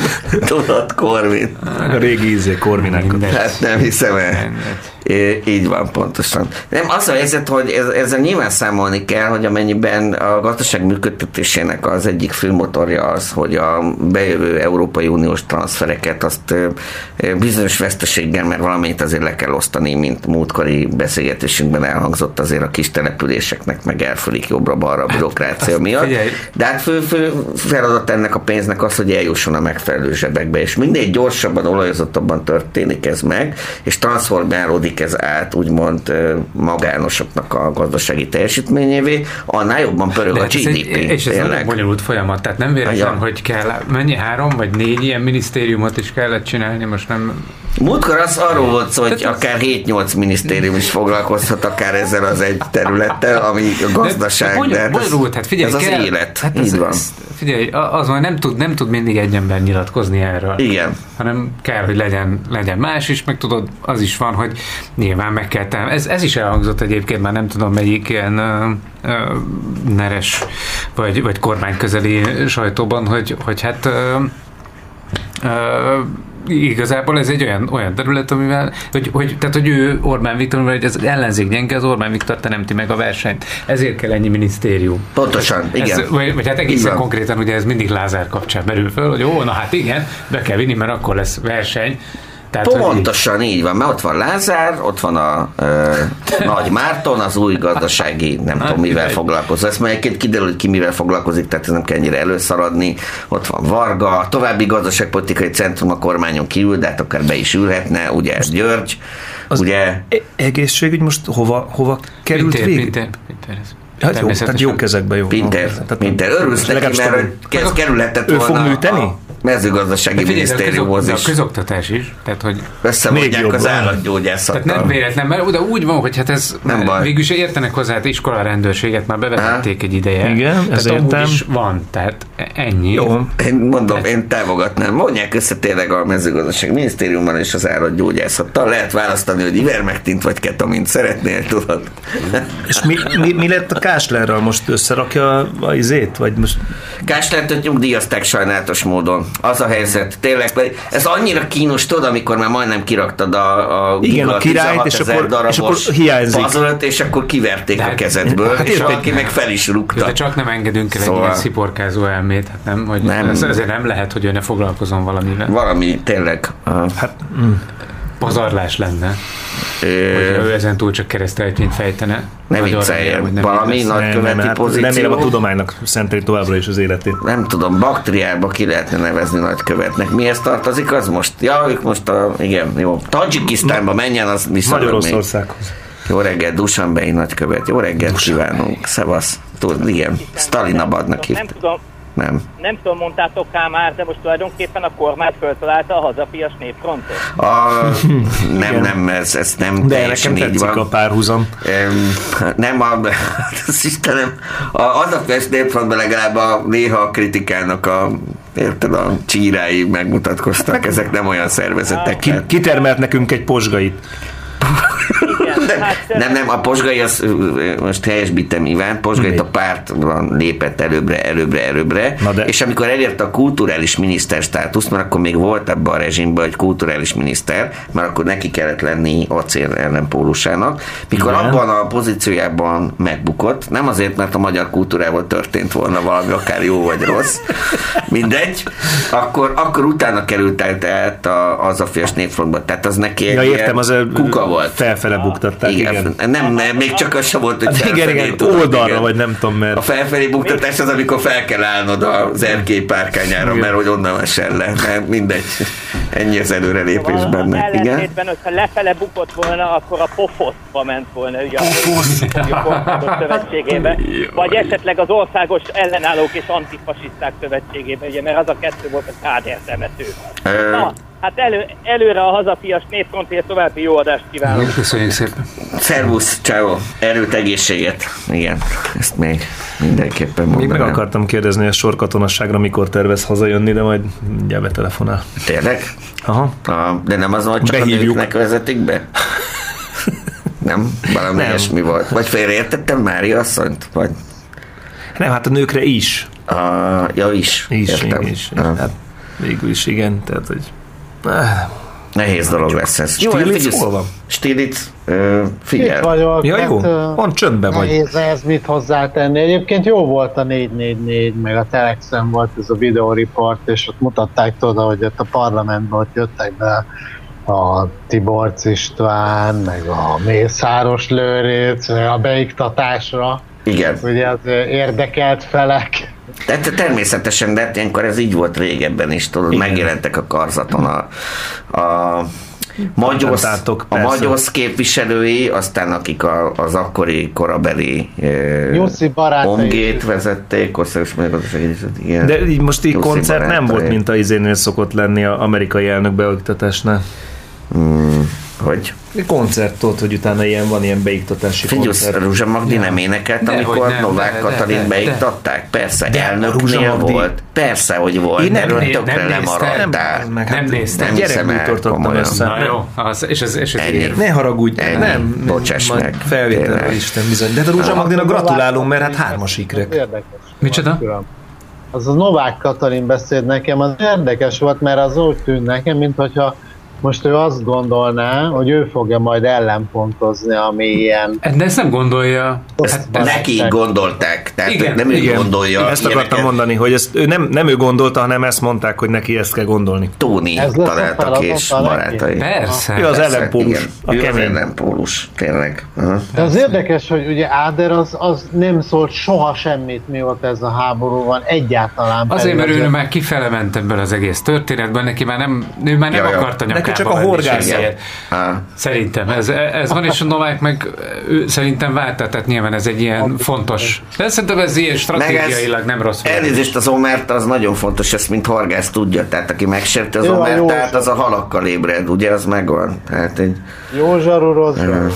tudod, Corvin. A régi ízé, korvinákat. Hát nem hiszem el. Mindegy. Így van, pontosan. Nem, az a helyzet, hogy ez, ezzel nyilván számolni kell, hogy amennyiben a gazdaság működtetésének az egyik fő motorja az, hogy a bejövő Európai Uniós transfereket azt bizonyos veszteséggel, mert valamit azért le kell osztani, mint múltkori beszélgetésünkben elhangzott azért a kis településeknek meg elfölik jobbra-balra a hát, bürokrácia hát, miatt. Figyelj. De hát fő, fő feladat ennek a pénznek az, hogy eljusson a megfelelő zsebekbe, és mindegy gyorsabban, olajozottabban történik ez meg, és transformálódik ez át, úgymond magánosoknak a gazdasági teljesítményévé, annál jobban pörög De a GDP. Egy, és ez egy bonyolult folyamat, tehát nem véletlen, hogy kell, mennyi három vagy négy ilyen minisztériumot is kellett csinálni, most nem Múltkor az arról volt szó, hogy akár 7-8 minisztérium is foglalkozhat akár ezzel az egy területtel, ami a gazdaság. De, de bonyolult, hát figyelj, ez kell, az élet. Hát ez, van. Ez, figyelj, az hogy nem tud, nem tud mindig egy ember nyilatkozni erről. Igen. Hanem kell, hogy legyen, legyen más is, meg tudod, az is van, hogy nyilván meg kell tenni. Ez, ez is elhangzott egyébként, már nem tudom melyik ilyen ö, ö, neres vagy, vagy kormányközeli sajtóban, hogy, hogy hát ö, ö, igazából ez egy olyan, olyan terület, amivel, hogy, hogy, tehát, hogy ő Orbán Viktor, hogy az ellenzék gyenge, az Orbán Viktor teremti meg a versenyt. Ezért kell ennyi minisztérium. Pontosan, igen. Ez, vagy, vagy hát egészen konkrétan ugye ez mindig Lázár kapcsán merül föl, hogy ó, na hát igen, be kell vinni, mert akkor lesz verseny. Tehát, Pontosan így van, mert ott van Lázár, ott van a ö, Nagy Márton, az új gazdasági, nem tudom mivel foglalkozó. Ezt már egyébként kiderül, hogy ki mivel foglalkozik, tehát nem kell ennyire előszaradni. Ott van Varga, további gazdaságpolitikai centrum a kormányon kívül, de hát akár be is ülhetne, ugye ez György, az ugye... E- egészségügy most hova, hova került Pintér, végül? Pintér, Pintér, Hát jó, tehát jó kezekben jó. Pinter, tehát Pinter. Örülsz neki, mert kerülhetett volna. Ő fog műteni? A, mezőgazdasági minisztériumhoz is. A közoktatás is. Tehát, hogy Összemondják az állatgyógyászattal. Tehát nem véletlen, mert de úgy van, hogy hát ez nem baj. végül is értenek hozzá, hát iskola rendőrséget már bevezették egy ideje. Igen, ez értem. is van, tehát ennyi. Jó, én mondom, hát. én támogatnám. Mondják össze tényleg a mezőgazdasági minisztériumban és az állatgyógyászattal. Lehet választani, hogy ivermektint vagy ketamint szeretnél, tudod. És mi, mi, mi lett a Káslerral? Most összerakja a izét? Vagy most... Káslert nyugdíjazták sajnálatos módon az a helyzet, tényleg, ez annyira kínos, tudod, amikor már majdnem kiraktad a, a Igen, a királyt, és akkor, és akkor hiányzik. Puzzle-t, és akkor kiverték de, a kezedből, hát, és aki meg fel is rúgta. De csak nem engedünk el szóval... egy ilyen sziporkázó elmét, hát nem, hogy nem. Ez, ezért nem lehet, hogy ő ne foglalkozom valamivel. Valami, tényleg. Uh, hát, mm pazarlás lenne. É... Hogy ő ezen túl csak keresztelként fejtene. Ne vicceljen, valami nagyköveti hát pozíció. Remélem a tudománynak szenteli továbbra is az életét. Nem tudom, baktriába ki lehetne nevezni nagykövetnek. Mihez tartozik az most? Ja, ők most a, igen, jó. Tajikisztánba menjen, az viszont Magyarországhoz. Jó reggel, Dusanbei nagykövet. Jó reggelt kívánunk. Szevasz. Tud, igen, Stalin Abadnak Nem tudom, nem. Nem tudom, mondtátok ká már, de most tulajdonképpen a kormány föltalálta a hazafias népfrontot. A, nem, nem, ez, ez nem de nekem így van. a párhuzam. Nem, a, az Istenem, a hazafias népfrontban legalább a, néha a kritikának a érted, a csírái megmutatkoztak, ezek nem olyan szervezetek. Ki, kitermelt nekünk egy posgait. Nem, hát, nem, nem, a Posgai, az, most helyesbítem Iván, Posgai a pártban lépett előbbre, előbbre, előbbre, de... és amikor elérte a kulturális miniszter státuszt, mert akkor még volt ebben a rezsimben egy kulturális miniszter, mert akkor neki kellett lenni acél ellenpólusának, mikor Igen. abban a pozíciójában megbukott, nem azért, mert a magyar kultúrával történt volna valami, akár jó vagy rossz, mindegy, akkor, akkor utána került át az a félsz népfrontba, tehát az neki egy ja, értem, az kuka volt. Felfele buktatták, igen. igen. Nem, nem, még csak az sem volt, hogy hát igen, igen, tudom, oldalra, igen. vagy nem tudom mert. A felfelé buktatás az, amikor fel kell állnod az erkély párkányára, mert hogy onnan esel le. Mert mindegy. Ennyi az előrelépés benne. Ellentétben, hogyha lefele bukott volna, akkor a pofoszba ment volna ugye a szövetségébe. Vagy esetleg az országos ellenállók és antifasiszták szövetségébe, ugye, mert az a kettő volt a káder temető. Na, Hát elő, előre a hazafias népfrontért további jó adást kívánok. Köszönjük szépen. Szervusz, ciao, erőt, egészséget. Igen, ezt még mindenképpen mondanám. Még meg akartam kérdezni, a sorkatonasságra mikor tervez hazajönni, de majd mindjárt betelefonál. Tényleg? Aha. A, de nem az, hogy csak Behívjuk. a nőknek vezetik be? nem? Valami ilyesmi volt. Vagy félreértettem Mária asszonyt? Vagy... Nem, hát a nőkre is. A, ja, is. Is, Értem. is. is. Hát végül is igen, tehát hogy Nehéz dolog lesz ez. Jó, Stilic hol van? Stilic, uh, figyel. Itt vagyok. Ja, jó, van csöndben vagy. Nehéz ez mit hozzátenni. Egyébként jó volt a 444, meg a Telexen volt ez a videóriport, és ott mutatták oda, hogy ott a parlamentben ott jöttek be a Tiborc István, meg a Mészáros Lőrinc, a beiktatásra. Igen. Ugye az érdekelt felek. De természetesen, de ilyenkor ez így volt régebben is, tudod, Igen. megjelentek a karzaton a, a Magyarsz, a Magyarsz képviselői, aztán akik a, az akkori korabeli Omgét vezették, országos igen. De így most így koncert barátai. nem volt, mint a izénél szokott lenni az amerikai elnök beoktatásnál. Hmm, hogy? koncertot, hogy utána ilyen van ilyen beiktatási Figyelsz, koncert. Rúzsa Magdi ja. nem énekelt, de, amikor nem, Novák de, Katalin de, beiktatták? Persze, de, elnöknél volt. Persze, hogy volt. Én nem, nem, tökre nem lemaradtál. Nem, nem néztem. Nem hiszem el, össze. Na jó, az, és ez, és ez Ennyi. Ne haragudj, Ennyi. nem. Bocsáss meg. Felvételre Isten bizony. De a Rúzsa Magdinak gratulálunk, mert hát hármas ikrek. Micsoda? Az a Novák Katalin beszéd nekem, az érdekes volt, mert az úgy tűnt nekem, mintha most ő azt gondolná, hogy ő fogja majd ellenpontozni, ami ilyen... De ezt nem gondolja. Hát, neki gondolták, tehát igen, nem igen. ő gondolja. Ezt akartam ilyeneket. mondani, hogy ezt ő nem, nem ő gondolta, hanem ezt mondták, hogy neki ezt kell gondolni. Tóni találtak és barátai. Persze. Ő az ellenpólus. A ő kemény. az ellenpólus, tényleg. De az érdekes, hogy ugye Áder az, az nem szólt soha semmit, mióta ez a háború van, egyáltalán. Azért, mert ő már kifele ment ebből az egész történetben, neki már nem, ő már nem ja, akarta ja csak a horgászért. Szerintem ez, ez van, és a Novák meg ő, szerintem válta, tehát nyilván ez egy ilyen fontos. De szerintem ez ilyen stratégiailag nem rossz. Elnézést az Omert, az nagyon fontos, ezt mint horgász tudja, tehát aki megsérti az Omert, tehát az a halakkal ébred, ugye, az megvan. Tehát egy... Jó zsaru, rossz zsaru.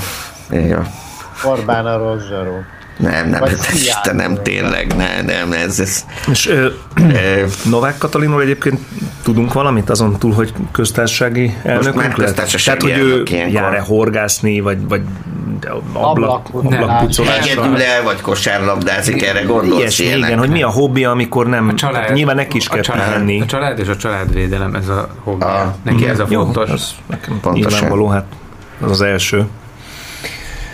Orbán a rossz zsaru. Nem, nem, ez Istenem, tényleg, nem, nem, ez... ez És ö, ö, Novák Katalinról egyébként tudunk valamit azon túl, hogy köztársasági elnökünk lett? Tehát, hogy ő jár-e horgászni, vagy, vagy ablak, ablakpucolásra? Egyedül-e, vagy kosárlabdázik, erre gondolsz Ilyesmi, igen, hogy mi a hobbi, amikor nem, a család, hát nyilván neki is kell család, lenni. A család és a családvédelem, ez a hobbi. Neki ez a fontos. Jó, az nekem nyilvánvaló, hát az az első.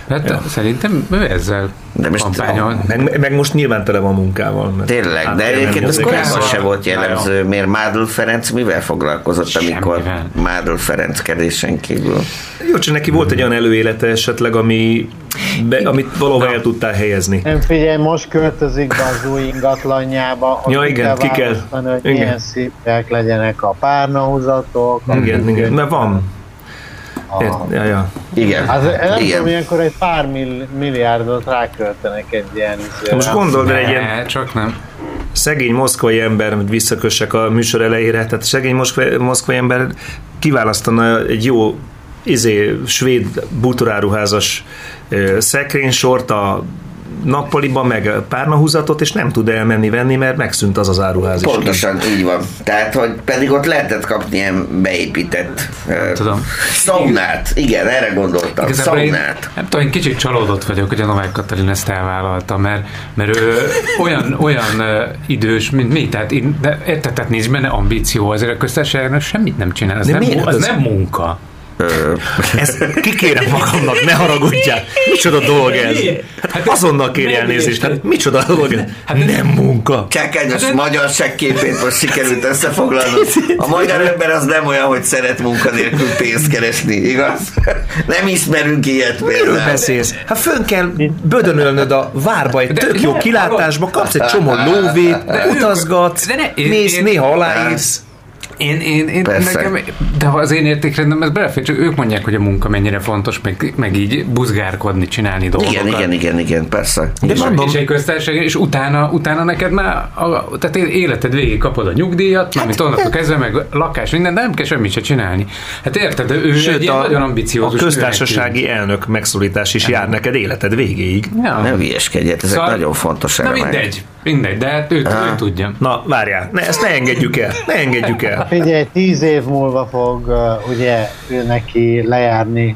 Hát ja. szerintem ezzel de most kampányol. Meg, meg, most nyilván tele van munkával. Mert Tényleg, de egyébként ez korábban se volt jellemző, miért Mádl Ferenc mivel foglalkozott, Semmivel. amikor Mádl Ferenc kedésen kívül? Jó, csak neki volt egy olyan előélete esetleg, ami be, amit valahol el tudtál helyezni. Nem figyelj, most költözik be az új ingatlanjába. Ja, igen, ki kell. Hogy igen. milyen szépek legyenek a párnahúzatok. Igen, igen, mert van a... Ja, ja. Igen. Az, nem Igen. tudom, ilyenkor egy pár mill, milliárdot ráköltenek egy ilyen... Most gondold el egy ilyen... Csak nem. Szegény moszkvai ember, hogy visszakössek a műsor elejére, tehát szegény moszkvai, moszkvai ember kiválasztana egy jó izé, svéd bútoráruházas szekrénysort a nappaliban meg párnahúzatot, és nem tud elmenni venni, mert megszűnt az az áruház Pontosan, is. így van. Tehát, hogy pedig ott lehetett kapni ilyen beépített tudom. szaunát. Igen, erre gondoltam. Igazából szaunát. Én, nem tudom, én kicsit csalódott vagyok, hogy a Novák Katalin ezt elvállalta, mert, mert ő olyan, olyan idős, mint mi, tehát én, de érted, tehát nincs benne ambíció, azért a köztársaságnak semmit nem csinál, az, nem, az, az nem munka. Ezt kikérem magamnak, ne haragudjál. Micsoda dolog ez? Hát azonnal kérj elnézést. Hát micsoda dolog ez? Hát nem munka. Csákányos hát, magyarság képét most sikerült összefoglalnod. A magyar ember az nem olyan, hogy szeret munkanélkül pénzt keresni, igaz? Nem ismerünk ilyet például. Miről beszélsz? Hát fönn kell bödönölnöd a várba egy tök jó kilátásba, kapsz egy csomó lóvét, utazgatsz, mész, néha aláírsz. Én, én, én nekem, de ha az én értékrendem ez belefér, csak ők mondják, hogy a munka mennyire fontos, meg, meg így buzgárkodni, csinálni dolgokat. Igen, igen, igen, igen, persze. De és, mondom, és egy köztársaság, és utána, utána neked már, a, tehát életed végig kapod a nyugdíjat, hát, amit onnantól kezdve, meg lakás, minden, de nem kell semmit se csinálni. Hát érted, de ő Sőt, egy a, nagyon ambiciózus. A köztársasági elnök megszólítás is jár neked életed végéig. Ja. Nem hülyeskedj, ezek szóval, nagyon fontos Na mindegy, mindegy, de hát ő, ő tudja. Na, várjál, ne, ezt ne engedjük el, ne engedjük el. Figyelj, tíz év múlva fog uh, ugye ő neki lejárni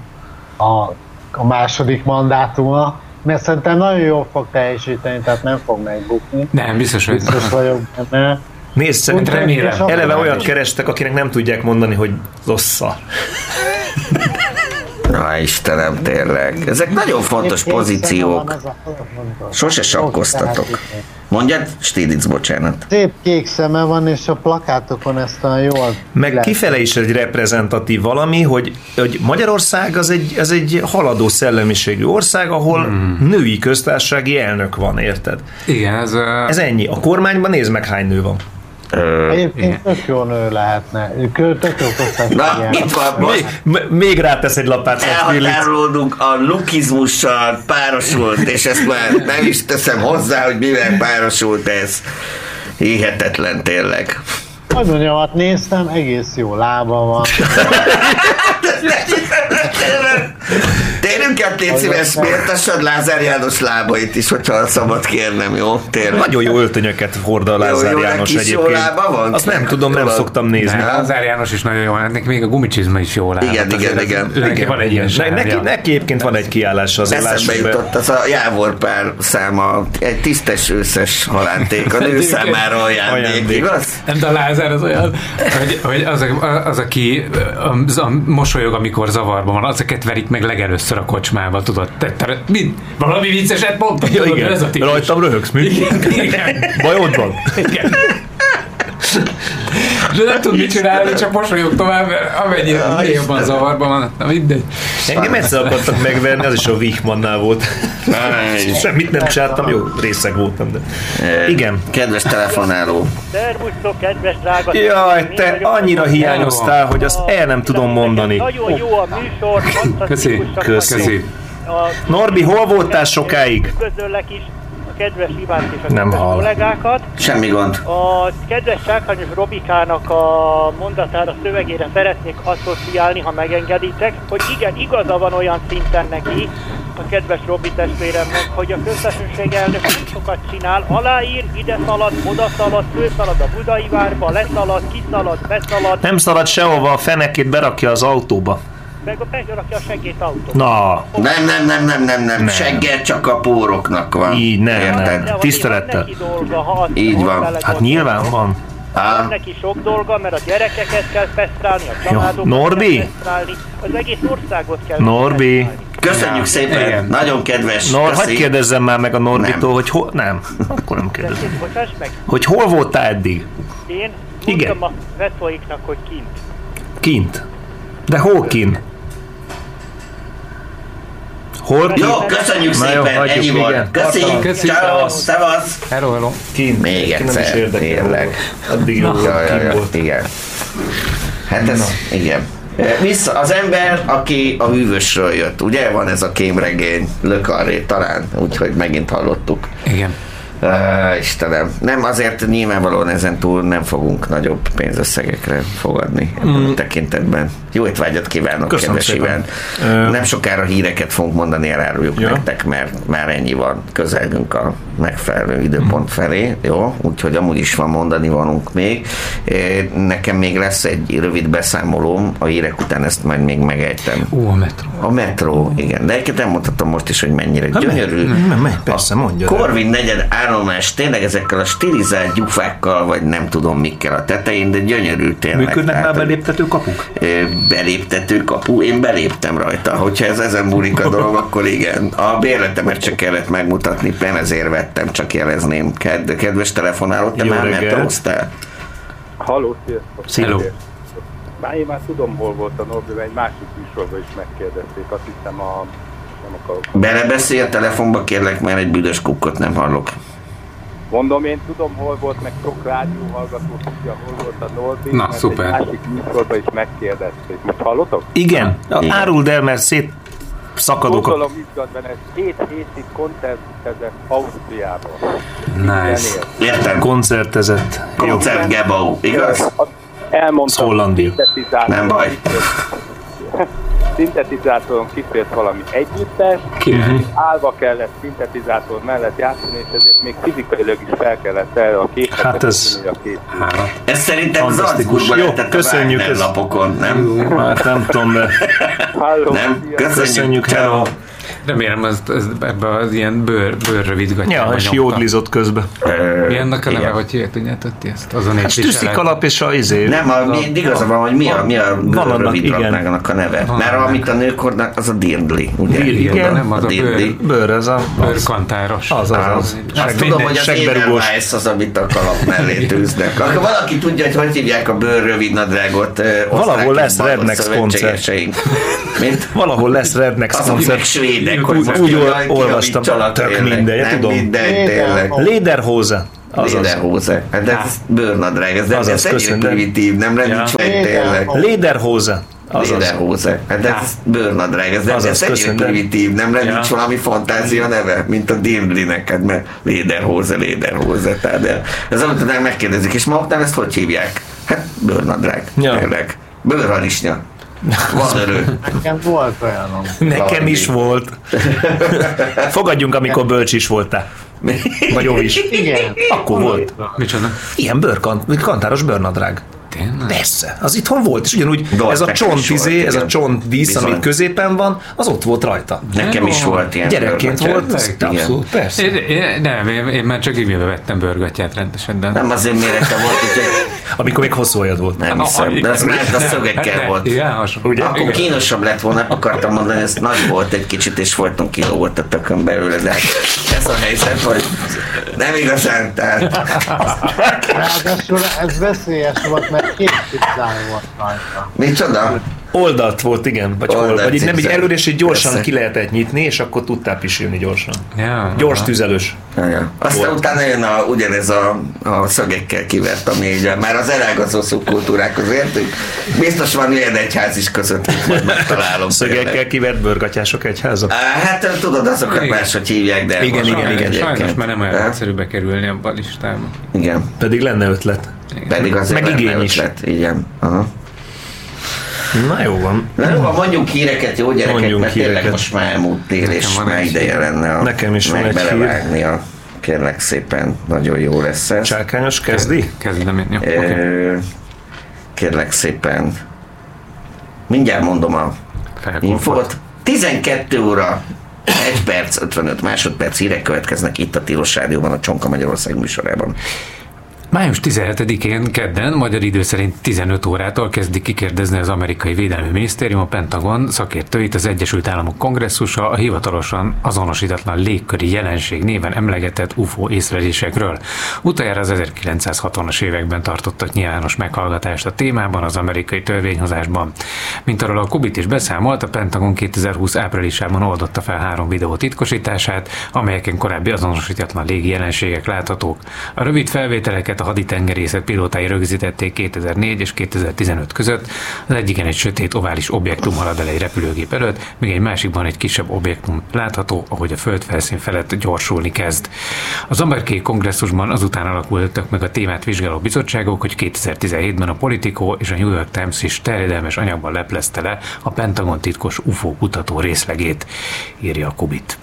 a, a második mandátuma, mert szerintem nagyon jól fog teljesíteni, tehát nem fog megbukni. Nem, biztos, hogy Biztos vagyok benne. Nézd, szerintem eleve olyat kerestek, akinek nem tudják mondani, hogy lossza. Na Istenem, tényleg. Ezek nagyon fontos pozíciók. Sose sakkoztatok. Mondjad, Stilic, bocsánat. Szép kék szeme van, és a plakátokon ezt a jól... Meg kifele is egy reprezentatív valami, hogy, hogy Magyarország az egy, az egy haladó szellemiségű ország, ahol hmm. női köztársasági elnök van, érted? Igen, ez... Ez ennyi. A kormányban nézd meg, hány nő van. Egyébként tök jó nő lehetne. Tök jó Na, itt van most. Még, még rátesz egy lapát. Elhatárolódunk a lukizmussal párosult, és ezt már nem is teszem hozzá, hogy mivel párosult ez. Hihetetlen tényleg. Hogy mondjam, hát néztem, egész jó lába van. Át, légy szíves, méltassad Lázár János lábait is, hogyha szabad kérnem, jó? Tényleg. Nagyon jó öltönyöket hord a Lázár jó, jó, János egyébként. Jó lába van? Azt nem tudom, nem szoktam nézni. Ne, Lázár János is nagyon jó, neki még a gumicsizma is jó lába. Igen, igen, igen. Neki van egy ilyen neki, neki egyébként van egy kiállás az Eszembe jutott az a jávorpár száma, egy tisztes őszes halánték, a nő számára ajándék, igaz? Nem, de a Lázár az olyan, hogy, hogy az, az, aki az, a mosolyog, amikor zavarban van, azokat verik meg legelőször a kocsmába, tudod? Te, te, mi? Valami vicceset mondtad? Ja, igen. Ez a Rajtam röhögsz, mi? Igen, igen. Bajod van? Igen. De nem tud mit csinálni, csak mosolyog tovább, mert amennyire jobban zavarban van, na mindegy. Engem egyszer akartak megverni, az is a Wichmannnál volt. Semmit nem csináltam, jó részeg voltam, de... Igen. Kedves telefonáló. Szervusztok, kedves drága. Jaj, te annyira hiányoztál, hogy azt el nem tudom mondani. Nagyon jó a műsor, Köszi. Köszi. Norbi, hol voltál sokáig? Üdvözöllek is kedves Ivánt és a nem kedves hall. kollégákat. Semmi gond. A kedves Csákányos Robikának a mondatára, szövegére szeretnék asszociálni, ha megengeditek, hogy igen, igaza van olyan szinten neki, a kedves Robi testvéremnek, hogy a köztársaság elnök sokat csinál, aláír, ide szalad, oda szalad, főszalad a Budai várba, leszalad, kiszalad, beszalad. Nem szalad sehova, a fenekét berakja az autóba meg a berakja a seggét autó. Na. Nem, nem, nem, nem, nem, nem. nem. Segget csak a póroknak van. Így, nem, Érted? nem. Tisztelettel. Így van. Hát nyilván van. Van neki sok dolga, mert a gyerekeket kell fesztrálni, a családokat Norbi? kell fesztrálni, az egész országot kell Norbi. Fesztrálni. Köszönjük szépen, Igen. nagyon kedves. Nor, hagyd kérdezzem már meg a Norbitól, hogy hol... Nem, akkor nem kérdezem. Hogy hol voltál eddig? Én Igen. a veszóiknak, hogy kint. Kint? De hol kint? Hol Jó, köszönjük Na szépen, jó, ennyi volt. Köszi, Köszi. ciao, szevasz. Hello, hello. Kint. Még egyszer, tényleg. Addig jó, volt. Igen. Hát ez, Na. igen. Vissza, az ember, aki a hűvösről jött, ugye? Van ez a kémregény, Lökarré talán, úgyhogy megint hallottuk. Igen. Uh, Istenem, nem azért nyilvánvalóan ezen túl nem fogunk nagyobb pénzösszegekre fogadni ebben mm. a tekintetben. Jó étvágyat kívánok, Köszönöm kedves Iván. Nem sokára híreket fogunk mondani, eláruljuk ja. nektek, mert már ennyi van, közelgünk a megfelelő időpont felé, jó? Úgyhogy amúgy is van mondani valunk még. Nekem még lesz egy rövid beszámolóm, a hírek után ezt majd még megejtem. Ó, a metró. A metró, igen. De egyébként mondhatom most is, hogy mennyire ha, gyönyörű. Nem, nem, nem, persze, mondja. Korvin negyed állomás tényleg ezekkel a stilizált gyufákkal, vagy nem tudom mikkel a tetején, de gyönyörű tényleg. Működnek már beléptető kapuk? Beléptető kapu, én beléptem rajta. Hogyha ez ezen múlik a dolog, akkor igen. A bérletemet csak kellett megmutatni, nem ezért vettem, csak jelezném. Ked, kedves telefonáló, te Jó már metróztál? Halló, sziasztok! Hello. Már én már tudom, hol volt a Norbi, egy másik műsorban is megkérdezték. Azt hiszem a nem akarok. Belebeszélj a telefonba, kérlek, mert egy büdös kukkot nem hallok. Mondom, én tudom, hol volt, meg sok rádió hallgató tudja, hol volt a Norbi. Na, szuper. Egy másik műsorban is megkérdezték. Most hallotok? Igen, Igen. áruld el, mert szét szakadok. Gondolom izgatban, ez két hétig koncertezett Ausztriában. Nice. Értem. Koncertezett. Koncert Gebau, igaz? Elmondtam. Hollandia. Nem baj. szintetizátoron kifért valami együttes, uh-huh. állva kellett szintetizátor mellett játszani, és ezért még fizikailag is fel kellett el a képet. Hát ez... A két ez szerintem Fantasztikus. Jó, köszönjük. A lapokon, nem? Hát nem tudom, de... nem? Köszönjük, köszönjük hello. Remélem, ez, ez ebbe az ilyen bőr, bőrrövidgatja. Ja, és jódlizott közben. Mi annak a neve, hogy hívják, tudjátok ti ezt? Az a hát stüsszik alap és a izé. Nem, a, mi, igaza van, hogy mi a, mi a bőrrövidgatnának a neve. Van Mert amit a nők hordnak, az a dirndli. Ugye? Igen, igen, nem, az a, bőr, bőr, ez a... Bőrkantáros. Az, az, az. Azt tudom, hogy az Edelweiss az, amit a kalap mellé tűznek. Akkor valaki tudja, hogy hogy hívják a bőrrövid nadrágot. Valahol lesz Rednex koncert. Mint? Valahol lesz Rednex koncert. Azok svédek, hogy úgy olvastam, tök mindegy, tudom. Mindegy, tényleg. Lederhose. Lederhose. Hát ez bőrnadrág, ez nem ez ennyire primitív, nem nincs meg tényleg. Lederhose. Lederhose. Hát ez bőrnadrág, ez nem ez ennyire primitív, nem lenne nincs valami fantázia neve, mint a Dimblinek, hát mert Lederhose, Lederhose. Tehát ez amit megkérdezik, és maguknál ezt hogy hívják? Hát bőrnadrág, tényleg. Bőrharisnya. Van erő. Nekem volt olyanom. Nekem is volt. Fogadjunk, amikor bölcs is voltál. Vagy jó is. Igen. Akkor volt. Micsoda? Ilyen bőrkant, kantáros bőrnadrág. Tényleg? Persze, az itthon volt, és ugyanúgy Dolpek ez a csontizé, ez a csontdísz, ami középen van, az ott volt rajta. Nekem is volt ilyen Gyerekként volt, abszolút, persze. Én, én, nem, én, én már csak így vettem bőrgatját rendesen, de... Nem azért mérete volt, hogy... Amikor még hosszú ajad volt. Nem hiszem, de az már a szögekkel volt. Igen, Ugye? Akkor kínosabb lett volna, akartam mondani, ez nagy volt egy kicsit, és folyton kilógott a tökön belőle, de ez a helyzet, hogy nem igazán, tehát... Ráadásul ez veszélyes volt, mert két rajta. Micsoda? Oldalt volt, igen. Vagy, Oldalt, hol, vagy így nem így előre, és így gyorsan Persze. ki lehetett nyitni, és akkor tudtál pisilni gyorsan. Ja, Gyors tüzelős. Ja, ja. Aztán volt. utána jön a, ugyanez a, a szögekkel kivert, ami így már az elágazó szubkultúrákhoz értünk. Biztos van ilyen egyház is között, majd megtalálom. Szögekkel kivert bőrgatyások egyháza? Hát tudod, azokat igen. máshogy hívják, de igen, igen, igen, igen. Sajnos már nem olyan egyszerű bekerülni a listába. Igen. Pedig lenne ötlet. Igen. Pedig azért Meg igény is. Ötlet. Igen. Aha. Na jó van. Na jó van, mondjunk híreket, jó gyerekek, mondjunk mert híreket. tényleg most már elmúlt tél, és már ideje lenne a, Nekem is van egy hír. a kérlek szépen, nagyon jó lesz ez. Csákányos, kezdi? Kezdem én, jó. E, okay. Kérlek szépen, mindjárt mondom a infót. 12 óra 1 perc, 55 másodperc hírek következnek itt a Tilos Rádióban, a Csonka Magyarország műsorában. Május 17-én kedden, magyar idő szerint 15 órától kezdi kikérdezni az amerikai védelmi minisztérium a Pentagon szakértőit az Egyesült Államok kongresszusa a hivatalosan azonosítatlan légköri jelenség néven emlegetett UFO észlelésekről. Utoljára az 1960-as években tartottak nyilvános meghallgatást a témában az amerikai törvényhozásban. Mint arról a Kubit is beszámolt, a Pentagon 2020 áprilisában oldotta fel három videó titkosítását, amelyeken korábbi azonosítatlan légi jelenségek láthatók. A rövid felvételeket a haditengerészet pilótái rögzítették 2004 és 2015 között. Az egyiken egy sötét ovális objektum halad el egy repülőgép előtt, míg egy másikban egy kisebb objektum látható, ahogy a földfelszín felett gyorsulni kezd. Az amerikai kongresszusban azután alakultak meg a témát vizsgáló bizottságok, hogy 2017-ben a Politico és a New York Times is terjedelmes anyagban leplezte le a Pentagon titkos UFO kutató részlegét, írja a Kubit.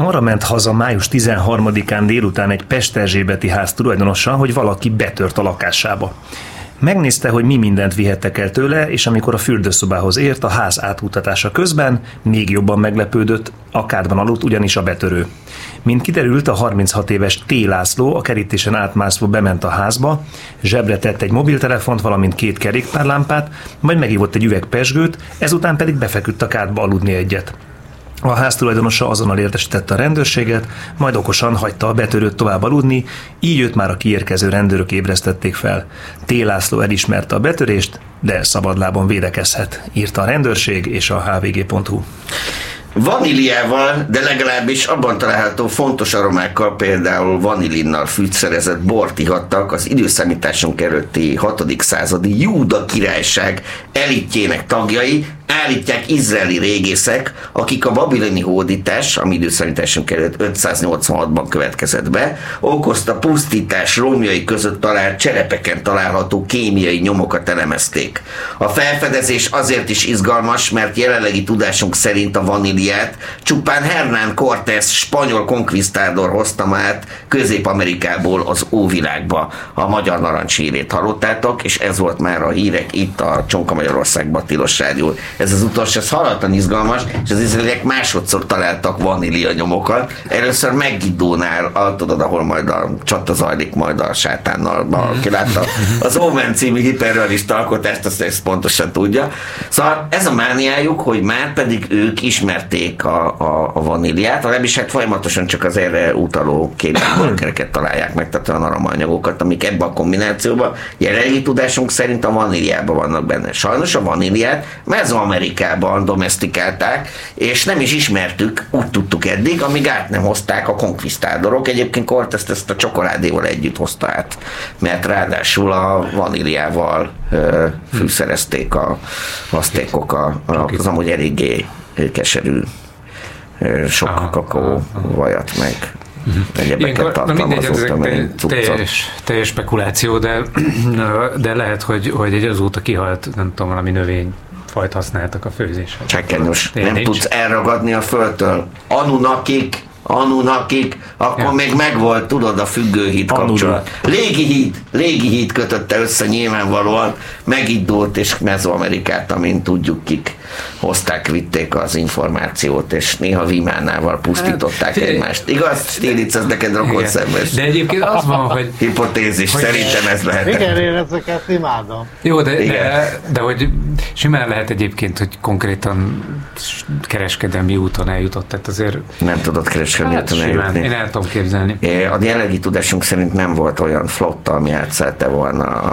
Arra ment haza május 13-án délután egy Pesterzsébeti ház tulajdonosa, hogy valaki betört a lakásába. Megnézte, hogy mi mindent vihettek el tőle, és amikor a fürdőszobához ért a ház átutatása közben, még jobban meglepődött, a kádban aludt ugyanis a betörő. Mint kiderült, a 36 éves T. László a kerítésen átmászva bement a házba, zsebre tett egy mobiltelefont, valamint két kerékpárlámpát, majd megívott egy üveg pesgőt, ezután pedig befeküdt a kádba aludni egyet. A háztulajdonosa azonnal értesítette a rendőrséget, majd okosan hagyta a betörőt tovább aludni, így őt már a kiérkező rendőrök ébresztették fel. T. László elismerte a betörést, de szabadlábon védekezhet, írta a rendőrség és a hvg.hu. Vaníliával, de legalábbis abban található fontos aromákkal, például vanilinnal fűszerezett bort ihattak az időszámításunk előtti 6. századi Júda királyság elitjének tagjai, állítják izraeli régészek, akik a babiloni hódítás, ami időszámításunk előtt 586-ban következett be, okozta pusztítás romjai között talált cserepeken található kémiai nyomokat elemezték. A felfedezés azért is izgalmas, mert jelenlegi tudásunk szerint a vaníliát csupán Hernán Cortés spanyol konkvisztádor hozta át Közép-Amerikából az óvilágba. A magyar narancshírét hallottátok, és ez volt már a hírek itt a Csonka Magyarországban tilos rádió ez az utolsó, ez halatlan izgalmas, és az izraeliek másodszor találtak vanília nyomokat. Először Megidónál, tudod, ahol majd a csata zajlik majd a sátánnal, aki látta az Omen című hiperrealista alkotást, azt ezt pontosan tudja. Szóval ez a mániájuk, hogy már pedig ők ismerték a, a, a vaníliát, legalábbis hát folyamatosan csak az erre utaló kémiai találják meg, tehát olyan aromanyagokat, amik ebbe a kombinációban jelenlegi tudásunk szerint a vaníliában vannak benne. Sajnos a vaníliát Mezoamerikában domestikálták, és nem is ismertük, úgy tudtuk eddig, amíg át nem hozták a konkvisztádorok. Egyébként Cortez ezt a csokoládéval együtt hozta át, mert ráadásul a vaníliával ö, fűszerezték a aztékok a, az amúgy eléggé keserű sok aha, kakaó vajat meg egyebeket tartalmazott, teljes, teljes spekuláció, de, de lehet, hogy, hogy egy azóta kihalt, nem tudom, valami növény fajt használtak a főzéshez. Csekkenyos. Nem tudsz elragadni a földtől. Anunakik Anunakik, akkor ja. még megvolt, tudod, a függőhíd kapcsolat. Légi híd, légi híd kötötte össze nyilvánvalóan megindult és Mezoamerikát, amint tudjuk kik hozták, vitték az információt, és néha Vimánával pusztították hát, egymást. Igaz, Stilic, ez neked rokon szembes. De egyébként az van, hogy... Hipotézis, hogy szerintem ez lehet. Igen, én ezeket imádom. Jó, de, de, de, hogy simán lehet egyébként, hogy konkrétan kereskedelmi úton eljutott, tehát azért... Nem tudott kereskedelmi hát, úton eljutni. Én el tudom képzelni. A jelenlegi tudásunk szerint nem volt olyan flotta, ami átszelte volna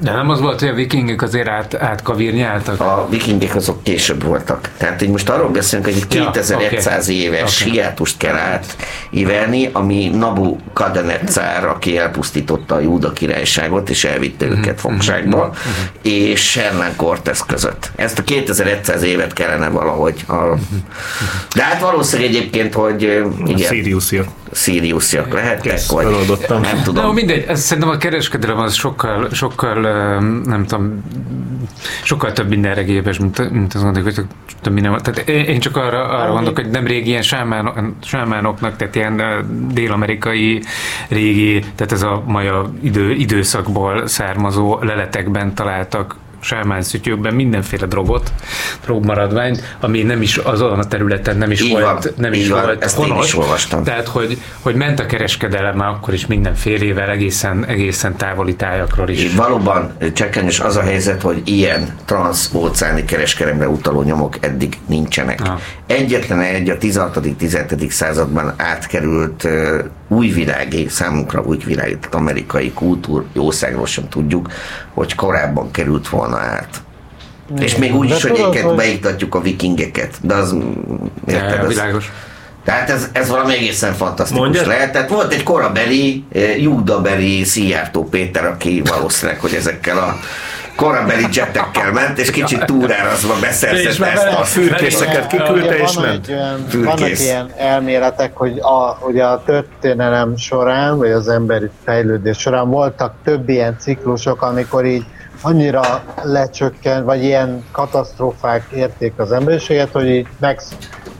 de nem az volt, hogy a vikingek azért át, átkavírnyáltak? A vikingek azok később voltak. Tehát így most arról beszélünk, hogy 2100 ja, okay. éves okay. hiátust kell átívelni, ami Nabu Kadenetszár, aki elpusztította a Júda királyságot, és elvitte uh-huh. őket fogságba, uh-huh. és Hernán Cortez között. Ezt a 2100 évet kellene valahogy. A... De hát valószínűleg egyébként, hogy igen. Siriusziak. Siriusziak lehettek, vagy nem tudom. No, mindegy, ez szerintem a kereskedelem az sokkal, sokkal nem tudom, sokkal több mindenre gépes, mint, mint azt gondoljuk, hogy több minden. Tehát én csak arra, arra gondolok, hogy nem régi ilyen sámán, sámánoknak, tehát ilyen dél-amerikai régi, tehát ez a maja idő, időszakból származó leletekben találtak sámán szütyőkben mindenféle drogot, drogmaradványt, ami nem is azon a területen nem is így volt, van, nem is van, volt ezt honos. is olvastam. Tehát, hogy, hogy ment a kereskedelem már akkor is mindenfélevel egészen, egészen távoli tájakról is. Így valóban csekkenyes az a helyzet, hogy ilyen transzóceáni kereskedelemre utaló nyomok eddig nincsenek. Ha. Egyetlen egy a 16.-17. században átkerült uh, újvilági, számunkra újvilági, amerikai kultúr, jószágról sem tudjuk, hogy korábban került volna át. Igen. És még úgy is, hogy éket hogy... beiktatjuk a vikingeket, de az... Érted, ja, világos. Tehát ez, ez valami egészen fantasztikus Mondjad? lehet. Tehát volt egy korabeli, eh, júdabeli Szijjártó Péter, aki valószínűleg, hogy ezekkel a korabeli jetekkel ment, és kicsit túrárazva beszerzett ezt a fürkészeket kiküldte, és ment. Ilyen, vannak ilyen elméletek, hogy a, hogy a történelem során, vagy az emberi fejlődés során voltak több ilyen ciklusok, amikor így annyira lecsökkent, vagy ilyen katasztrófák érték az emberiséget, hogy így meg,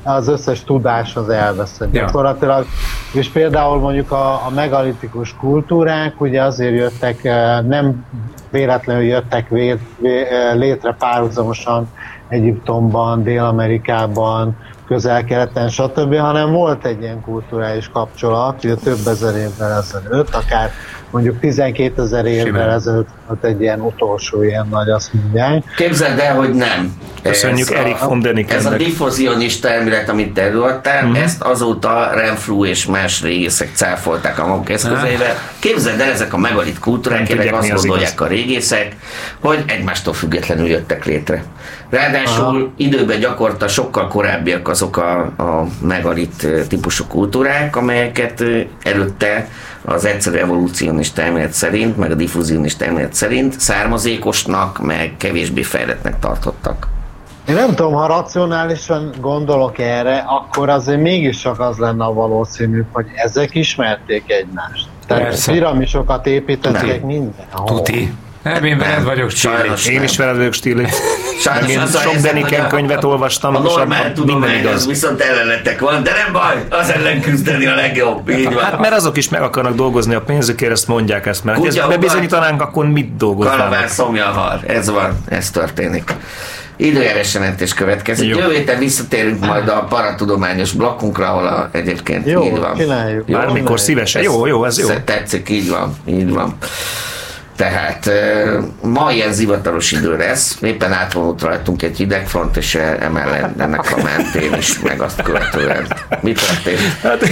az összes tudás az elveszett. Ja. És például mondjuk a, a megalitikus kultúrák ugye azért jöttek, eh, nem véletlenül jöttek vé, vé, eh, létre párhuzamosan Egyiptomban, Dél-Amerikában, közel-keleten, stb., hanem volt egy ilyen kulturális kapcsolat, ugye több ezer évvel ezelőtt, akár mondjuk 12 ezer évvel ezelőtt volt egy ilyen utolsó ilyen nagy, azt mondják. Képzeld el, hogy nem. Köszönjük ez Erik von Denikennek. Ez a diffuzionista elmélet, amit te előadtál, uh-huh. ezt azóta Renfrew és más régészek cáfolták a maguk eszközeivel. Képzeld el, ezek a megalit kultúrák, tényleg azt gondolják a régészek, hogy egymástól függetlenül jöttek létre. Ráadásul Aha. időben gyakorta sokkal korábbiak azok a, a megalit típusú kultúrák, amelyeket előtte az egyszerű evolúcionista elmélet szerint, meg a diffúzionista elmélet szerint származékosnak, meg kevésbé fejletnek tartottak. Én nem tudom, ha racionálisan gondolok erre, akkor azért mégis csak az lenne a valószínű, hogy ezek ismerték egymást. Tehát Persze. piramisokat építettek mindenhol. Tuti. Nem, én veled vagyok Sajnos Én is veled vagyok Stíli. Sajnos én sok Deniken könyvet olvastam, a normál tudomány az viszont ellenetek van, de nem baj, az ellen küzdeni a legjobb. Így van. Hát mert azok is meg akarnak dolgozni a pénzükért, ezt mondják ezt, mert ha ezt bebizonyítanánk, akkor mit dolgoznak? Kalavár szomja hal. Ez van, ez történik. Időjárás jelentés következik. Jó. Jövő héten visszatérünk majd a paratudományos blokkunkra, ahol a, egyébként jó, így van. Csináljuk. Bármikor szívesen. Jó, jó, ez jó. Tetszik, így van, így van. Tehát ma ilyen zivataros idő lesz, éppen átvonult rajtunk egy hidegfront, és emellett ennek a mentén is, meg azt követően. Mi történt? Hát,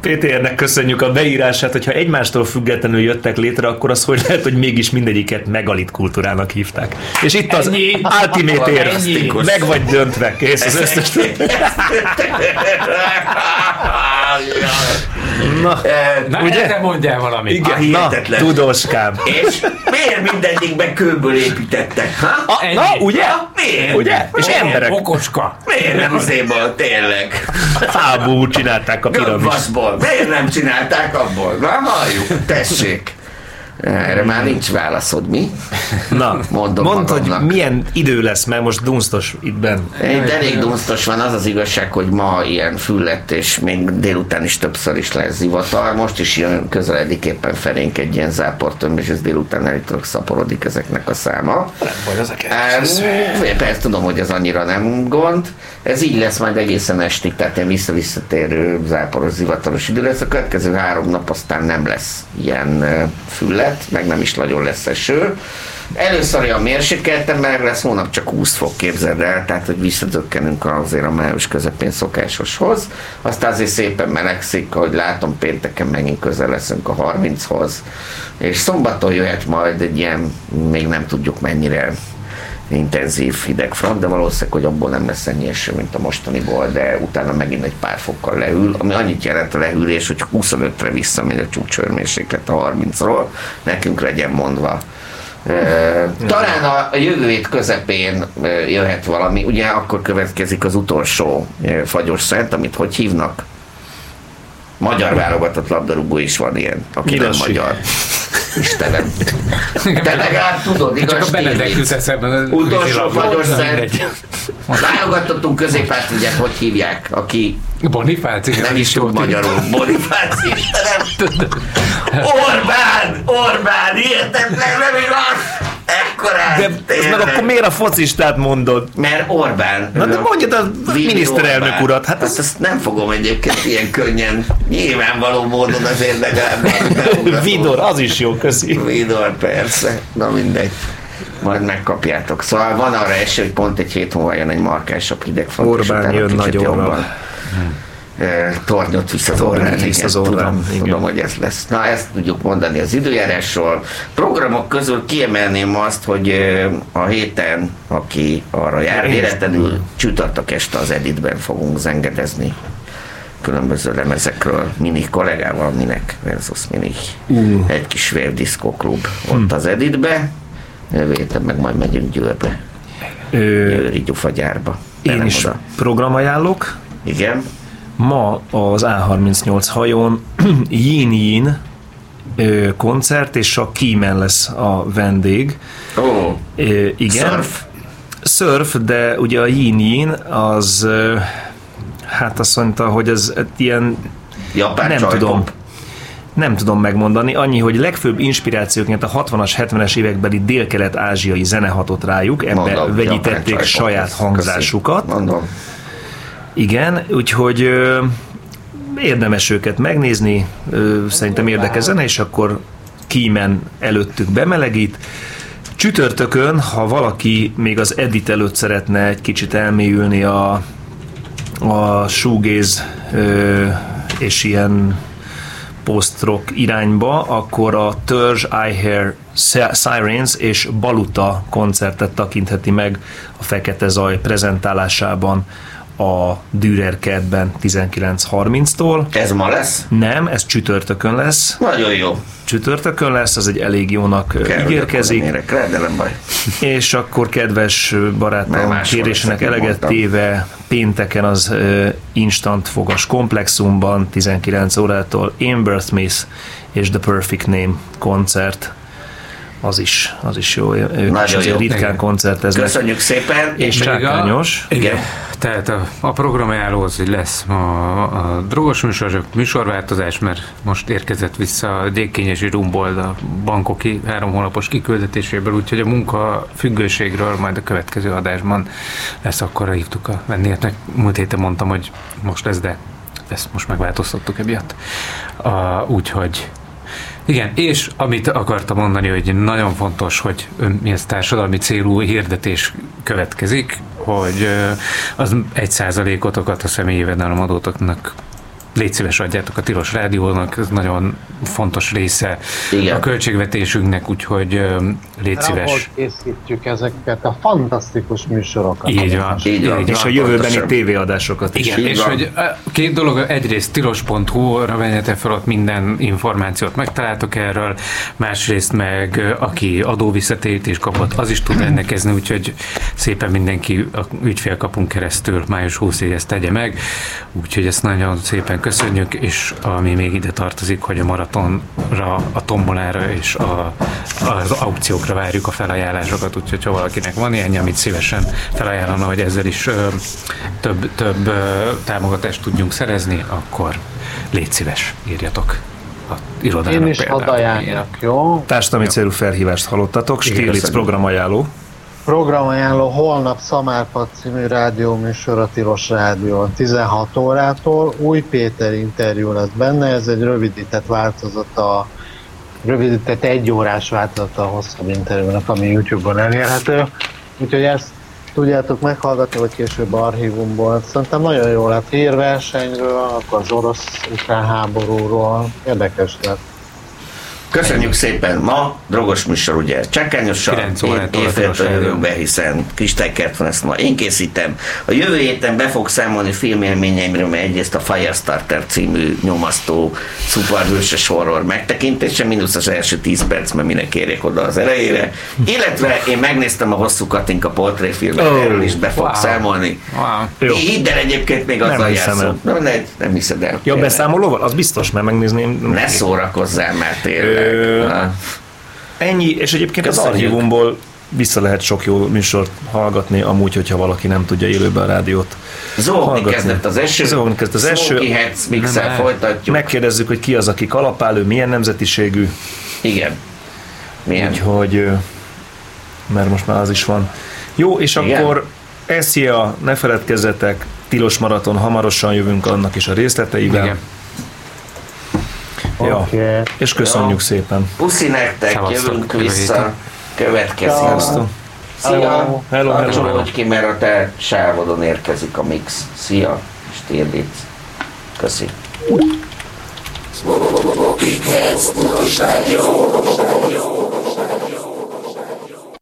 PTR-nek köszönjük a beírását, hogyha egymástól függetlenül jöttek létre, akkor az hogy lehet, hogy mégis mindegyiket megalit kultúrának hívták. És itt az ennyi, ultimate ér, meg vagy döntve, kész az összes. Na, na ugye? te mondjál valamit. Igen, na, tudóskám. És miért mindegyikben kőből építettek? Ha? A, na, ugye? Ha? Miért? Ugye? És miért? emberek. Okoska. Miért nem azért tényleg? Fából csinálták a piramis. Gömbaszból. Miért nem csinálták abból? Na, halljuk, tessék. Erre már nincs válaszod, mi? Na, Mondom mondd, hogy milyen idő lesz, mert most dunsztos itt benn. De elég dunsztos van, az az igazság, hogy ma ilyen füllett, és még délután is többször is lesz zivatar. Most is jön közeledik éppen felénk egy ilyen záportömb, és ez délután elég szaporodik ezeknek a száma. Nem baj, ezek Persze tudom, hogy ez annyira nem gond. Ez így lesz majd egészen estig, tehát ilyen vissza-visszatérő záporos, zivataros idő lesz. A következő három nap aztán nem lesz ilyen füllet lett, meg nem is nagyon lesz eső. Először a mérsékelten, mert lesz hónap csak 20 fok, képzeld el, tehát hogy visszadökkenünk azért a május közepén szokásoshoz. Aztán azért szépen melegszik, ahogy látom, pénteken megint közel leszünk a 30-hoz. És szombaton jöhet majd egy ilyen, még nem tudjuk mennyire intenzív hidegfront, de valószínűleg, hogy abból nem lesz ennyi eső, mint a mostaniból, de utána megint egy pár fokkal lehűl, ami annyit jelent a lehűlés, hogy 25-re visszamegy a csúcsörmérséklet a 30-ról, nekünk legyen mondva. Talán a jövő hét közepén jöhet valami, ugye akkor következik az utolsó fagyos szent, amit hogy hívnak? Magyar válogatott labdarúgó is van ilyen, aki nem magyar. Istenem. Te legalább tudod, igaz? Csak a Benedek jut eszembe. Utolsó fagyos. Válogatottunk középárt, ugye, hogy hívják, aki Bonifáci. Nem is tud magyarul. Bonifáci. Nem. Orbán! Orbán! Hihetetlen, nem igaz! Ekkorát! De ez meg akkor miért a focistát mondod? Mert Orbán. Na de mondjad a miniszterelnök Orbán. urat. Hát ezt, ezt nem fogom egyébként ilyen könnyen. Nyilvánvaló módon azért legalább. Vidor, az is jó, köszi. Vidor, persze. Na mindegy majd megkapjátok. Szóval van arra esély, hogy pont egy hét múlva jön egy markásabb hidegfront. Orbán jön nagyon tornyot visz az orrán. Visz az orrán. Tudom, igen. tudom, hogy ez lesz. Na, ezt tudjuk mondani az időjárásról. Programok közül kiemelném azt, hogy a héten, aki arra jár, véletlenül csütörtök este az Editben fogunk zengedezni különböző lemezekről, mini kollégával, minek versus mini. Uh. Egy kis klub ott hmm. az Editbe, jövő héten meg majd megyünk Győrbe. Győri gyufagyárba. Én is oda. programajánlok. Igen. Ma az A38 hajón Yin Yin koncert, és a Kímen lesz a vendég. Oh. igen. Surf. Surf, de ugye a Yin Yin az hát azt mondta, hogy ez ilyen Japán nem csajpop. tudom nem tudom megmondani, annyi, hogy legfőbb inspirációként a 60-as, 70-es évekbeli dél-kelet-ázsiai zene hatott rájuk, ebbe Mondom, vegyítették saját hangzásukat. Mondom. Igen, úgyhogy érdemes őket megnézni, szerintem érdekes zene, és akkor kímen előttük bemelegít. Csütörtökön, ha valaki még az edit előtt szeretne egy kicsit elmélyülni a, a shoegaze ö, és ilyen post-rock irányba, akkor a Törzs, I Hear Sirens és Baluta koncertet takintheti meg a Fekete Zaj prezentálásában a Dürer kertben 19.30-tól. Ez ma lesz? Nem, ez csütörtökön lesz. Nagyon jó. Csütörtökön lesz, az egy elég jónak Kell, ígérkezik. Érek rá, de nem baj. És akkor kedves barátom kérésének eleget téve pénteken az Instant Fogas Komplexumban 19 órától Amber Smith és The Perfect Name koncert az is, az is jó. Ők Nagyon is jó. ritkán koncerteznek. Köszönjük szépen. És csákányos. Igen. Tehát a, a programajánlóhoz hogy lesz a, a drogos műsor, műsorváltozás, mert most érkezett vissza a Dékényesi Rumbold a bankoki három hónapos kiküldetéséből, úgyhogy a munka függőségről majd a következő adásban lesz, akkor hívtuk a vendégeknek. Múlt héten mondtam, hogy most lesz, de ezt most megváltoztattuk emiatt. Úgyhogy igen, és amit akartam mondani, hogy nagyon fontos, hogy mi ez társadalmi célú hirdetés következik, hogy az egy százalékotokat a személyi jövedelemadótoknak légy szíves adjátok a Tilos Rádiónak, ez nagyon fontos része Igen. a költségvetésünknek, úgyhogy légy szíves. készítjük ezeket a fantasztikus műsorokat. Így van. Így van. És a jövőbeni tévéadásokat is. Igen, és van. hogy két dolog, egyrészt tilos.hu-ra venjetek fel, ott minden információt megtaláltok erről, másrészt meg aki adóvisszatérítés kapott, az is tud rendelkezni, úgyhogy szépen mindenki a ügyfélkapunk keresztül május 20-ig ezt tegye meg, úgyhogy ezt nagyon szépen köszönjük, és ami még ide tartozik, hogy a maratonra, a tombolára és a, az aukciókra várjuk a felajánlásokat, úgyhogy ha valakinek van ilyen, amit szívesen felajánlana, hogy ezzel is ö, több, több ö, támogatást tudjunk szerezni, akkor légy szíves, írjatok a irodának Én is hadd ajánljak, jó? Társadalmi célú felhívást hallottatok, Stiglitz programajánló programajánló holnap Szamárpad című rádióműsor a Tilos Rádió 16 órától. Új Péter interjú lesz benne, ez egy rövidített változat a rövidített egy órás változat a hosszabb interjúnak, ami YouTube-on elérhető. Úgyhogy ezt tudjátok meghallgatni, vagy később archívumból. Szerintem nagyon jó lett hírversenyről, akkor az orosz-ukrán háborúról. Érdekes lett. Köszönjük szépen! Ma drogos műsor, ugye csekkányosan, évféltől jövünk be, hiszen kis tekkert van ezt ma. Én készítem. A jövő héten be fog számolni filmélményeimről, mert egyrészt a Firestarter című nyomasztó szuperhőses horror megtekintése, mínusz az első 10 perc, mert minek kérjek oda az elejére. Illetve én megnéztem a hosszú Katinka portréfilmet, oh, erről is be fog wow. számolni. Wow. Hidd el egyébként még azzal játszom. Nem, nem, nem hiszed el. Ja, beszámolóval? Az biztos, mert megnézném. Ne szórakozzál már tényleg. Ennyi, és egyébként Köszönjük. az archívumból vissza lehet sok jó műsort hallgatni, amúgy, hogyha valaki nem tudja élőben a rádiót Zógni kezdett az eső. Zógni kezdett az eső. Mixel, folytatjuk. Megkérdezzük, hogy ki az, aki kalapálő, milyen nemzetiségű. Igen. Milyen? Úgyhogy, mert most már az is van. Jó, és Igen. akkor Eszia, ne feledkezzetek, tilos maraton, hamarosan jövünk annak is a részleteivel. Igen. Ja. Okay. És köszönjük ja. szépen. Puszi nektek, Szevasztok. jövünk vissza. Következik. Szia. Hello. Hello, hello. hogy ki, mert a te sávodon érkezik a mix. Szia, Stirlitz. Köszi. Jó.